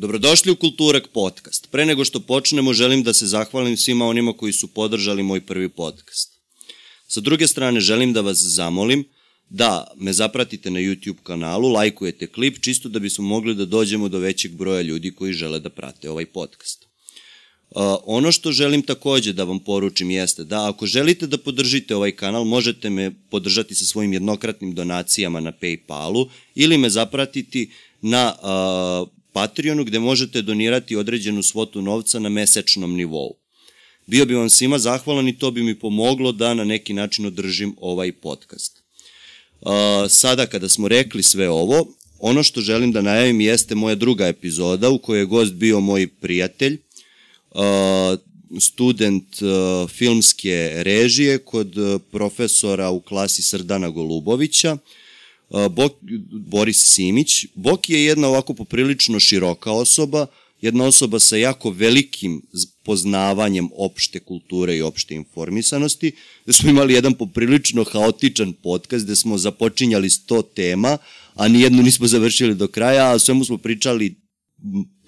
Dobrodošli u Kulturak podcast. Pre nego što počnemo, želim da se zahvalim svima onima koji su podržali moj prvi podcast. Sa druge strane, želim da vas zamolim da me zapratite na YouTube kanalu, lajkujete klip, čisto da bismo mogli da dođemo do većeg broja ljudi koji žele da prate ovaj podcast. Uh, ono što želim takođe da vam poručim jeste da ako želite da podržite ovaj kanal, možete me podržati sa svojim jednokratnim donacijama na Paypalu ili me zapratiti na uh, Patreonu gde možete donirati određenu svotu novca na mesečnom nivou. Bio bi vam svima zahvalan i to bi mi pomoglo da na neki način održim ovaj podcast. Uh, sada kada smo rekli sve ovo, ono što želim da najavim jeste moja druga epizoda u kojoj je gost bio moj prijatelj, uh, student uh, filmske režije kod profesora u klasi Srdana Golubovića, Bok, Boris Simić. Bok je jedna ovako poprilično široka osoba, jedna osoba sa jako velikim poznavanjem opšte kulture i opšte informisanosti, da smo imali jedan poprilično haotičan podcast gde smo započinjali sto tema, a nijednu nismo završili do kraja, a svemu smo pričali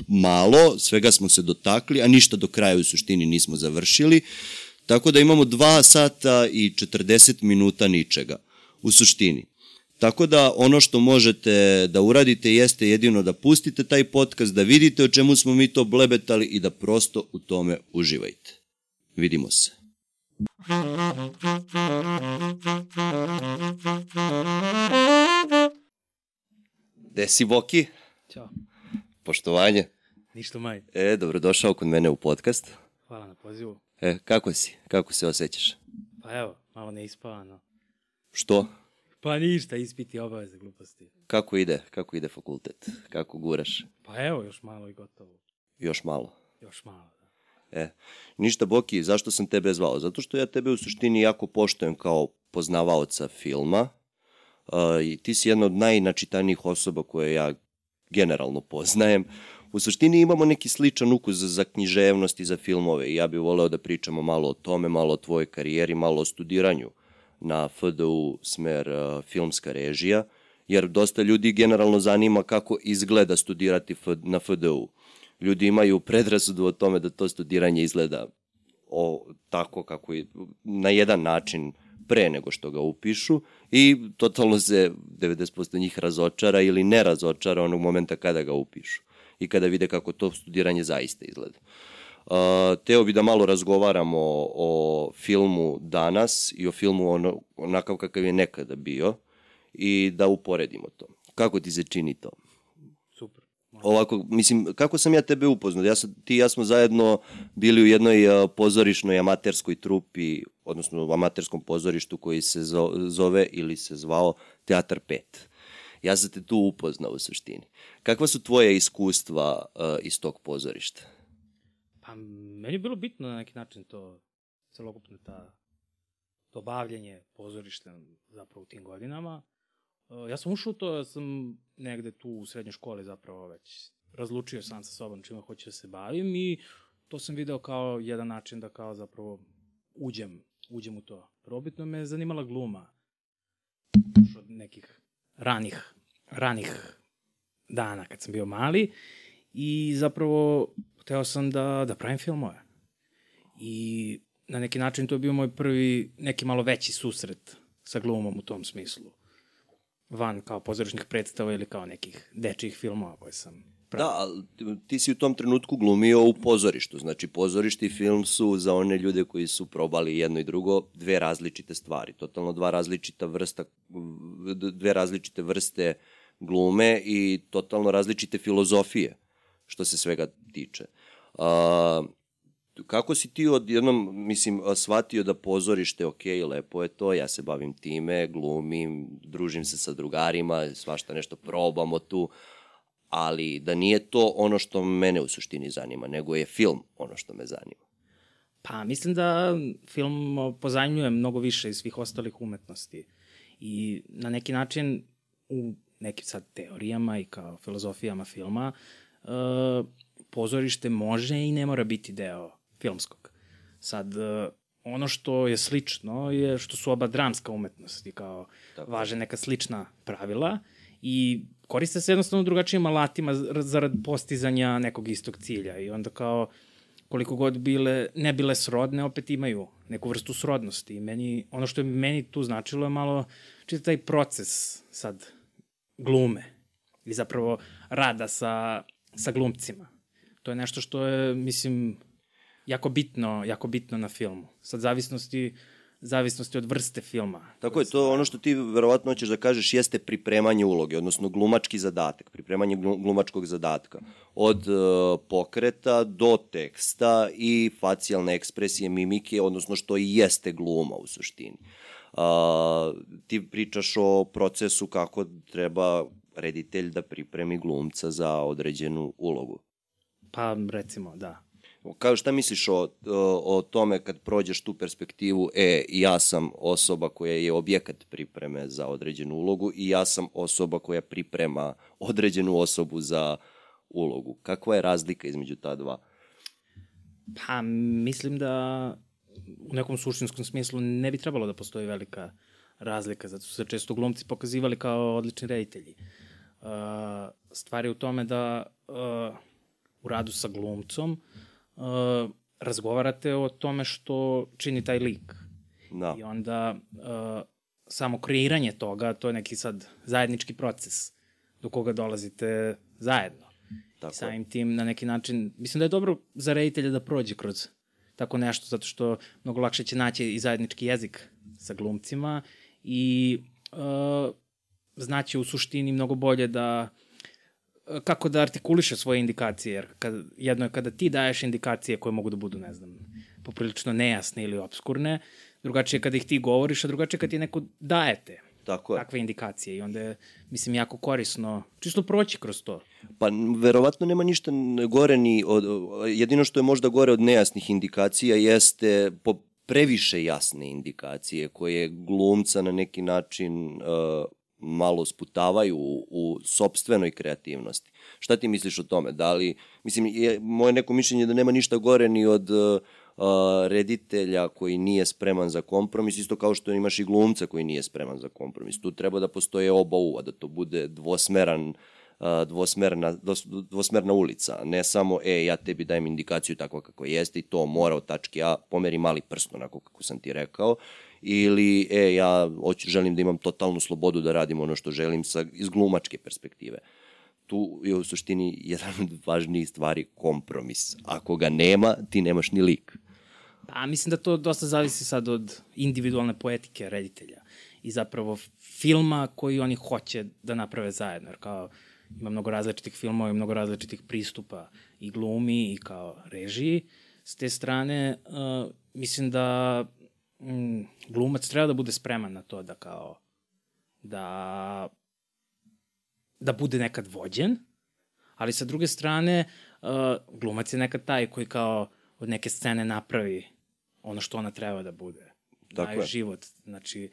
malo, svega smo se dotakli, a ništa do kraja u suštini nismo završili. Tako da imamo 2 sata i 40 minuta ničega u suštini. Tako da ono što možete da uradite jeste jedino da pustite taj podcast, da vidite o čemu smo mi to blebetali i da prosto u tome uživajte. Vidimo se. Gde si, Boki? Ćao. Poštovanje. Ništa maj. E, dobrodošao kod mene u podcast. Hvala na pozivu. E, kako si? Kako se osjećaš? Pa evo, malo neispavano. Što? Pa ništa, ispiti obaveze gluposti. Kako ide? Kako ide fakultet? Kako guraš? Pa evo, još malo i gotovo. Još malo. Još malo, da. E, ništa Boki, zašto sam tebe zvao? Zato što ja tebe u suštini jako poštojem kao poznavaoca filma uh, i ti si jedna od najnačitanijih osoba koje ja generalno poznajem. U suštini imamo neki sličan ukus za književnost i za filmove i ja bih voleo da pričamo malo o tome, malo o tvojoj karijeri, malo o studiranju na FDU smer uh, filmska režija, jer dosta ljudi generalno zanima kako izgleda studirati na FDU. Ljudi imaju predrasudu o tome da to studiranje izgleda o, tako kako je, na jedan način pre nego što ga upišu i totalno se 90% njih razočara ili ne razočara onog momenta kada ga upišu i kada vide kako to studiranje zaista izgleda. Uh, teo bi da malo razgovaramo o, o filmu danas i o filmu ono, onakav kakav je nekada bio i da uporedimo to. Kako ti se čini to? Super. Ovako, mislim, kako sam ja tebe upoznao? Ja sam, ti i ja smo zajedno bili u jednoj uh, pozorišnoj amaterskoj trupi, odnosno u amaterskom pozorištu koji se zove ili se zvao Teatar 5. Ja sam te tu upoznao u suštini. Kakva su tvoje iskustva uh, iz tog pozorišta? Pa meni je bilo bitno na neki način to, celokupno ta, to bavljanje pozorištem zapravo u tim godinama. Ja sam ušao to, ja sam negde tu u srednjoj školi zapravo već razlučio sam sa sobom čima hoću da se bavim i to sam video kao jedan način da kao zapravo uđem, uđem u to. Probitno me je zanimala gluma od nekih ranih, ranih dana kad sam bio mali i zapravo hteo sam da, da pravim filmove. I na neki način to je bio moj prvi, neki malo veći susret sa glumom u tom smislu. Van kao pozorišnih predstava ili kao nekih dečijih filmova koje sam pravio. Da, ali ti si u tom trenutku glumio u pozorištu. Znači, pozorište i film su za one ljude koji su probali jedno i drugo dve različite stvari. Totalno dva različita vrsta, dve različite vrste glume i totalno različite filozofije što se svega tiče. A, kako si ti odjednom, mislim, shvatio da pozorište, ok, lepo je to, ja se bavim time, glumim, družim se sa drugarima, svašta nešto probamo tu, ali da nije to ono što mene u suštini zanima, nego je film ono što me zanima. Pa, mislim da film pozajmljuje mnogo više iz svih ostalih umetnosti i na neki način u nekim sad teorijama i kao filozofijama filma uh, pozorište može i ne mora biti deo filmskog. Sad, uh, ono što je slično je što su oba dramska umetnosti, kao Tako. važe neka slična pravila I koriste se jednostavno drugačijim alatima zarad postizanja nekog istog cilja i onda kao koliko god bile, ne bile srodne, opet imaju neku vrstu srodnosti. I meni, ono što je meni tu značilo je malo čitav taj proces sad glume i zapravo rada sa, sa glumcima. To je nešto što je, mislim, jako bitno, jako bitno na filmu. Sad zavisnosti zavisnosti od vrste filma. Tako je, to ono što ti verovatno hoćeš da kažeš jeste pripremanje uloge, odnosno glumački zadatak, pripremanje glumačkog zadatka. Od uh, pokreta do teksta i facijalne ekspresije, mimike, odnosno što i jeste gluma u suštini. Uh, ti pričaš o procesu kako treba reditelj da pripremi glumca za određenu ulogu. Pa, recimo, da. Kao šta misliš o, o, tome kad prođeš tu perspektivu, e, ja sam osoba koja je objekat pripreme za određenu ulogu i ja sam osoba koja priprema određenu osobu za ulogu. Kakva je razlika između ta dva? Pa, mislim da u nekom suštinskom smislu ne bi trebalo da postoji velika razlika, zato su se često glumci pokazivali kao odlični reditelji. Uh, stvar je u tome da uh, u radu sa glumcom uh, razgovarate o tome što čini taj lik. Da. I onda uh, samo kreiranje toga, to je neki sad zajednički proces do koga dolazite zajedno. Tako. I samim tim na neki način, mislim da je dobro za reditelja da prođe kroz tako nešto, zato što mnogo lakše će naći i zajednički jezik sa glumcima i uh, znaće u suštini mnogo bolje da kako da artikuliše svoje indikacije, jer kad, jedno je kada ti daješ indikacije koje mogu da budu, ne znam, poprilično nejasne ili obskurne, drugačije kada ih ti govoriš, a drugačije kada ti neko dajete Tako je. takve indikacije i onda je, mislim, jako korisno čisto proći kroz to. Pa, verovatno nema ništa gore ni od, jedino što je možda gore od nejasnih indikacija jeste po previše jasne indikacije koje glumca na neki način uh, malo sputavaju u, u sobstvenoj kreativnosti. Šta ti misliš o tome? Da li, mislim, je moje neko mišljenje da nema ništa gore ni od uh, reditelja koji nije spreman za kompromis, isto kao što imaš i glumca koji nije spreman za kompromis. Tu treba da postoje oba uva, da to bude dvosmeran dvosmerna, dvosmerna ulica, ne samo, e, ja tebi dajem indikaciju tako kako jeste i to mora od tačke A, pomeri mali prst onako kako sam ti rekao, ili e, ja hoću, želim da imam totalnu slobodu da radim ono što želim sa, iz glumačke perspektive. Tu je u suštini jedan od važnijih stvari kompromis. Ako ga nema, ti nemaš ni lik. Pa, mislim da to dosta zavisi sad od individualne poetike reditelja i zapravo filma koji oni hoće da naprave zajedno. Jer kao ima mnogo različitih filmova i mnogo različitih pristupa i glumi i kao režiji. S te strane, uh, mislim da mm, glumac treba da bude spreman na to da kao da da bude nekad vođen, ali sa druge strane uh, glumac je nekad taj koji kao od neke scene napravi ono što ona treba da bude. Tako je. život. Znači,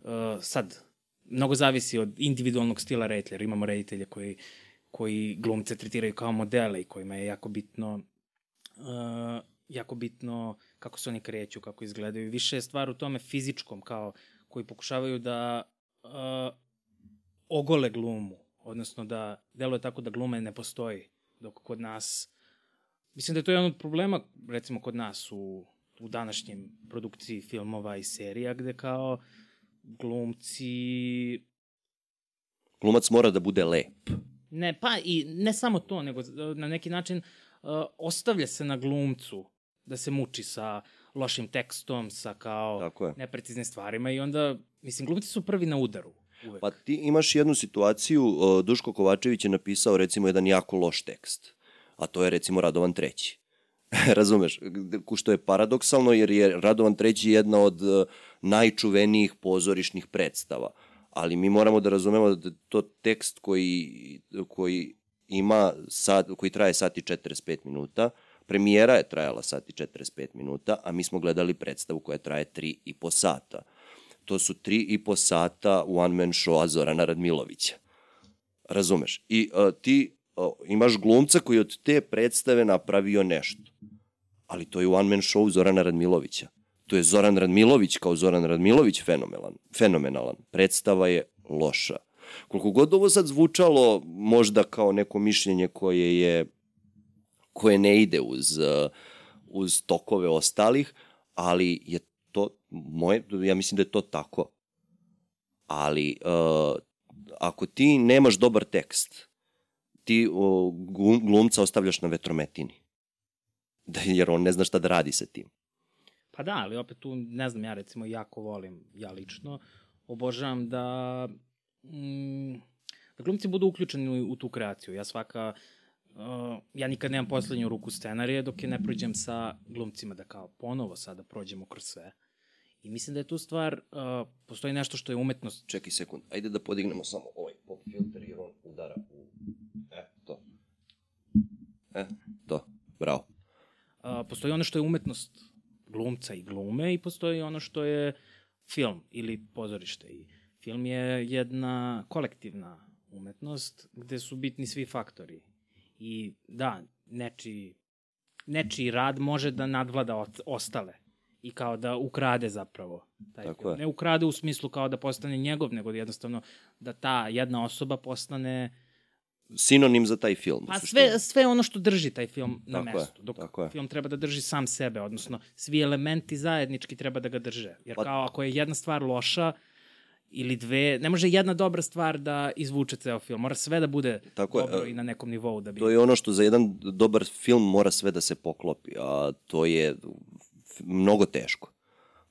uh, sad, mnogo zavisi od individualnog stila reditelja. Imamo reditelje koji, koji glumce tretiraju kao modele i kojima je jako bitno uh, jako bitno kako se oni kreću, kako izgledaju. Više je stvar u tome fizičkom, kao koji pokušavaju da uh, ogole glumu, odnosno da deluje tako da glume ne postoji, dok kod nas, mislim da je to jedan od problema, recimo kod nas u, u današnjem produkciji filmova i serija, gde kao glumci... Glumac mora da bude lep. Ne, pa i ne samo to, nego na neki način uh, ostavlja se na glumcu da se muči sa lošim tekstom, sa kao nepreciznim stvarima i onda, mislim, glumci su prvi na udaru. Uvek. Pa ti imaš jednu situaciju, Duško Kovačević je napisao recimo jedan jako loš tekst, a to je recimo Radovan treći. Razumeš, što je paradoksalno jer je Radovan treći jedna od e, najčuvenijih pozorišnih predstava. Ali mi moramo da razumemo da to tekst koji, koji ima sad, koji traje sat i 45 minuta, Premijera je trajala sat i 45 minuta, a mi smo gledali predstavu koja traje 3 i po sata. To su 3 i po sata one man show Zorana Radmilovića. Razumeš? I uh, ti uh, imaš glumca koji od te predstave napravio nešto. Ali to je one man show Zorana Radmilovića. To je Zoran Radmilović kao Zoran Radmilović fenomenalan. fenomenalan. Predstava je loša. Koliko god ovo sad zvučalo možda kao neko mišljenje koje je koje ne ide uz, uh, uz tokove ostalih, ali je to moje, ja mislim da je to tako. Ali uh, ako ti nemaš dobar tekst, ti uh, glumca ostavljaš na vetrometini. Da, jer on ne zna šta da radi sa tim. Pa da, ali opet tu, ne znam, ja recimo jako volim, ja lično, obožavam da, mm, da glumci budu uključeni u, u tu kreaciju. Ja svaka, uh, ja nikad nemam poslednju ruku scenarije dok je ne prođem sa glumcima da kao ponovo sada prođemo kroz sve. I mislim da je tu stvar, uh, postoji nešto što je umetnost. Čekaj sekund, ajde da podignemo samo ovaj pop filter jer on udara u... E, to. E, to, bravo. Uh, postoji ono što je umetnost glumca i glume i postoji ono što je film ili pozorište. I film je jedna kolektivna umetnost gde su bitni svi faktori. I da, nečiji, nečiji rad može da nadvlada ostale i kao da ukrade zapravo taj Tako film. Je. Ne ukrade u smislu kao da postane njegov, nego jednostavno da ta jedna osoba postane sinonim za taj film. Pa sve, sve ono što drži taj film na tako mestu. Dok tako je. film treba da drži sam sebe, odnosno svi elementi zajednički treba da ga drže. Jer pa... kao ako je jedna stvar loša, ili dve, ne može jedna dobra stvar da izvuče ceo film. Mora sve da bude Tako dobro je, i na nekom nivou. Da bi... To je ono što za jedan dobar film mora sve da se poklopi, a to je mnogo teško.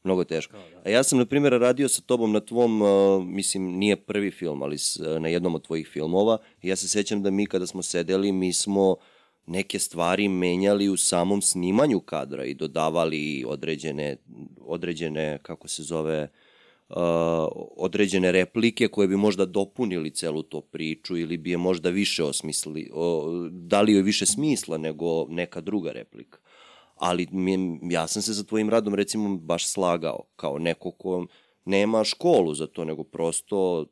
Mnogo teško. Da. A ja sam, na primjer, radio sa tobom na tvom, mislim, nije prvi film, ali na jednom od tvojih filmova. Ja se sećam da mi kada smo sedeli, mi smo neke stvari menjali u samom snimanju kadra i dodavali određene, određene kako se zove, uh, određene replike koje bi možda dopunili celu to priču ili bi je možda više osmislili, o, dali joj više smisla nego neka druga replika ali mi, ja sam se sa tvojim radom recimo baš slagao kao neko ko nema školu za to, nego prosto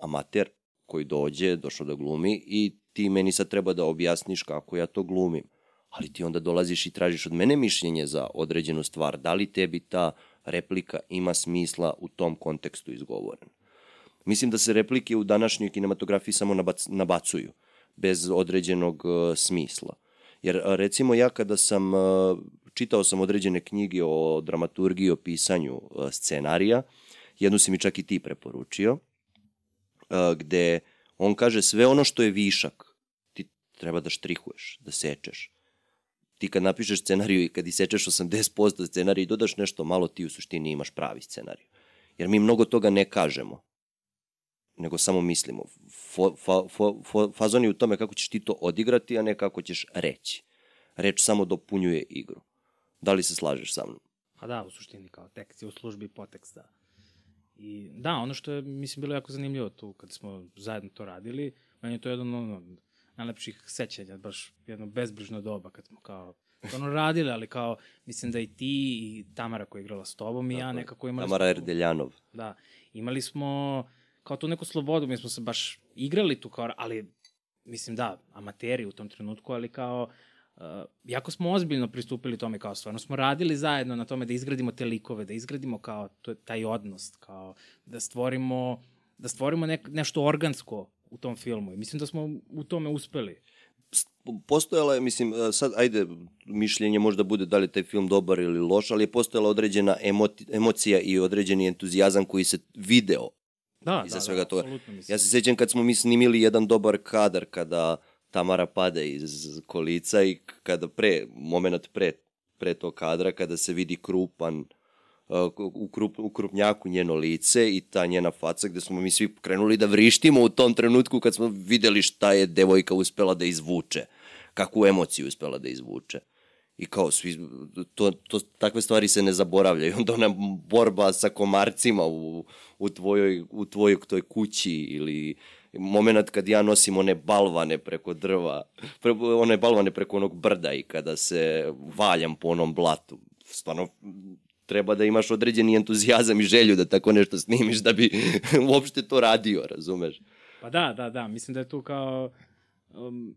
amater koji dođe, došao da glumi i ti meni sad treba da objasniš kako ja to glumim. Ali ti onda dolaziš i tražiš od mene mišljenje za određenu stvar. Da li tebi ta replika ima smisla u tom kontekstu izgovorena? Mislim da se replike u današnjoj kinematografiji samo nabac, nabacuju, bez određenog uh, smisla. Jer recimo ja kada sam, čitao sam određene knjige o dramaturgiji, o pisanju scenarija, jednu si mi čak i ti preporučio, gde on kaže sve ono što je višak, ti treba da štrihuješ, da sečeš. Ti kad napišeš scenariju i kad isečeš 80% scenarija i dodaš nešto malo, ti u suštini imaš pravi scenarij. Jer mi mnogo toga ne kažemo nego samo mislimo. Fo, fa, fo, fo, fazon je u tome kako ćeš ti to odigrati, a ne kako ćeš reći. Reč samo dopunjuje igru. Da li se slažeš sa mnom? Pa da, u suštini kao tekst je u službi poteksta. I da, ono što je, mislim, bilo jako zanimljivo tu, kad smo zajedno to radili, meni je to jedan ono, najlepših sećanja, baš jedno bezbrižno doba, kad smo kao ono radili, ali kao, mislim da i ti i Tamara koja je igrala s tobom i ja nekako imali Tamara Erdeljanov. Da, imali smo kao tu neku slobodu, mi smo se baš igrali tu kao, ali mislim da, amateri u tom trenutku, ali kao uh, jako smo ozbiljno pristupili tome kao stvarno smo radili zajedno na tome da izgradimo te likove, da izgradimo kao to, taj odnos, kao da stvorimo da stvorimo nek, nešto organsko u tom filmu. I mislim da smo u tome uspeli. Postojala je, mislim, e, sad, ajde, mišljenje možda bude da li taj film dobar ili loš, ali je postojala određena emoti, emocija i određeni entuzijazam koji se video. Da, iza da, svega da, toga. Ja se sećam kad smo mi snimili jedan dobar kadar kada Tamara pade iz kolica i kada pre, moment pre, pre tog kadra, kada se vidi krupan, uh, krup, u krupnjaku njeno lice i ta njena faca gde smo mi svi krenuli da vrištimo u tom trenutku kad smo videli šta je devojka uspela da izvuče, kakvu emociju uspela da izvuče i kao svi, to, to, takve stvari se ne zaboravljaju. Onda ona borba sa komarcima u, u, tvojoj, u tvojoj toj kući ili moment kad ja nosim one balvane preko drva, pre, one balvane preko onog brda i kada se valjam po onom blatu. Stvarno, treba da imaš određeni entuzijazam i želju da tako nešto snimiš da bi uopšte to radio, razumeš? Pa da, da, da, mislim da je tu kao um,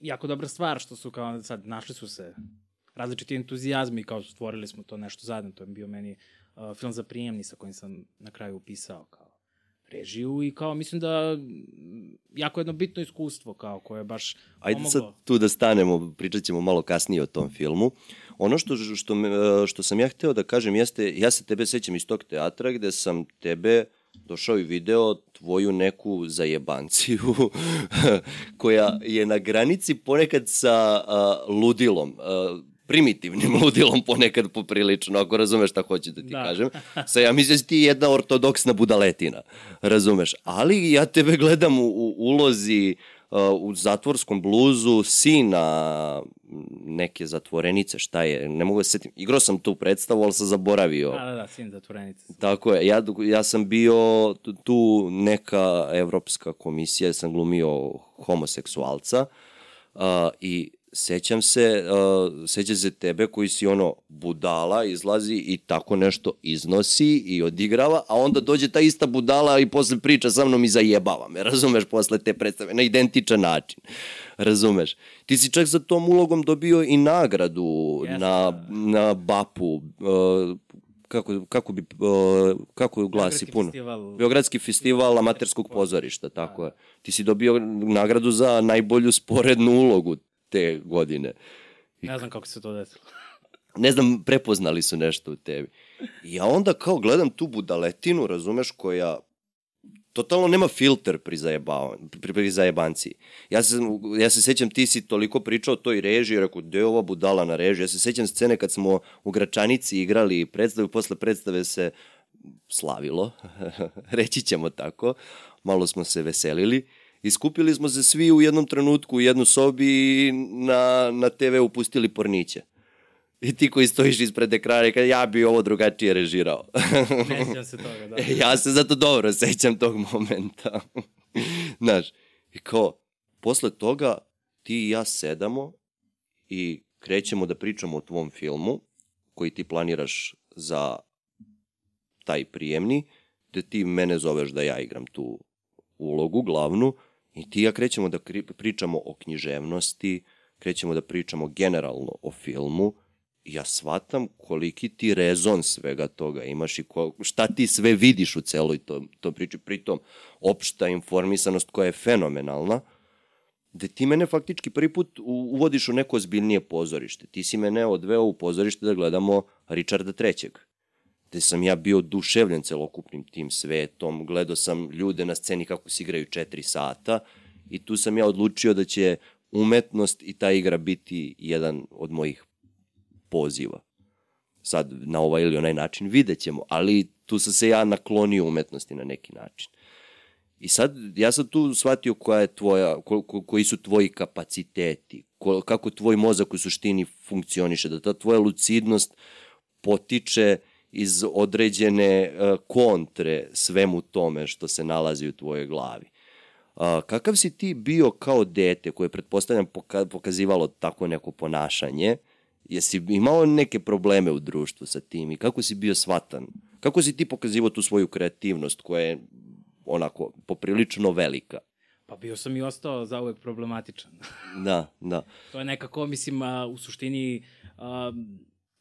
jako dobra stvar što su kao sad našli su se različiti entuzijazmi kao stvorili smo to nešto zajedno, to je bio meni uh, film za prijemni sa kojim sam na kraju upisao kao režiju i kao mislim da mm, jako jedno bitno iskustvo kao koje je baš Ajde pomoglo. sad tu da stanemo, pričat ćemo malo kasnije o tom filmu. Ono što, što, me, što sam ja hteo da kažem jeste, ja se tebe sećam iz tog teatra gde sam tebe došao i video tvoju neku zajebanciju koja je na granici ponekad sa uh, ludilom. Uh, primitivnim ludilom ponekad poprilično, ako razumeš šta hoću da ti da. kažem. Sa ja mislim da ti jedna ortodoksna budaletina, razumeš. Ali ja tebe gledam u, u ulozi uh, u zatvorskom bluzu sina neke zatvorenice, šta je, ne mogu da se setim. Igrao sam tu predstavu, ali sam zaboravio. Da, da, da, sin zatvorenice. Tako je, ja, ja sam bio tu neka evropska komisija, sam glumio homoseksualca uh, i sećam se, uh, sećam se tebe koji si ono budala, izlazi i tako nešto iznosi i odigrava, a onda dođe ta ista budala i posle priča sa mnom i zajebava me, razumeš, posle te predstave, na identičan način, razumeš. Ti si čak za tom ulogom dobio i nagradu yes, na, da. na BAP-u, uh, kako, kako bi, uh, kako glasi puno? Festival. Beogradski festival amaterskog pozorišta, tako da. je. Ti si dobio nagradu za najbolju sporednu ulogu te godine. I, ne znam kako se to desilo. ne znam, prepoznali su nešto u tebi. I ja onda kao gledam tu budaletinu, razumeš, koja totalno nema filter pri, pri, pri zajebanciji. Ja se, ja se sećam, ti si toliko pričao o toj režiji, rekao, gde je ova budala na režiji? Ja se sećam scene kad smo u Gračanici igrali predstavu, posle predstave se slavilo, reći ćemo tako, malo smo se veselili Iskupili smo se svi u jednom trenutku u jednu sobi i na, na TV upustili porniće. I ti koji stojiš ispred ekrana i kada ja bi ovo drugačije režirao. ne sjećam se toga, da. ja se zato dobro sećam tog momenta. Znaš, i kao, posle toga ti i ja sedamo i krećemo da pričamo o tvom filmu koji ti planiraš za taj prijemni, gde ti mene zoveš da ja igram tu ulogu glavnu I ti ja krećemo da pričamo o književnosti, krećemo da pričamo generalno o filmu, ja shvatam koliki ti rezon svega toga imaš i ko, šta ti sve vidiš u celoj to, to priči. Pritom, opšta informisanost koja je fenomenalna, da ti mene faktički prvi put uvodiš u neko ozbiljnije pozorište. Ti si mene odveo u pozorište da gledamo Richarda III gde sam ja bio duševljen celokupnim tim svetom, gledao sam ljude na sceni kako se igraju četiri sata i tu sam ja odlučio da će umetnost i ta igra biti jedan od mojih poziva. Sad, na ovaj ili onaj način vidjet ćemo, ali tu sam se ja naklonio umetnosti na neki način. I sad, ja sam tu shvatio koja je tvoja, ko, ko, koji su tvoji kapaciteti, ko, kako tvoj mozak u suštini funkcioniše, da ta tvoja lucidnost potiče uh, iz određene uh, kontre svemu tome što se nalazi u tvojoj glavi. Uh, kakav si ti bio kao dete koje pretpostavljam poka pokazivalo tako neko ponašanje? Jesi imao neke probleme u društvu sa tim i kako si bio svatan? Kako si ti pokazivao tu svoju kreativnost koja je onako poprilično velika? Pa bio sam i ostao zauvek problematičan. da, da. To je nekako, mislim, u suštini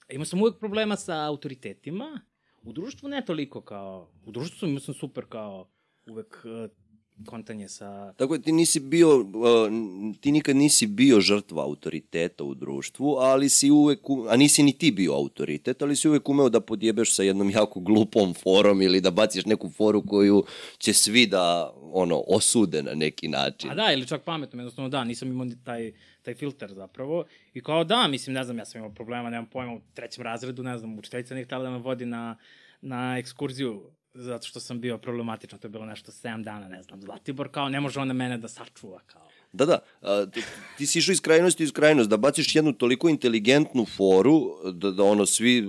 imao sam uvek problema sa autoritetima, u društvu ne toliko kao, u društvu sam imao sam super kao uvek kontanje sa... Tako ti nisi bio, uh, ti nikad nisi bio žrtva autoriteta u društvu, ali si uvek, a nisi ni ti bio autoritet, ali si uvek umeo da podjebeš sa jednom jako glupom forom ili da baciš neku foru koju će svi da ono, osude na neki način. A da, ili čak pametno, jednostavno da, nisam imao taj, taj filter zapravo. I kao da, mislim, ne znam, ja sam imao problema, nemam pojma, u trećem razredu, ne znam, učiteljica nije htjela da me vodi na, na ekskurziju zato što sam bio problematičan, to je bilo nešto 7 dana, ne znam, Zlatibor, kao ne može ona mene da sačuva, kao. Da, da, a, ti, ti si išao iz krajnosti iz krajnost, da baciš jednu toliko inteligentnu foru, da, da ono svi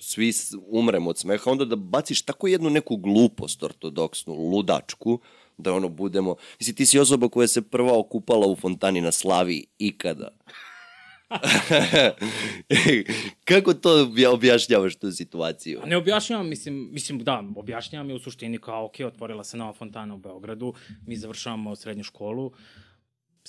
svi umremo od smeha, onda da baciš tako jednu neku glupost ortodoksnu, ludačku, da ono budemo... Mislim, ti si osoba koja se prva okupala u fontani na slavi ikada. Kako to objašnjavaš tu situaciju? Ne objašnjavam, mislim, mislim da, objašnjavam je u suštini kao, ok, otvorila se nova fontana u Beogradu, mi završavamo srednju školu,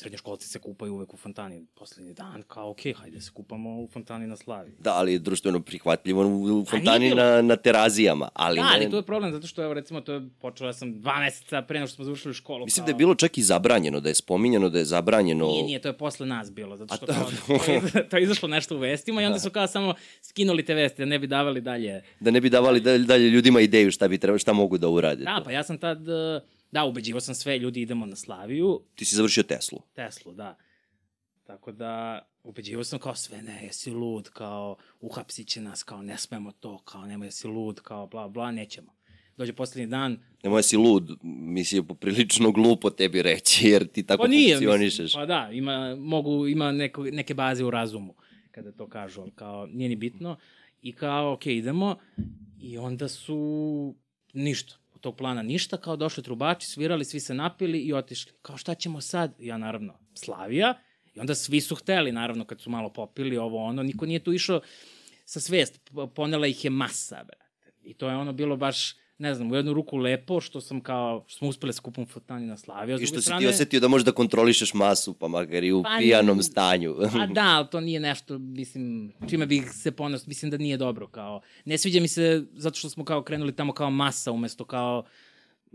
srednjoškolci se kupaju uvek u fontani poslednji dan, kao okej, okay, hajde da se kupamo u fontani na slavi. Da, ali je društveno prihvatljivo u fontani na, na terazijama. Ali da, ne... ali to je problem, zato što, evo, recimo, to je počela ja sam dva meseca pre nego što smo završili školu. Mislim kao... da je bilo čak i zabranjeno, da je spominjano da je zabranjeno... Nije, nije, to je posle nas bilo, zato što kao, to, je, to je izašlo nešto u vestima i onda su kao samo skinuli te vesti, da ne bi davali dalje... Da ne bi davali dalje, dalje ljudima ideju šta, bi treba, šta mogu da urade. Da, pa ja sam tad Da, ubeđivo sam sve, ljudi idemo na Slaviju. Ti si završio Teslu. Teslu, da. Tako da, ubeđivo sam kao sve, ne, jesi lud, kao uhapsit će nas, kao ne smemo to, kao nemoj jesi lud, kao bla bla, nećemo. Dođe poslednji dan. Nemoj jesi lud, misli poprilično glupo tebi reći, jer ti tako pa nije, funkcionišeš. Mislim, pa da, ima, mogu, ima neko, neke baze u razumu kada to kažu, ali kao nije ni bitno. I kao, ok, idemo. I onda su ništa tog plana ništa, kao došli trubači, svirali, svi se napili i otišli. Kao šta ćemo sad? Ja naravno, Slavija. I onda svi su hteli, naravno, kad su malo popili ovo ono, niko nije tu išao sa svest, ponela ih je masa, brate. I to je ono bilo baš ne znam, u jednu ruku lepo, što sam kao, što smo uspeli da skupom fotani na Slaviju. I što strane, si ti osetio da možeš da kontrolišeš masu, pa makar i u pa, pijanom stanju. pa da, ali to nije nešto, mislim, čime bih se ponos, mislim da nije dobro, kao, ne sviđa mi se zato što smo kao krenuli tamo kao masa, umesto kao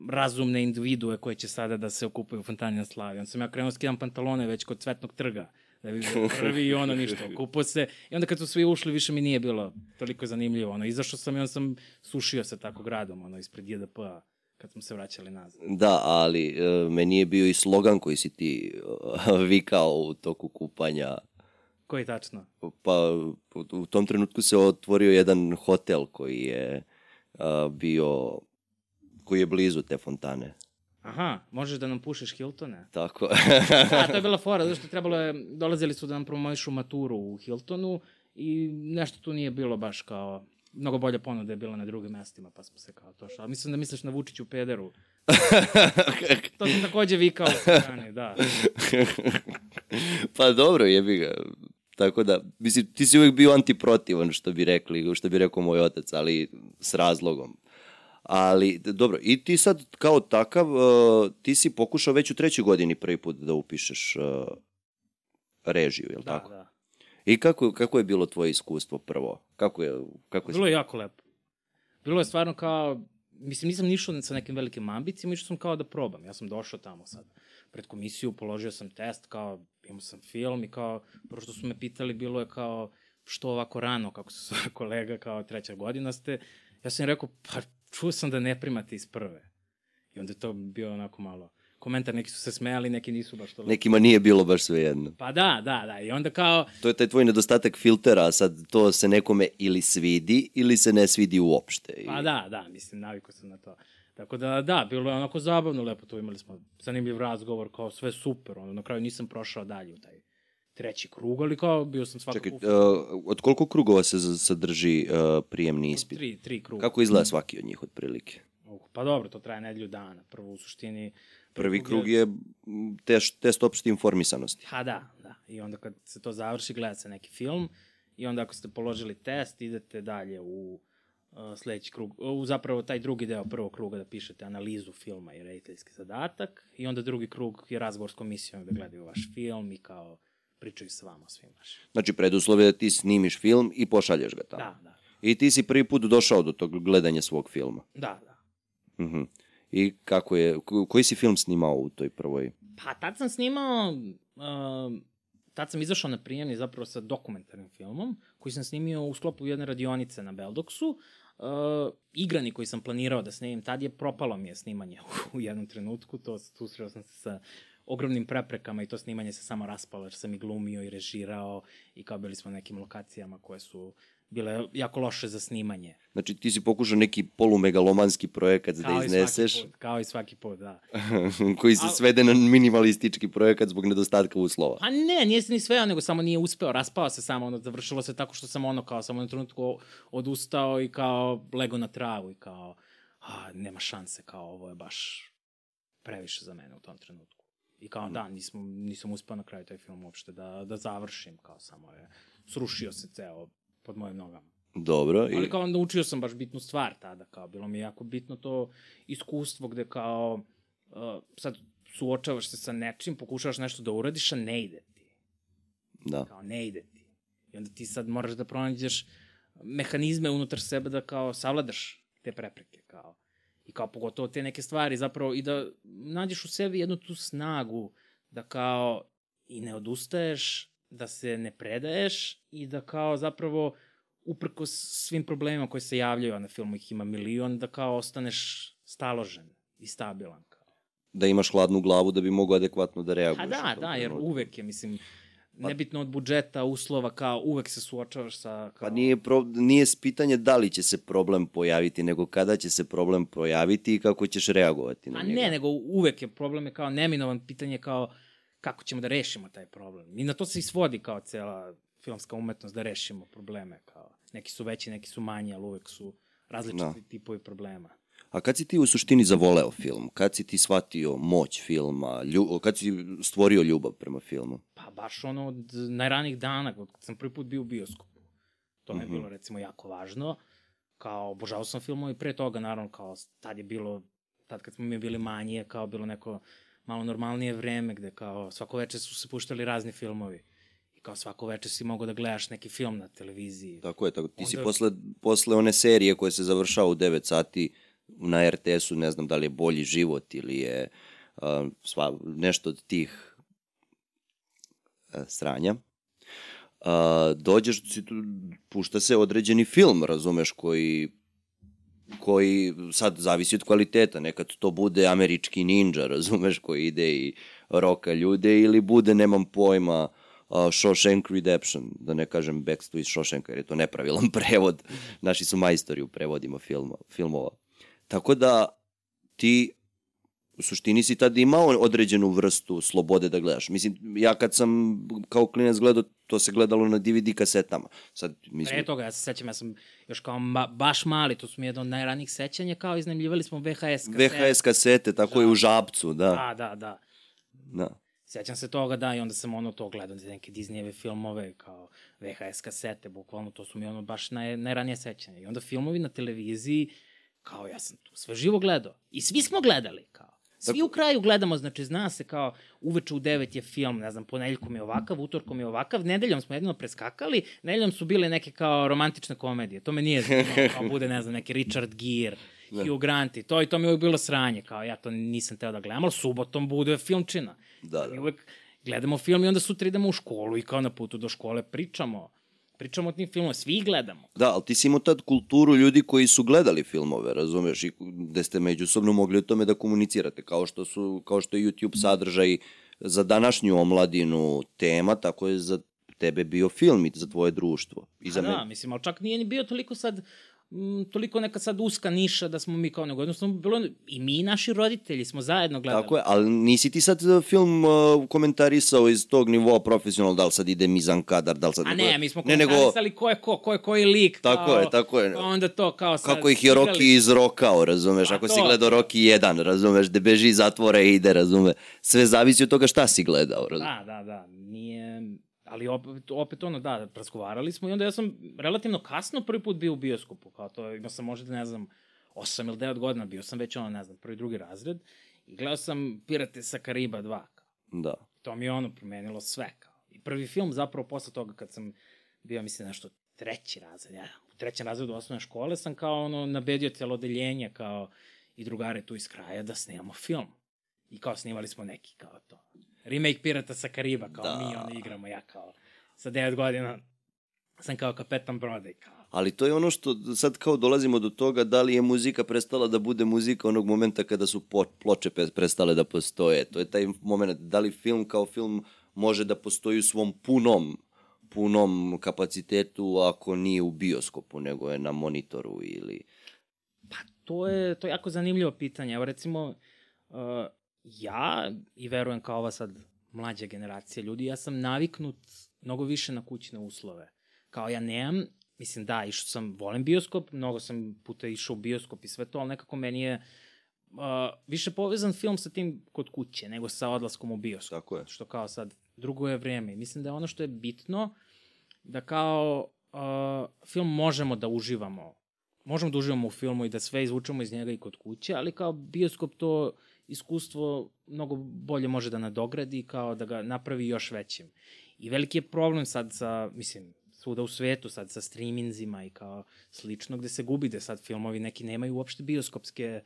razumne individue koje će sada da se okupaju u fontani na Slaviju. Onda sam ja krenuo da skidam pantalone već kod cvetnog trga da bi prvi i ono ništa, kupo se. I onda kad su svi ušli, više mi nije bilo toliko zanimljivo. Ono, izašao sam i onda sam sušio se tako gradom, ono, ispred JDP-a kad smo se vraćali nazad. Da, ali uh, meni je bio i slogan koji si ti vikao u toku kupanja. Koji tačno? Pa u tom trenutku se otvorio jedan hotel koji je bio koji je blizu te fontane. Aha, možeš da nam pušeš Hiltone? Tako. da, to je bila fora, zato što trebalo je, dolazili su da nam promovišu maturu u Hiltonu i nešto tu nije bilo baš kao, mnogo bolja ponuda je bila na drugim mestima, pa smo se kao to što. Mislim da misliš na Vučiću pederu. to sam takođe vikao strane, da. pa dobro, jebi ga. Tako da, mislim, ti si uvijek bio antiprotivan, što bi rekli, što bi rekao moj otac, ali s razlogom. Ali, dobro, i ti sad kao takav, uh, ti si pokušao već u trećoj godini prvi put da upišeš uh, režiju, je li da, tako? Da, I kako, kako je bilo tvoje iskustvo prvo? Kako je, kako je... Bilo je jako lepo. Bilo je stvarno kao, mislim, nisam nišao sa nekim velikim ambicijama, išao sam kao da probam. Ja sam došao tamo sad pred komisiju, položio sam test, kao, imao sam film i kao, prvo što su me pitali, bilo je kao, što ovako rano, kako su kolega, kao treća godina ste, ja sam im rekao, pa čuo sam da ne primate iz prve. I onda je to bio onako malo komentar, neki su se smejali, neki nisu baš to. Nekima nije bilo baš sve jedno. Pa da, da, da. I onda kao... To je taj tvoj nedostatak filtera, sad to se nekome ili svidi ili se ne svidi uopšte. I... Pa da, da, mislim, naviku sam na to. Tako da, da, bilo je onako zabavno, lepo to imali smo zanimljiv razgovor, kao sve super, ono, na kraju nisam prošao dalje u taj treći krug, ali kao bio sam svakako... Čekaj, uh, od koliko krugova se sadrži uh, prijemni ispit? Tri, tri kruga. Kako izgleda svaki od njih otprilike? Uh, pa dobro, to traje nedelju dana. Prvo u suštini... Prvi krug je test, test opšte informisanosti. Ha da, da. I onda kad se to završi, gleda se neki film i onda ako ste položili test, idete dalje u uh, sledeći krug, u zapravo taj drugi deo prvog kruga da pišete analizu filma i rediteljski zadatak i onda drugi krug je razgovor s komisijom da gledaju vaš film i kao pričaju s vama svim vašim. Znači, preduslov je da ti snimiš film i pošalješ ga tamo. Da, da. I ti si prvi put došao do tog gledanja svog filma. Da, da. Uh -huh. I kako je, koji si film snimao u toj prvoj? Pa tad sam snimao, uh, tad sam izašao na prijemni zapravo sa dokumentarnim filmom, koji sam snimio u sklopu jedne radionice na Beldoksu. Uh, igrani koji sam planirao da snimim, tad je propalo mi je snimanje u jednom trenutku, to susreo sam se sa ogromnim preprekama i to snimanje se samo raspalo jer sam i glumio i režirao i kao bili smo na nekim lokacijama koje su bile jako loše za snimanje. Znači ti si pokušao neki polumegalomanski projekat kao da izneseš. Put, kao i svaki put, da. koji se svede na minimalistički projekat zbog nedostatka uslova. A ne, nije se ni sveo, nego samo nije uspeo, raspao se samo, ono, završilo se tako što sam ono kao samo na trenutku odustao i kao lego na travu i kao, a, nema šanse, kao ovo je baš previše za mene u tom trenutku. I kao, da, nisam, nisam uspeo na kraju taj film uopšte da, da završim, kao samo je, srušio se ceo pod mojim nogama. Dobro. I... Ali kao naučio sam baš bitnu stvar tada, kao bilo mi je jako bitno to iskustvo gde kao, uh, sad suočavaš se sa nečim, pokušavaš nešto da uradiš, a ne ide ti. Da. Kao, ne ide ti. I onda ti sad moraš da pronađeš mehanizme unutar sebe da kao savladaš te prepreke, kao. I kao pogotovo te neke stvari zapravo i da nađeš u sebi jednu tu snagu da kao i ne odustaješ, da se ne predaješ i da kao zapravo uprko svim problemima koji se javljaju, a na filmu ih ima milion, da kao ostaneš staložen i stabilan. Kao. Da imaš hladnu glavu da bi mogo adekvatno da reaguješ. A da, da, jer uvek je, mislim, nebitno od budžeta, uslova, kao uvek se suočavaš sa... Kao... Pa nije, pro, nije pitanje da li će se problem pojaviti, nego kada će se problem pojaviti i kako ćeš reagovati na A njega. ne, nego uvek je problem je kao neminovan pitanje kao kako ćemo da rešimo taj problem. I na to se i svodi kao cela filmska umetnost da rešimo probleme. Kao. Neki su veći, neki su manji, ali uvek su različiti da. tipovi problema. A kad si ti u suštini zavoleo film? Kad si ti shvatio moć filma? Lju, kad si stvorio ljubav prema filmu? Pa baš ono od najranijih dana, kad sam prvi put bio u bioskopu. To mi je mm -hmm. bilo recimo jako važno. Kao, obožavao sam filmove i pre toga, naravno, kao tad je bilo, tad kad smo mi bili manji, kao bilo neko malo normalnije vreme gde kao svako veče su se puštali razni filmovi kao svako veče si mogao da gledaš neki film na televiziji. Tako je, tako. Ti Onda... si posle, posle one serije koje se završava u 9 sati na RTS-u, ne znam da li je Bolji život ili je uh, sva, nešto od tih uh, sranja. Uh, dođeš, pušta se određeni film, razumeš, koji koji sad zavisi od kvaliteta, nekad to bude američki ninja, razumeš, koji ide i roka ljude, ili bude, nemam pojma, uh, Shawshank Redemption, da ne kažem Backstreet Shawshank, jer je to nepravilan prevod, naši su majstori u prevodima filma, filmova. Tako da ti u suštini si tad imao određenu vrstu slobode da gledaš. Mislim, ja kad sam kao klinac gledao, to se gledalo na DVD kasetama. Sad, mislim... Pre toga, ja se sećam, ja sam još kao ma, baš mali, to su mi jedno od najranijih sećanja, kao iznajmljivali smo VHS kasete. VHS kasete, tako je u Žabcu, da. Da, da, da. Da. Sećam se toga, da, i onda sam ono to gledao, neke Disneyeve filmove, kao VHS kasete, bukvalno, to su mi ono baš naj, najranije sećanja. I onda filmovi na televiziji, kao ja sam tu sve živo gledao. I svi smo gledali, kao. Svi u kraju gledamo, znači zna se kao uveče u 9 je film, ne znam, ponedeljkom je ovakav, utorkom je ovakav, nedeljom smo jedino preskakali, nedeljom su bile neke kao romantične komedije, to me nije zanimalo, kao bude, ne znam, neki Richard Gere, da. Hugh Grant i to i to mi je uvijek bilo sranje, kao ja to nisam teo da gledam, ali subotom bude filmčina. Da, da. Mi uvek gledamo film i onda sutra idemo u školu i kao na putu do škole pričamo Pričamo o tim filmova, svi ih gledamo. Da, ali ti si imao tad kulturu ljudi koji su gledali filmove, razumeš, i gde ste međusobno mogli o tome da komunicirate, kao što, su, kao što je YouTube sadržaj za današnju omladinu tema, tako je za tebe bio film i za tvoje društvo. I za da, mislim, ali čak nije ni bio toliko sad m, toliko neka sad uska niša da smo mi kao nego jednostavno bilo i mi i naši roditelji smo zajedno gledali. Tako je, ali nisi ti sad uh, film uh, komentarisao iz tog nivoa profesionalno, da li sad ide mizan kadar, da li sad... A ne, mi smo komentarisali nego... ko je ko, ko je koji lik. Tako kao, je, tako je. Pa onda to kao sad... Kako ih je Rocky izrokao, razumeš, ako to... si gledao Rocky 1, razumeš, da beži iz zatvora i ide, razume. Sve zavisi od toga šta si gledao, razumeš. Da, da, da, nije ali opet, opet ono, da, razgovarali smo i onda ja sam relativno kasno prvi put bio u bioskopu, kao to, imao sam možda, ne znam, 8 ili 9 godina, bio sam već ono, ne znam, prvi, drugi razred i gledao sam Pirate sa Kariba 2, kao. Da. To mi je ono promenilo sve, kao. I prvi film zapravo posle toga kad sam bio, mislim, nešto treći razred, ja, u trećem razredu osnovne škole sam kao ono nabedio telo odeljenja kao i drugare tu iz kraja da snimamo film. I kao snimali smo neki kao to remake Pirata sa Kariba, kao da. mi ono igramo, ja kao sa 9 godina sam kao kapetan brodaj, kao. Ali to je ono što sad kao dolazimo do toga da li je muzika prestala da bude muzika onog momenta kada su ploče prestale da postoje. To je taj moment da li film kao film može da postoji u svom punom punom kapacitetu ako nije u bioskopu, nego je na monitoru ili... Pa to je, to je jako zanimljivo pitanje. Evo recimo, uh, ja, i verujem kao ova sad mlađa generacija ljudi, ja sam naviknut mnogo više na kućne uslove. Kao ja nemam, mislim da, išao sam, volim bioskop, mnogo sam puta išao u bioskop i sve to, ali nekako meni je uh, više povezan film sa tim kod kuće, nego sa odlaskom u bioskop. Tako je. Što kao sad, drugo je vreme. mislim da je ono što je bitno, da kao uh, film možemo da uživamo možemo da uživamo u filmu i da sve izvučemo iz njega i kod kuće, ali kao bioskop to iskustvo mnogo bolje može da nadogradi kao da ga napravi još većim. I veliki je problem sad sa, mislim, svuda u svetu sad sa streaminzima i kao slično gde se gubi da sad filmovi neki nemaju uopšte bioskopske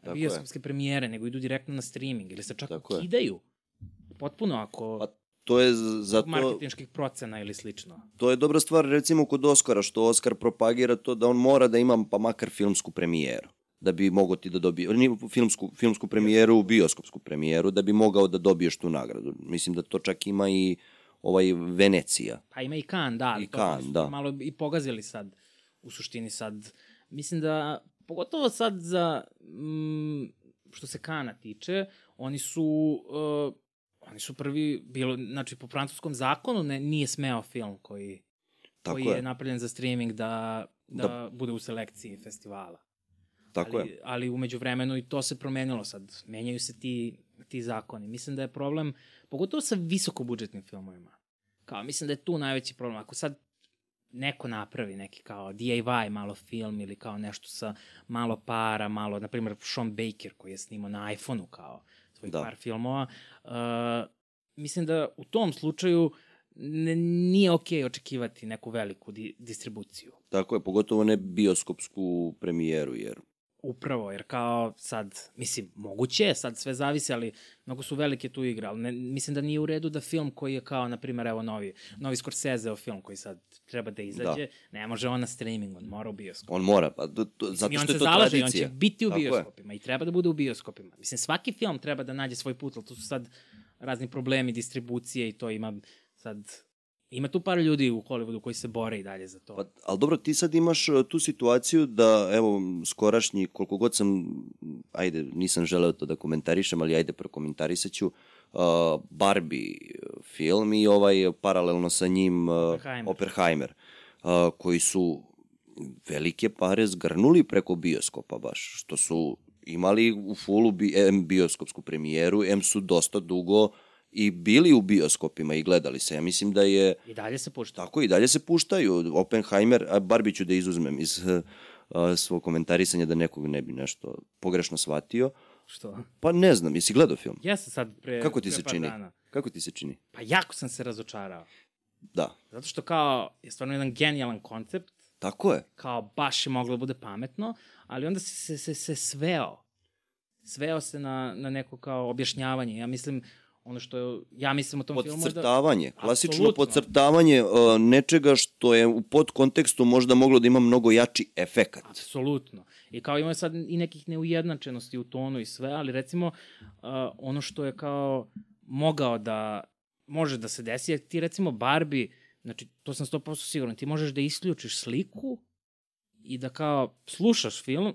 Tako bioskopske je. premijere, nego idu direktno na streaming ili se čak Tako ukidaju. Je. Potpuno ako... Pa to je zato... Marketinških procena ili slično. To je dobra stvar recimo kod Oscara, što Oskar propagira to da on mora da ima pa makar filmsku premijeru da bi mogo ti da dobije, filmsku, filmsku premijeru, bioskopsku premijeru, da bi mogao da dobiješ tu nagradu. Mislim da to čak ima i ovaj Venecija. Pa ima i Kan, da. I Kan, da. Malo i pogazili sad, u suštini sad. Mislim da, pogotovo sad za, mm, što se Kana tiče, oni su, uh, oni su prvi, bilo, znači po francuskom zakonu ne, nije smeo film koji, Tako koji je. je napravljen za streaming da, da, da bude u selekciji festivala. Tako ali, je. Ali umeđu vremenu i to se promenilo sad. Menjaju se ti, ti zakoni. Mislim da je problem, pogotovo sa visokobudžetnim filmovima. Kao, mislim da je tu najveći problem. Ako sad neko napravi neki kao DIY malo film ili kao nešto sa malo para, malo, na primjer Sean Baker koji je snimao na iPhone-u kao svoj da. par filmova, uh, mislim da u tom slučaju ne, nije okej okay očekivati neku veliku di, distribuciju. Tako je, pogotovo ne bioskopsku premijeru, jer Upravo, jer kao sad, mislim, moguće je, sad sve zavisi, ali mnogo su velike tu igre, ali ne, mislim da nije u redu da film koji je kao, na primjer, evo novi, novi Scorsese film koji sad treba da izađe, da. ne može on na streaming, on mora u bioskop. On mora, pa do, do, zato što je to zalaže, tradicija. On će biti u Tako bioskopima je. i treba da bude u bioskopima. Mislim, svaki film treba da nađe svoj put, ali tu su sad razni problemi distribucije i to ima sad Ima tu par ljudi u Hollywoodu koji se bore i dalje za to. Pa, ali dobro, ti sad imaš uh, tu situaciju da, evo, skorašnji, koliko god sam, ajde, nisam želeo to da komentarišem, ali ajde, prokomentarisat ću, uh, Barbie film i ovaj paralelno sa njim uh, Oppenheimer, Oppenheimer uh, koji su velike pare zgrnuli preko bioskopa baš, što su imali u fullu bi, M bioskopsku premijeru, M su dosta dugo uh, i bili u bioskopima i gledali se. Ja mislim da je... I dalje se puštaju. Tako, i dalje se puštaju. Oppenheimer, a bar ću da izuzmem iz uh, svog komentarisanja da nekog ne bi nešto pogrešno shvatio. Što? Pa ne znam, jesi gledao film? Ja sam sad pre, Kako ti pre se čini? Dana. Kako ti se čini? Pa jako sam se razočarao. Da. Zato što kao, je stvarno jedan genijalan koncept. Tako je. Kao baš je moglo da bude pametno, ali onda se, se, se, se sveo. Sveo se na, na neko kao objašnjavanje. Ja mislim, ono što ja mislim o tom filmu... Podcrtavanje, da, klasično absolutno. podcrtavanje uh, nečega što je u podkontekstu možda moglo da ima mnogo jači efekat. Apsolutno. I kao ima sad i nekih neujednačenosti u tonu i sve, ali recimo uh, ono što je kao mogao da može da se desi, ti recimo Barbie, znači to sam 100% siguran, ti možeš da isključiš sliku i da kao slušaš film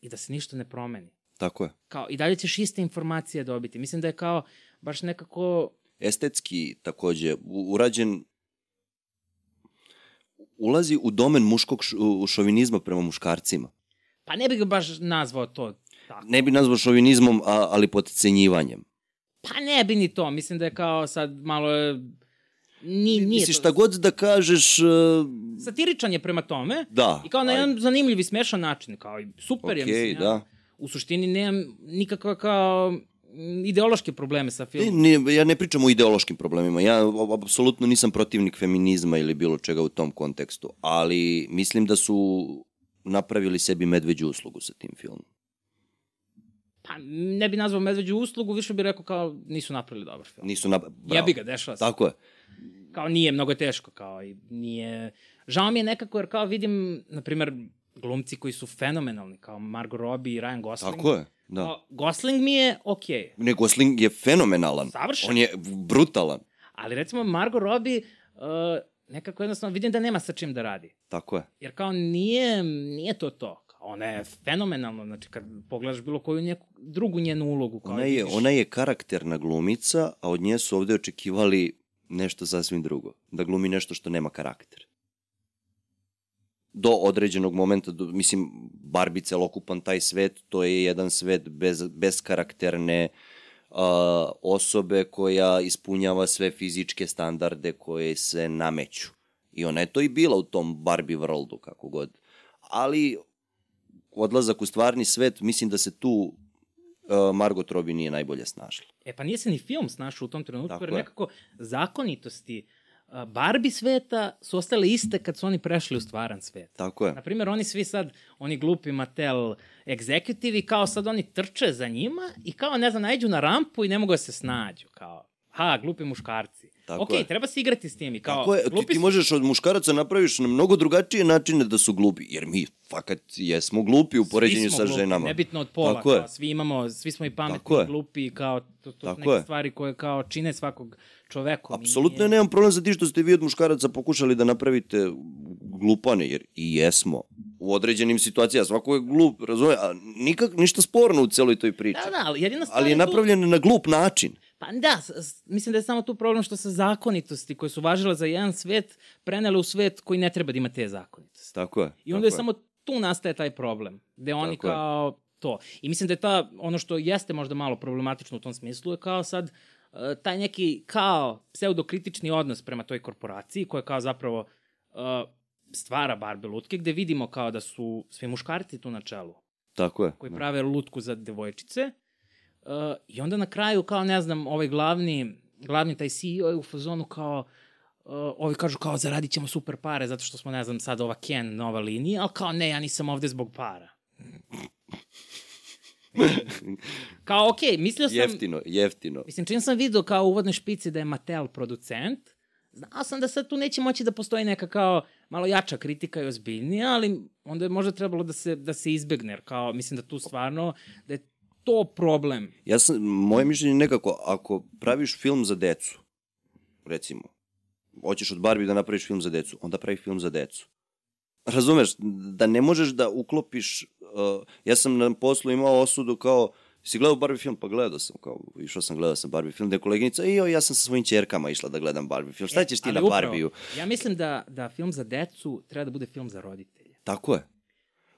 i da se ništa ne promeni. Tako je. Kao, I dalje ćeš iste informacije dobiti. Mislim da je kao baš nekako... Estetski takođe urađen ulazi u domen muškog šovinizma prema muškarcima. Pa ne bih ga baš nazvao to tako. Ne bi nazvao šovinizmom, a, ali podcenjivanjem. Pa ne bi ni to. Mislim da je kao sad malo... Ni, nije Misliš, šta god da kažeš... Uh... Satiričan je prema tome. Da. I kao na jedan zanimljiv i smešan način. Kao, super okay, je, mislim. da. Ja u suštini nemam nikakva kao ideološke probleme sa filmom. Ne, ne, ja ne pričam o ideološkim problemima. Ja apsolutno nisam protivnik feminizma ili bilo čega u tom kontekstu, ali mislim da su napravili sebi medveđu uslugu sa tim filmom. Pa, ne bi nazvao medveđu uslugu, više bih rekao kao nisu napravili dobar film. Nisu napravili, bravo. Jebi ga, dešava se. Tako je. Kao nije mnogo teško, kao i nije... Žao mi je nekako jer kao vidim, na primer, glumci koji su fenomenalni, kao Margot Robbie i Ryan Gosling. Tako je, da. O, Gosling mi je okej. Okay. Ne, Gosling je fenomenalan. Savršen. On je brutalan. Ali recimo Margot Robbie, uh, nekako jednostavno vidim da nema sa čim da radi. Tako je. Jer kao nije, nije to to. Ona je fenomenalna, znači kad pogledaš bilo koju njeku, drugu njenu ulogu. Kao ona, je, ona je karakterna glumica, a od nje su ovde očekivali nešto sasvim drugo. Da glumi nešto što nema karakter do određenog momenta, do, mislim, Barbie celokupan taj svet, to je jedan svet bez, bez karakterne uh, osobe koja ispunjava sve fizičke standarde koje se nameću. I ona je to i bila u tom Barbie worldu, kako god. Ali odlazak u stvarni svet, mislim da se tu uh, Margot Robbie nije najbolje snašla. E pa nije se ni film snašao u tom trenutku, Tako jer je. nekako zakonitosti a, Barbie sveta su ostale iste kad su oni prešli u stvaran svet. Tako je. Naprimjer, oni svi sad, oni glupi Mattel executive kao sad oni trče za njima i kao, ne znam, najđu na rampu i ne mogu da se snađu, kao, ha, glupi muškarci. Tako ok, je. treba se igrati s tim i kao, Tako je, ti, ti možeš od muškaraca napraviš na mnogo drugačije načine da su glupi, jer mi fakat jesmo glupi u poređenju sa glupi, ženama. Nebitno od pola, Tako je. kao, svi imamo, svi smo i pametni, Tako je. i glupi, kao, to, to Tako neke je. stvari koje kao čine svakog čoveka. Apsolutno nemam problem za ti što ste vi od muškaraca pokušali da napravite glupane, jer i jesmo u određenim situacijama. Svako je glup, razume, a nikak, ništa sporno u celoj toj priči. Da, da, ali jedina stvar Ali je tu- napravljen na glup način. Pa da, mislim da je samo tu problem što se zakonitosti koje su važile za jedan svet prenele u svet koji ne treba da ima te zakonitosti. Tako je. I onda je tako samo tu nastaje taj problem, gde oni Tako je. kao to. I mislim da je ta, ono što jeste možda malo problematično u tom smislu je kao sad e, taj neki kao pseudokritični odnos prema toj korporaciji koja kao zapravo e, stvara Barbie lutke gde vidimo kao da su svi muškarci tu na čelu Tako je. koji prave lutku za devojčice. Uh, I onda na kraju, kao ne znam, ovaj glavni, glavni taj CEO je u fazonu kao, uh, ovi kažu kao zaradit ćemo super pare zato što smo, ne znam, sad ova Ken nova linija, ali kao ne, ja nisam ovde zbog para. kao, okej, okay, mislio sam... Jeftino, jeftino. Mislim, čim sam vidio kao u uvodnoj špici da je Mattel producent, znao sam da sad tu neće moći da postoji neka kao malo jača kritika i ozbiljnija, ali onda je možda trebalo da se, da se izbegne, jer kao, mislim da tu stvarno, da je to problem. Ja sam, moje mišljenje je nekako, ako praviš film za decu, recimo, hoćeš od Barbie da napraviš film za decu, onda pravi film za decu. Razumeš, da ne možeš da uklopiš, uh, ja sam na poslu imao osudu kao, si gledao Barbie film? Pa gledao sam, kao, išao sam, gledao sam Barbie film, da je koleginica, i joj, ja sam sa svojim čerkama išla da gledam Barbie film. Šta ćeš ti E, na upravo, Barbiju? Ja mislim da, da film za decu treba da bude film za roditelje. Tako je.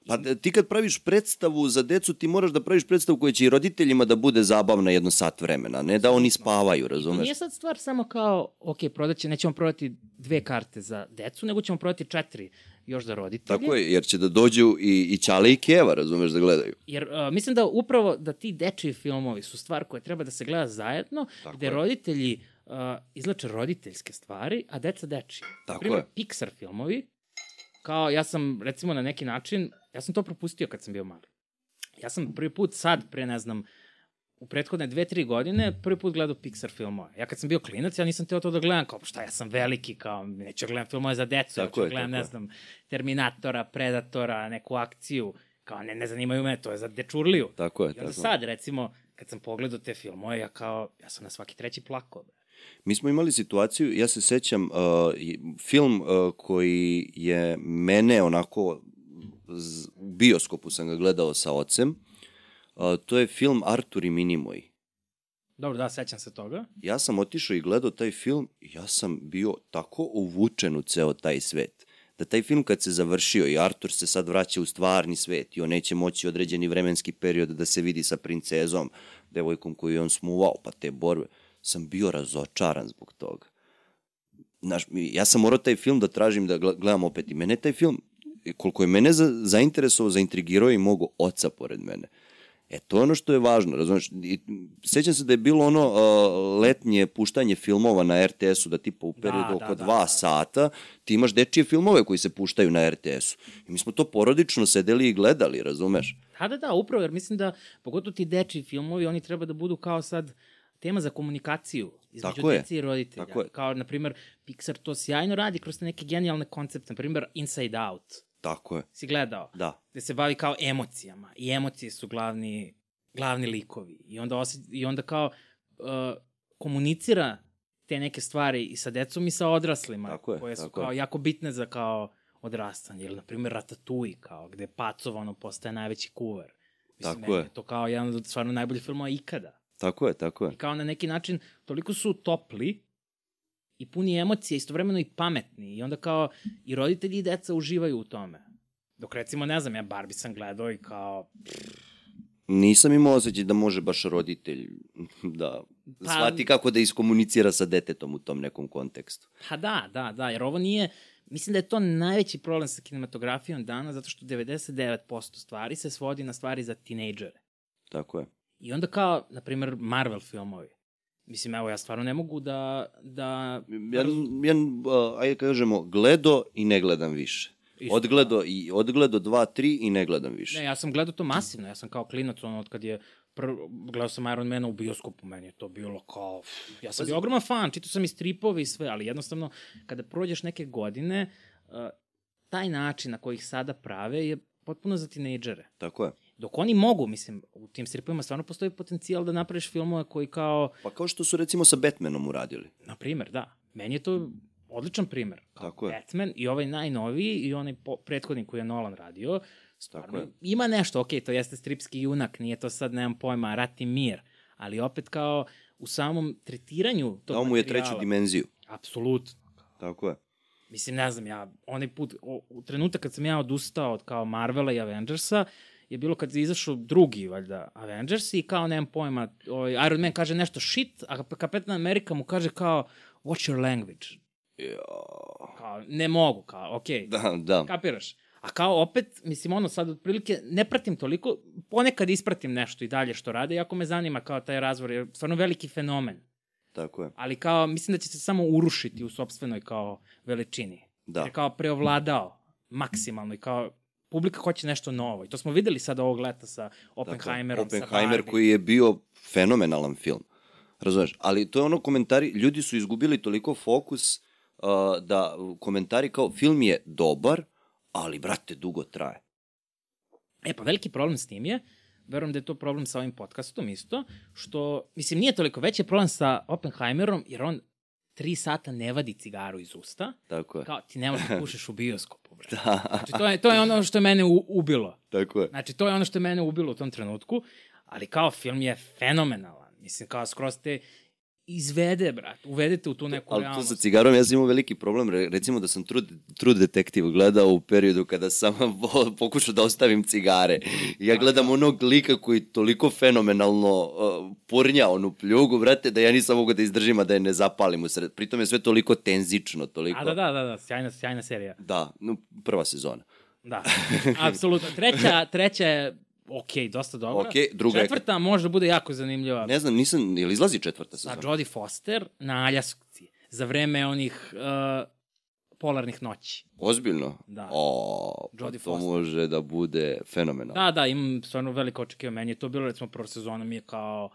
Pa da- ti kad praviš predstavu za decu, ti moraš da praviš predstavu koja će i roditeljima da bude zabavna jedno sat vremena, ne da oni spavaju, I razumeš? nije sad stvar samo kao, ok, prodaće, nećemo prodati dve karte za decu, nego ćemo prodati četiri još za roditelje. Tako je, jer će da dođu i, i Ćale i Keva, razumeš, da gledaju. Jer uh, mislim da upravo da ti dečiji filmovi su stvar koja treba da se gleda zajedno, Tako gde je. roditelji uh, izlače roditeljske stvari, a deca dečije. Tako Primer, je. Pixar filmovi, kao ja sam recimo na neki način, ja sam to propustio kad sam bio mali. Ja sam prvi put sad, pre ne znam, u prethodne dve, tri godine prvi put gledao Pixar filmove. Ja kad sam bio klinac, ja nisam teo to da gledam, kao šta, ja sam veliki, kao neću da gledam filmove za decu, ja Tako ću da je, gledam, ne znam, Terminatora, Predatora, neku akciju, kao ne, ne zanimaju me, to je za dečurliju. Tako je, I onda tako. sad, recimo, kad sam pogledao te filmove, ja kao, ja sam na svaki treći plakao. bre. Mi smo imali situaciju, ja se sećam, uh, film uh, koji je mene onako, u bioskopu sam ga gledao sa ocem, uh, to je film Artur i Minimoj. Dobro, da, sećam se toga. Ja sam otišao i gledao taj film i ja sam bio tako uvučen u ceo taj svet. Da taj film kad se završio i Artur se sad vraća u stvarni svet i on neće moći određeni vremenski period da se vidi sa princezom, devojkom koju je on smuvao, pa te borbe, sam bio razočaran zbog toga. Znaš, mi- ja sam morao taj film da tražim da gle- gledam opet i mene taj film, koliko je mene za, zainteresovao, zaintrigirao i mogo oca pored mene. E, to je ono što je važno, razumeš? I, sećam se da je bilo ono uh, letnje puštanje filmova na RTS-u, da tipa u periodu da, oko da, dva da. sata ti imaš dečije filmove koji se puštaju na RTS-u. I mi smo to porodično sedeli i gledali, razumeš? Da, da, da, upravo, jer mislim da, pogotovo ti dečiji filmovi, oni treba da budu kao sad tema za komunikaciju između Tako dece i roditelja. Tako je. Kao, na primer, Pixar to sjajno radi kroz neke genijalne koncepte, na primer Inside Out. Tako je. Si gledao? Da. Gde se bavi kao emocijama. I emocije su glavni, glavni likovi. I onda, osje, i onda kao uh, komunicira te neke stvari i sa decom i sa odraslima. Tako je, koje su tako kao je. jako bitne za kao odrastanje. Ili, na primjer, Ratatouille, kao, gde pacovano postaje najveći kuvar. Mislim, Tako meni je. To kao jedan od stvarno najboljih filmova ikada. Tako je, tako je. I kao na neki način, toliko su topli i puni emocije, istovremeno i pametni. I onda kao i roditelji i deca uživaju u tome. Dok recimo, ne znam, ja Barbie sam gledao i kao... Nisam imao osjećaj da može baš roditelj da Pa- shvati kako da iskomunicira sa detetom u tom nekom kontekstu. Ha da, da, da, jer ovo nije... Mislim da je to najveći problem sa kinematografijom danas, zato što 99% stvari se svodi na stvari za tinejdžere. Tako je. I onda kao, na primer, Marvel filmovi. Mislim, evo, ja stvarno ne mogu da... da Ja, ja uh, ajde kažemo, gledo i ne gledam više. Isto, odgledo, i, odgledo dva, tri i ne gledam više. Ne, ja sam gledao to masivno, ja sam kao klinac, ono, od kad je, pr... gledao sam Iron Mana u bioskopu, meni je to bilo kao, ja sam bio ogroman fan, čitao sam i stripove i sve, ali jednostavno, kada prođeš neke godine, uh, taj način na koji ih sada prave je potpuno za tinejdžere. Tako je. Dok oni mogu, mislim, u tim stripovima stvarno postoji potencijal da napraviš filmove koji kao, Pa kao što su recimo sa Batmanom uradili. na primer, da, meni je to odličan primer. Kao Tako je. Batman i ovaj najnoviji i onaj po, prethodni koji je Nolan radio, stvarno Tako je. ima nešto, ok, to jeste stripski junak, nije to sad, nemam pojma, rat i mir, ali opet kao u samom tretiranju tog Dao mu je treću dimenziju. Apsolutno. Tako je. Mislim, ne znam, ja, onaj put, o, u trenutak kad sam ja odustao od kao Marvela i Avengersa, je bilo kad je izašao drugi, valjda, Avengers i kao, nemam pojma, ovaj, Iron Man kaže nešto shit, a Kapetan Amerika mu kaže kao, what's your language? Kao, ne mogu, kao, okej, okay, Da, da. kapiraš. A kao opet, mislim, ono, sad otprilike ne pratim toliko, ponekad ispratim nešto i dalje što rade, jako me zanima kao taj razvor, jer je stvarno veliki fenomen. Tako je. Ali kao, mislim da će se samo urušiti u sobstvenoj kao veličini. Da. Jer je kao preovladao maksimalno i kao publika hoće nešto novo. I to smo videli sad ovog leta sa Oppenheimerom, dakle, sa Oppenheimer Barbie. koji je bio fenomenalan film. Razumeš? Ali to je ono komentari, ljudi su izgubili toliko fokus uh, da komentari kao film je dobar, ali brate dugo traje. E pa veliki problem s tim je, verujem da je to problem sa ovim podcastom isto, što, mislim, nije toliko, već je problem sa Oppenheimerom, jer on tri sata ne vadi cigaru iz usta, Tako je. kao ti ne možeš da pušiš u bioskopu, bre. Da, Znači, to je, to je ono što je mene u, ubilo. tako je. Znači, to je ono što je mene ubilo u tom trenutku, ali kao film je fenomenalan. Mislim, kao skroz te izvede, brat, uvedete u tu neku Ali to realnost. sa cigarom ja sam imao veliki problem. Re- Recimo da sam True, True Detective gledao u periodu kada sam pokušao da ostavim cigare. Ja gledam onog lika koji toliko fenomenalno uh, purnja onu pljugu, brate, da ja nisam mogao da izdržim, a da je ne zapalim u sred. Pritom je sve toliko tenzično, toliko... A da, da, da, da, sjajna, sjajna serija. Da, no, prva sezona. Da, apsolutno. Treća, treća je ok, dosta dobra. Okej, druga je- Četvrta može da bude jako zanimljiva. Ne znam, nisam, je li izlazi četvrta Sa sezona? Jodie Foster na Aljasci za vreme onih uh, polarnih noći. Ozbiljno? Da. O, pa Jodie to Foster. može da bude fenomenalno. Da, da, imam stvarno veliko očekivanje. Meni je to bilo, recimo, prva sezona mi je kao...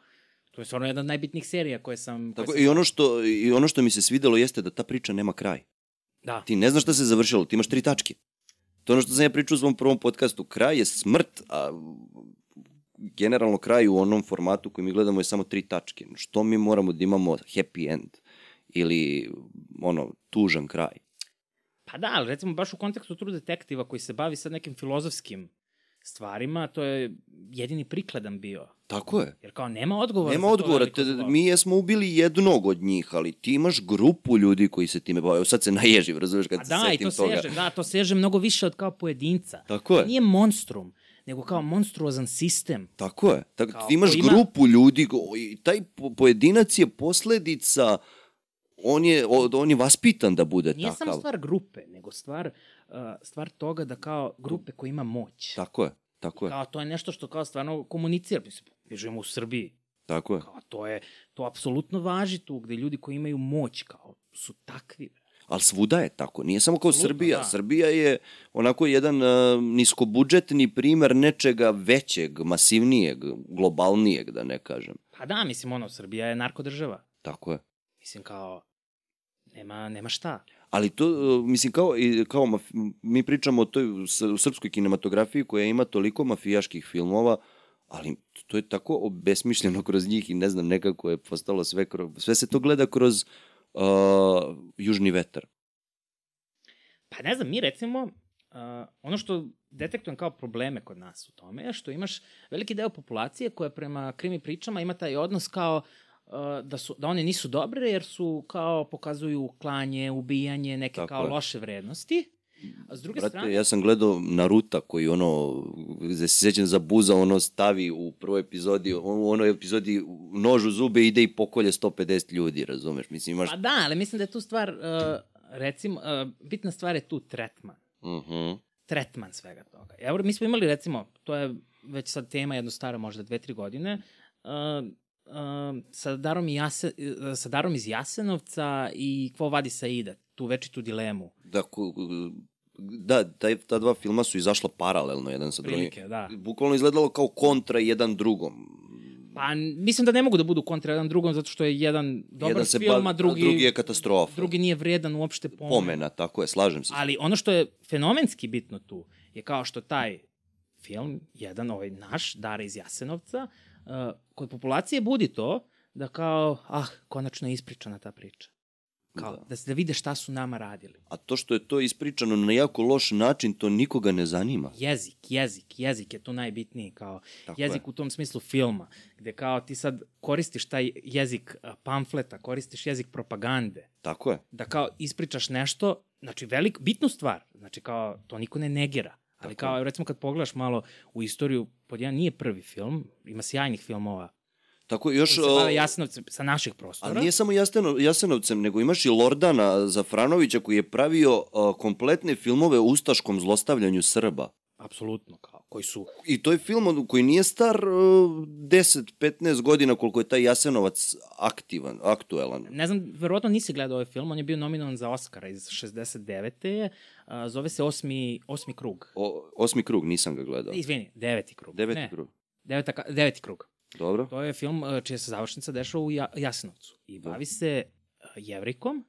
To je stvarno jedna od najbitnijih serija koje sam... Koje Tako, sam... i, ono što, I ono što mi se svidelo jeste da ta priča nema kraj. Da, Ti ne znaš šta se završilo, ti imaš tri tačke. To je ono što sam ja pričao u svom prvom podcastu. Kraj je smrt, a generalno kraj u onom formatu koji mi gledamo je samo tri tačke. Što mi moramo da imamo happy end ili ono, tužan kraj. Pa da, ali recimo baš u kontekstu True Detektiva koji se bavi sad nekim filozofskim stvarima, to je jedini prikladan bio. Tako je. Jer kao nema odgovora. Nema odgovora, te, mi jesmo ubili jednog od njih, ali ti imaš grupu ljudi koji se time bave. Evo sad se naježim, razumeš, kad A se da, setim to toga. seže, da, to seže mnogo više od kao pojedinca. Tako je. Nije monstrum, nego kao monstruozan sistem. Tako je. Tako, Kao, ti imaš ima- grupu ljudi i taj po- pojedinac je posledica on je, on je vaspitan da bude Nije takav. samo stvar grupe, nego stvar, uh, stvar toga da kao grupe koji ima moć. Tako je, tako je, Kao to je nešto što kao stvarno komunicira. Mislim, mi živimo u Srbiji. tako je. Kao to je, to apsolutno važi tu, gde ljudi koji imaju moć kao su takvi. Ali svuda je tako, nije samo kao Srbija. da. Srbija je onako jedan uh, niskobudžetni primer nečega većeg, masivnijeg, globalnijeg, da ne kažem. Pa da, mislim, ono, Srbija je narkodržava. Tako je. Mislim, kao, nema, nema šta. Ali to, uh, mislim, kao, kao maf- mi pričamo o toj srpskoj kinematografiji koja ima toliko mafijaških filmova, ali to je tako obesmišljeno kroz njih i ne znam, nekako je postalo sve, kroz, sve se to gleda kroz uh, južni vetar. Pa ne znam, mi recimo, uh, ono što detektujem kao probleme kod nas u tome je što imaš veliki deo populacije koja prema krimi pričama ima taj odnos kao uh, da, su, da one nisu dobre jer su kao pokazuju klanje, ubijanje, neke Tako kao je. loše vrednosti. A s druge Brate, strane... ja sam gledao Naruta koji ono, gde se sećam za buza, ono stavi u prvoj epizodi, on, u onoj epizodi nož u zube ide i pokolje 150 ljudi, razumeš? Mislim, imaš... Pa da, ali mislim da je tu stvar, uh, recimo, uh, bitna stvar je tu tretman. Mhm. tretman svega toga. Evo, mi smo imali recimo, to je već sad tema jedno stara možda dve, tri godine, uh, uh, sa, darom i Jase, uh, sa darom iz Jasenovca i Kvo vadi Saida, tu večitu dilemu. Da, ku, da taj, ta dva filma su izašla paralelno jedan sa drugim. Prilike, da. Bukvalno izgledalo kao kontra jedan drugom. Pa mislim da ne mogu da budu kontra jedan drugom zato što je jedan dobar jedan se film, a drugi, drugi je katastrofa. drugi nije vredan uopšte pomena. Pomena, tako je, slažem se. Ali ono što je fenomenski bitno tu je kao što taj film, jedan ovaj naš, Dara iz Jasenovca, uh, kod populacije budi to da kao, ah, konačno je ispričana ta priča. Kao, da. da, da vide šta su nama radili. A to što je to ispričano na jako loš način, to nikoga ne zanima. Jezik, jezik, jezik je tu najbitniji, kao Tako jezik je. u tom smislu filma, gde kao ti sad koristiš taj jezik pamfleta, koristiš jezik propagande. Tako je. Da kao ispričaš nešto, znači velik, bitnu stvar, znači kao to niko ne negira. Ali Tako kao, recimo kad pogledaš malo u istoriju, pod jedan nije prvi film, ima sjajnih filmova Tako još... Bave Jasenovcem sa naših prostora. A nije samo Jaseno, Jasenovcem, nego imaš i Lordana Zafranovića koji je pravio uh, kompletne filmove o ustaškom zlostavljanju Srba. Apsolutno, kao, koji su... I to je film koji nije star uh, 10-15 godina koliko je taj Jasenovac aktivan, aktuelan. Ne znam, verovatno nisi gledao ovaj film, on je bio nominovan za Oscara iz 69. Uh, zove se Osmi, Osmi krug. O, osmi krug, nisam ga gledao. Izvini, deveti krug. Deveti ne. krug. Deveta, deveti krug. Dobro. To je film uh, čija se završnica dešava u Jasenovcu i bavi se uh, jevrikom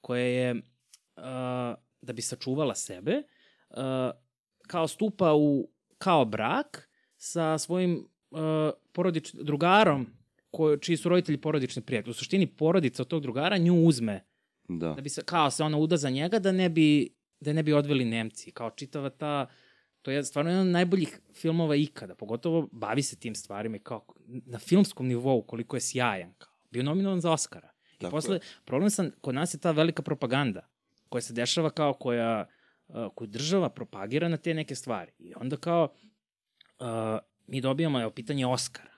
koja je, uh, da bi sačuvala sebe, kao stupa u kao brak sa svojim porodič, drugarom koji, čiji su roditelji porodični prijatelji. U suštini porodica od tog drugara nju uzme da, da bi se, kao se ona uda za njega da ne bi, da ne bi odveli Nemci. Kao čitava ta to je stvarno jedan od najboljih filmova ikada, pogotovo bavi se tim stvarima i kao na filmskom nivou koliko je sjajan, kao. Bio nominovan za Oscara. I Tako posle, je. problem sam, kod nas je ta velika propaganda koja se dešava kao koja, koju država propagira na te neke stvari. I onda kao uh, mi dobijamo evo, pitanje Oscara,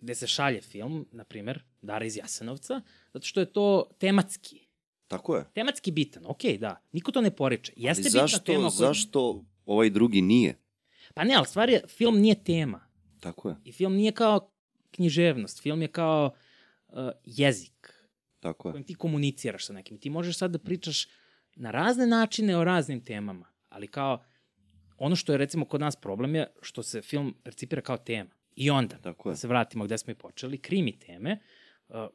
gde se šalje film, na primer, Dara iz Jasenovca, zato što je to tematski. Tako je. Tematski bitan, okej, okay, da. Niko to ne poriče. Jeste Ali zašto, bitna tema koja... zašto ovaj drugi nije. Pa ne, ali stvar je, film nije tema. Tako je. I film nije kao književnost, film je kao uh, jezik. Tako je. Kojim ti komuniciraš sa nekim. Ti možeš sad da pričaš na razne načine o raznim temama, ali kao ono što je recimo kod nas problem je što se film percipira kao tema. I onda, Tako je. da se vratimo gde smo i počeli, krimi teme uh,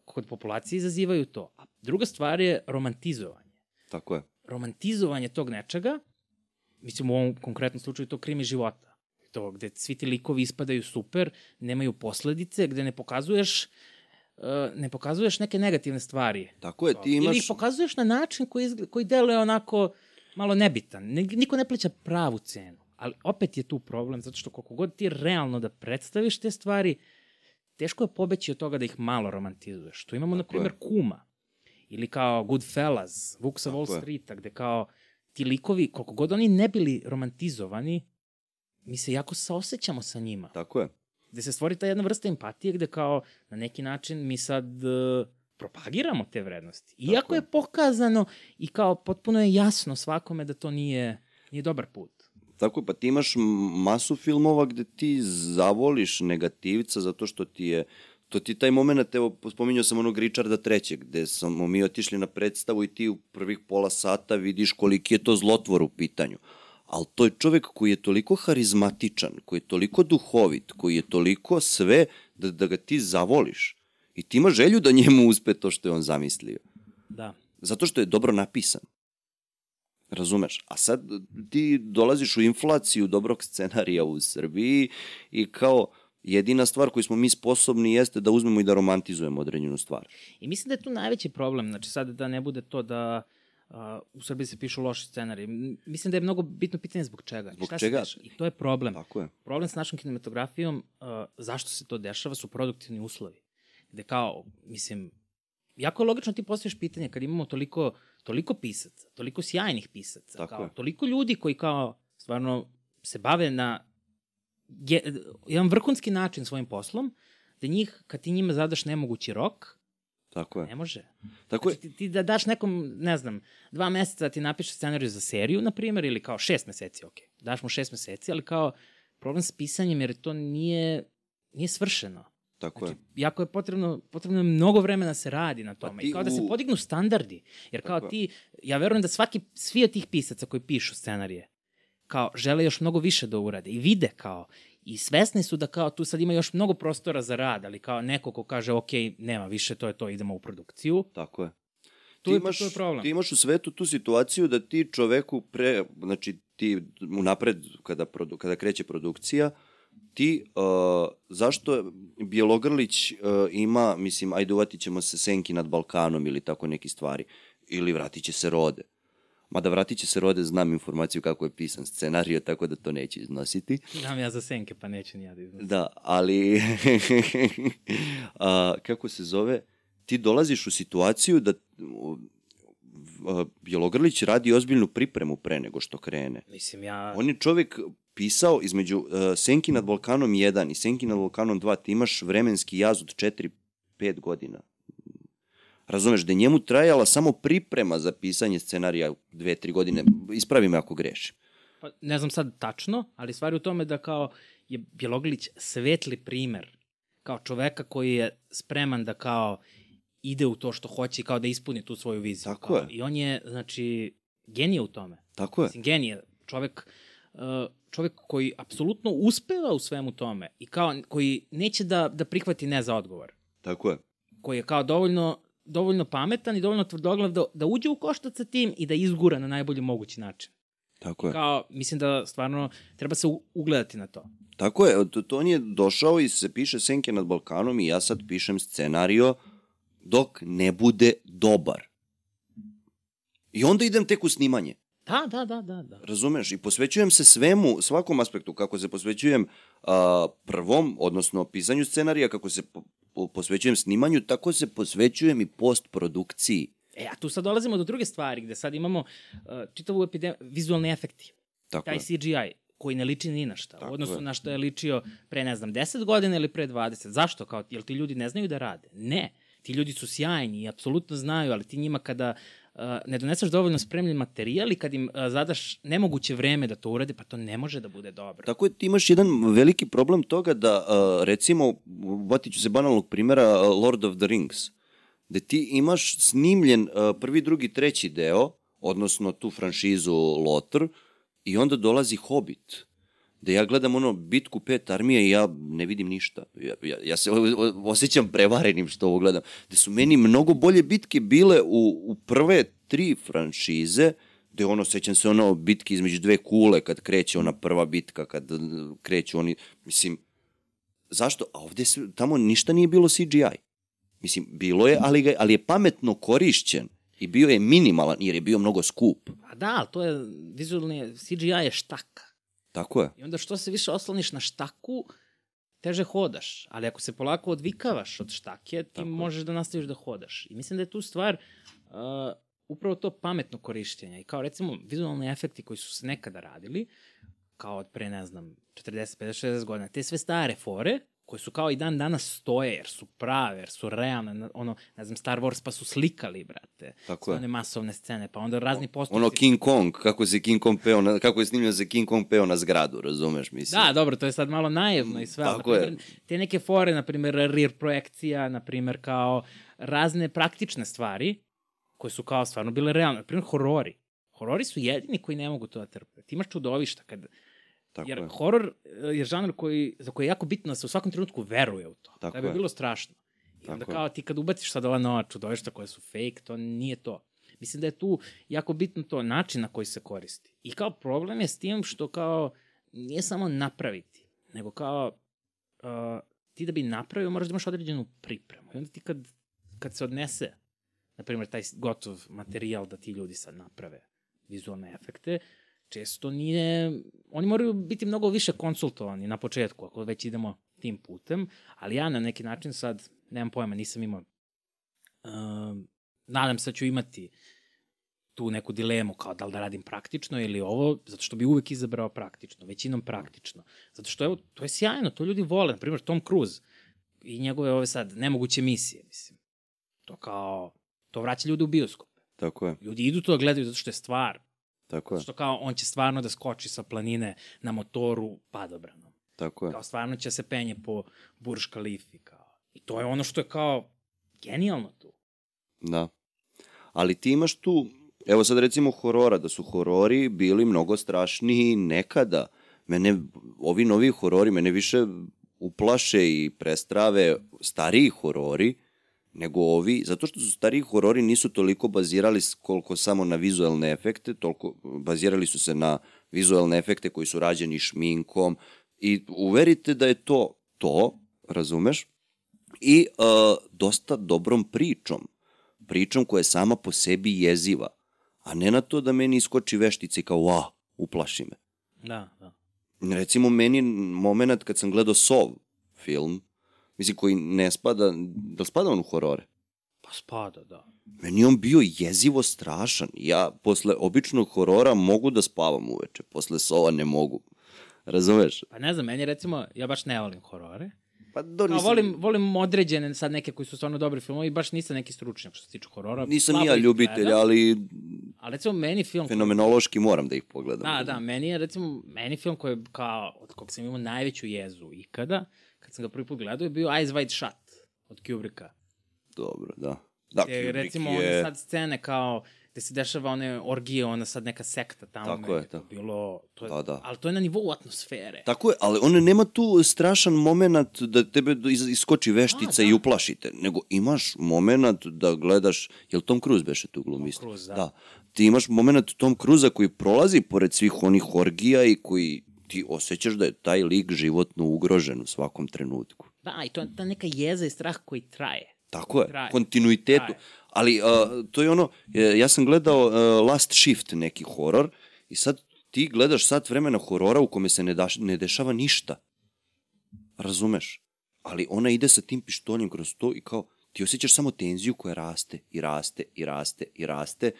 kod populacije izazivaju to. A druga stvar je romantizovanje. Tako je. Romantizovanje tog nečega mislim u ovom konkretnom slučaju to krimi života. To gde svi ti likovi ispadaju super, nemaju posledice, gde ne pokazuješ uh, ne pokazuješ neke negativne stvari. Tako je, ti imaš... Ili ih pokazuješ na način koji, izgled, koji deluje onako malo nebitan. Niko ne plaća pravu cenu. Ali opet je tu problem, zato što koliko god ti realno da predstaviš te stvari, teško je pobeći od toga da ih malo romantizuješ. Tu imamo, Tako na primjer, je. Kuma. Ili kao Goodfellas, Vuk sa Wall Streeta, gde kao ti likovi, koliko god oni ne bili romantizovani, mi se jako saosećamo sa njima. Tako je. Gde se stvori ta jedna vrsta empatije gde kao na neki način mi sad uh, propagiramo te vrednosti. Iako Tako je pokazano i kao potpuno je jasno svakome da to nije, nije dobar put. Tako je, pa ti imaš masu filmova gde ti zavoliš negativca zato što ti je to ti taj moment, evo, spominjao sam onog Richarda III, gde smo mi otišli na predstavu i ti u prvih pola sata vidiš koliki je to zlotvor u pitanju. Ali to je čovek koji je toliko harizmatičan, koji je toliko duhovit, koji je toliko sve da, da ga ti zavoliš. I ti ima želju da njemu uspe to što je on zamislio. Da. Zato što je dobro napisan. Razumeš? A sad ti dolaziš u inflaciju dobrog scenarija u Srbiji i kao Jedina stvar koju smo mi sposobni jeste da uzmemo i da romantizujemo određenu stvar. I mislim da je tu najveći problem, znači sad da ne bude to da uh, u Srbiji se pišu loši scenari. Mislim da je mnogo bitno pitanje zbog čega. Zbog Šta čega? I to je problem. Tako je. Problem s našom kinematografijom, uh, zašto se to dešava, su produktivni uslovi. Gde kao, mislim, jako je logično ti postaviš pitanje kad imamo toliko, toliko pisaca, toliko sjajnih pisaca, Tako kao, je. toliko ljudi koji kao stvarno se bave na je, jedan vrhunski način svojim poslom, da njih, kad ti njima zadaš nemogući rok, Tako je. Ne može. Tako znači, je. Ti, ti da daš nekom, ne znam, dva meseca da ti napiše scenariju za seriju, na primjer, ili kao šest meseci, ok. Daš mu šest meseci, ali kao problem s pisanjem, jer to nije, nije svršeno. Tako Znači, je. jako je potrebno, potrebno je mnogo vremena da se radi na tome. ti I kao da se podignu standardi. Jer kao Tako ti, ja verujem da svaki, svi od tih pisaca koji pišu scenarije, kao žele još mnogo više da urade i vide kao i svesni su da kao tu sad ima još mnogo prostora za rad, ali kao neko ko kaže ok, nema više, to je to, idemo u produkciju, Tako je. Tu Ti je- imaš, to je problem. Ti imaš u svetu tu situaciju da ti čoveku pre, znači ti unapred kada, produ, kada kreće produkcija, ti, uh, zašto Bjelogrlić uh, ima, mislim, ajde uvatit ćemo se Senki nad Balkanom ili tako neki stvari, ili vratit će se Rode. Mada vratit će se Rode, znam informaciju kako je pisan scenario, tako da to neću iznositi. znam ja za senke, pa neću ni ja da iznosim. Da, ali a, kako se zove, ti dolaziš u situaciju da u, a, Bjelogrlić radi ozbiljnu pripremu pre nego što krene. Mislim, ja... On je čovjek pisao između uh, Senki nad Balkanom 1 i Senki nad Balkanom 2, ti imaš vremenski jaz od 4-5 godina. Razumeš, da je njemu trajala samo priprema za pisanje scenarija 2-3 godine. Ispravi me ako grešim. Pa, ne znam sad tačno, ali stvar je u tome da kao je Bjelogrlić svetli primer kao čoveka koji je spreman da kao ide u to što hoće i kao da ispuni tu svoju viziju. Tako kao, je. I on je, znači, genije u tome. Tako je. Mislim, genije. Čovek, uh, čovek koji apsolutno uspeva u svemu tome i kao koji neće da, da prihvati ne za odgovor. Tako je. Koji je kao dovoljno dovoljno pametan i dovoljno tvrdoglav da, da uđe u koštac sa tim i da izgura na najbolji mogući način. Tako je. Kao, mislim da stvarno treba se ugledati na to. Tako je, to, to on je došao i se piše Senke nad Balkanom i ja sad pišem scenario dok ne bude dobar. I onda idem tek u snimanje. Da, da, da, da, da. Razumeš? I posvećujem se svemu, svakom aspektu, kako se posvećujem a, prvom, odnosno pisanju scenarija, kako se po, po, posvećujem snimanju, tako se posvećujem i postprodukciji. E, a tu sad dolazimo do druge stvari, gde sad imamo uh, čitavu epidemiju, vizualni efekti, Tako taj je. CGI, koji ne liči ni na šta, Tako je. na što je ličio pre, ne znam, 10 godina ili pre 20. Zašto? Kao, jel ti ljudi ne znaju da rade? Ne. Ti ljudi su sjajni i apsolutno znaju, ali ti njima kada uh, ne doneseš dovoljno spremljen materijal i kad im uh, zadaš nemoguće vreme da to urade, pa to ne može da bude dobro. Tako je, ti imaš jedan veliki problem toga da, uh, recimo, vatit ću se banalnog primjera uh, Lord of the Rings, gde ti imaš snimljen prvi, drugi, treći deo, odnosno tu franšizu Lotr, i onda dolazi Hobbit, da ja gledam ono bitku pet armije i ja ne vidim ništa. Ja, ja, ja se osjećam prevarenim što ovo gledam. Da su meni mnogo bolje bitke bile u, u prve tri franšize, gde ono, sećam se ono bitke između dve kule kad kreće ona prva bitka, kad uh, kreću oni, mislim, zašto? A ovde se, tamo ništa nije bilo CGI. Mislim, bilo je, ali, ga, ali je pametno korišćen i bio je minimalan jer je bio mnogo skup. A da, ali to je vizualni, CGI je štaka. Tako je. I onda što se više osloniš na štaku, teže hodaš. Ali ako se polako odvikavaš od štake, ti Tako možeš da nastaviš da hodaš. I mislim da je tu stvar uh, upravo to pametno korišćenje. I kao recimo vizualni efekti koji su se nekada radili, kao od pre, ne znam, 40, 50, 60 godina, te sve stare fore, koje su kao i dan danas stoje, jer su prave, jer su realne, ono, ne znam, Star Wars pa su slikali, brate. Tako je. one masovne scene, pa onda razni postupci. Ono King Kong, kako se King Kong peo na, kako je snimljeno za King Kong peo na zgradu, razumeš, mislim. Da, dobro, to je sad malo naivno i sve. Tako na je. Te neke fore, na primjer, rear projekcija, na primjer, kao razne praktične stvari, koje su kao stvarno bile realne. Na primjer, horori. Horori su jedini koji ne mogu to da trpe. Ti imaš čudovišta, kad, Tako jer je. horor eh, je žanr koji, za koji je jako bitno da se u svakom trenutku veruje u to. Tako da bi je. bilo strašno. I onda Tako kao ti kad ubaciš sad ova nova čudovišta koja su fake, to nije to. Mislim da je tu jako bitno to način na koji se koristi. I kao problem je s tim što kao nije samo napraviti, nego kao uh, ti da bi napravio moraš da imaš određenu pripremu. I onda ti kad, kad se odnese, na primjer, taj gotov materijal da ti ljudi sad naprave vizualne efekte, često nije, oni moraju biti mnogo više konsultovani na početku, ako već idemo tim putem, ali ja na neki način sad, nemam pojma, nisam imao, um, nadam se da ću imati tu neku dilemu kao da li da radim praktično ili ovo, zato što bi uvek izabrao praktično, većinom praktično. Zato što evo, to je sjajno, to ljudi vole. Na primjer, Tom Cruise i njegove ove sad nemoguće misije, mislim. To kao, to vraća ljude u bioskop. Tako je, Ljudi idu to da gledaju zato što je stvar. Tako je, što kao, on će stvarno da skoči sa planine na motoru padobranom. tako je. Kao stvarno će se penje po Burj Khalifi, kao. I to je ono što je kao genijalno tu. Da. Ali ti imaš tu, evo sad recimo horora, da su horori bili mnogo strašniji nekada. Mene, ovi novi horori, mene više uplaše i prestrave stariji horori, nego ovi, zato što su stariji horori nisu toliko bazirali koliko samo na vizualne efekte, toliko bazirali su se na vizualne efekte koji su rađeni šminkom i uverite da je to to, razumeš, i uh, dosta dobrom pričom. Pričom koja je sama po sebi jeziva, a ne na to da meni iskoči veštica i kao, wow, uplaši me. Da, da. Recimo, meni moment kad sam gledao Sov film, mislim, koji ne spada, da spada on u horore? Pa spada, da. Meni on bio jezivo strašan. Ja posle običnog horora mogu da spavam uveče, posle Sova ne mogu. Razumeš? Pa ne znam, meni recimo, ja baš ne volim horore. Pa do, nisam, volim, volim određene sad neke koji su stvarno dobri filmovi, baš nisam neki stručnjak što se tiče horora. nisam ja ljubitelj, gledam. ali Ali recimo meni film... koji- fenomenološki moram da ih pogledam. Da, da, meni je recimo, meni film koji je kao, od kog sam imao najveću jezu ikada, kad sam ga prvi put gledao, je bio Eyes Wide Shut od Kubricka. Dobro, da. Da, Gde, Kubrick recimo, je... one sad scene kao, gde se dešava one orgije, ona sad neka sekta tamo. Tako je, to da. bilo, to je, Da, da. ali to je na nivou atmosfere. Tako je, ali on nema tu strašan moment da tebe iskoči veštica A, i da. uplašite, nego imaš moment da gledaš, jel Tom Cruise beše tu glumista? Cruise, da. da. Ti imaš moment Tom Cruza koji prolazi pored svih onih orgija i koji ti osjećaš da je taj lik životno ugrožen u svakom trenutku. Da, i to je ta neka jeza i strah koji traje. Tako je, Traje. kontinuitetu. Traje. Ali uh, to je ono, e, ja sam gledao uh, Last Shift neki horor i sad ti gledaš sat vremena horora u kome se ne, daš, ne dešava ništa. Razumeš? Ali ona ide sa tim pištoljem kroz to i kao ti osjećaš samo tenziju koja raste i raste i raste i raste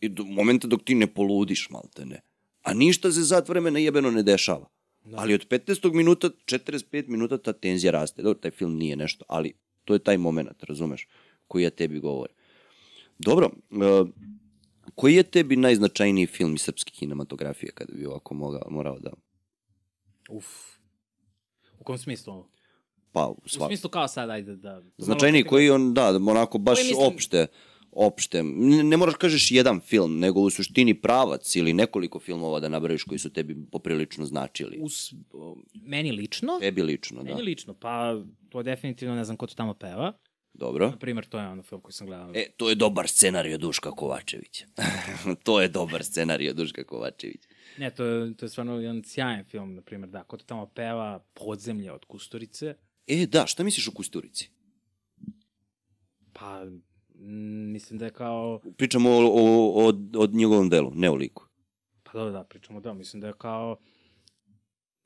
i do momenta dok ti ne poludiš malte ne. A ništa se sat vremena jebeno ne dešava. Da. Ali od 15. minuta, 45 minuta ta tenzija raste. Dobro, taj film nije nešto, ali to je taj moment, razumeš, koji ja tebi govorim. Dobro, uh, koji je tebi najznačajniji film iz srpske kinematografije, kada bi ovako mogao, morao da... Uf. U kom smislu? Pa, u U sva... smislu kao sad, ajde da... Značajniji koji on, da, da onako baš Koji mislim- opšte, opšte. Ne, moraš kažeš jedan film, nego u suštini pravac ili nekoliko filmova da nabraviš koji su tebi poprilično značili. Us, meni lično? Tebi lično, da. Meni lično, pa to definitivno ne znam ko to tamo peva. Dobro. Na primjer, to je ono film koji sam gledao. E, to je dobar scenarij od Duška Kovačevića. to je dobar scenarij od Duška Kovačevića. Ne, to je, to je stvarno jedan sjajan film, na primjer, da, ko to tamo peva Podzemlje od Kusturice. E, da, šta misliš o Kusturici? Pa, mislim da je kao, Pričamo o, o, o, o njegovom delu, ne o liku. pa dobro da, pričamo da, mislim da je kao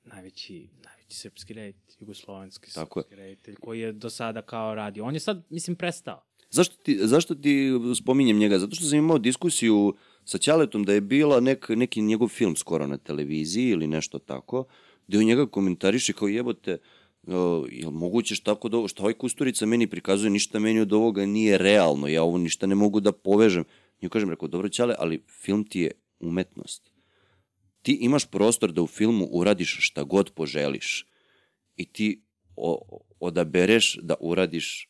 najveći, najveći srpski reditelj, jugoslovenski Tako je. srpski reditelj, koji je do sada kao radio. On je sad, mislim, prestao. Zašto ti, zašto ti spominjem njega? Zato što sam imao diskusiju sa Ćaletom da je bila nek, neki njegov film skoro na televiziji ili nešto tako, gde on njega komentariše kao jebote, uh, jel moguće šta tako da šta ovaj Kusturica meni prikazuje, ništa meni od ovoga nije realno, ja ovo ništa ne mogu da povežem. Nju kažem, rekao, dobro Ćale, ali film ti je umetnost. Ti imaš prostor da u filmu uradiš šta god poželiš i ti o, odabereš da uradiš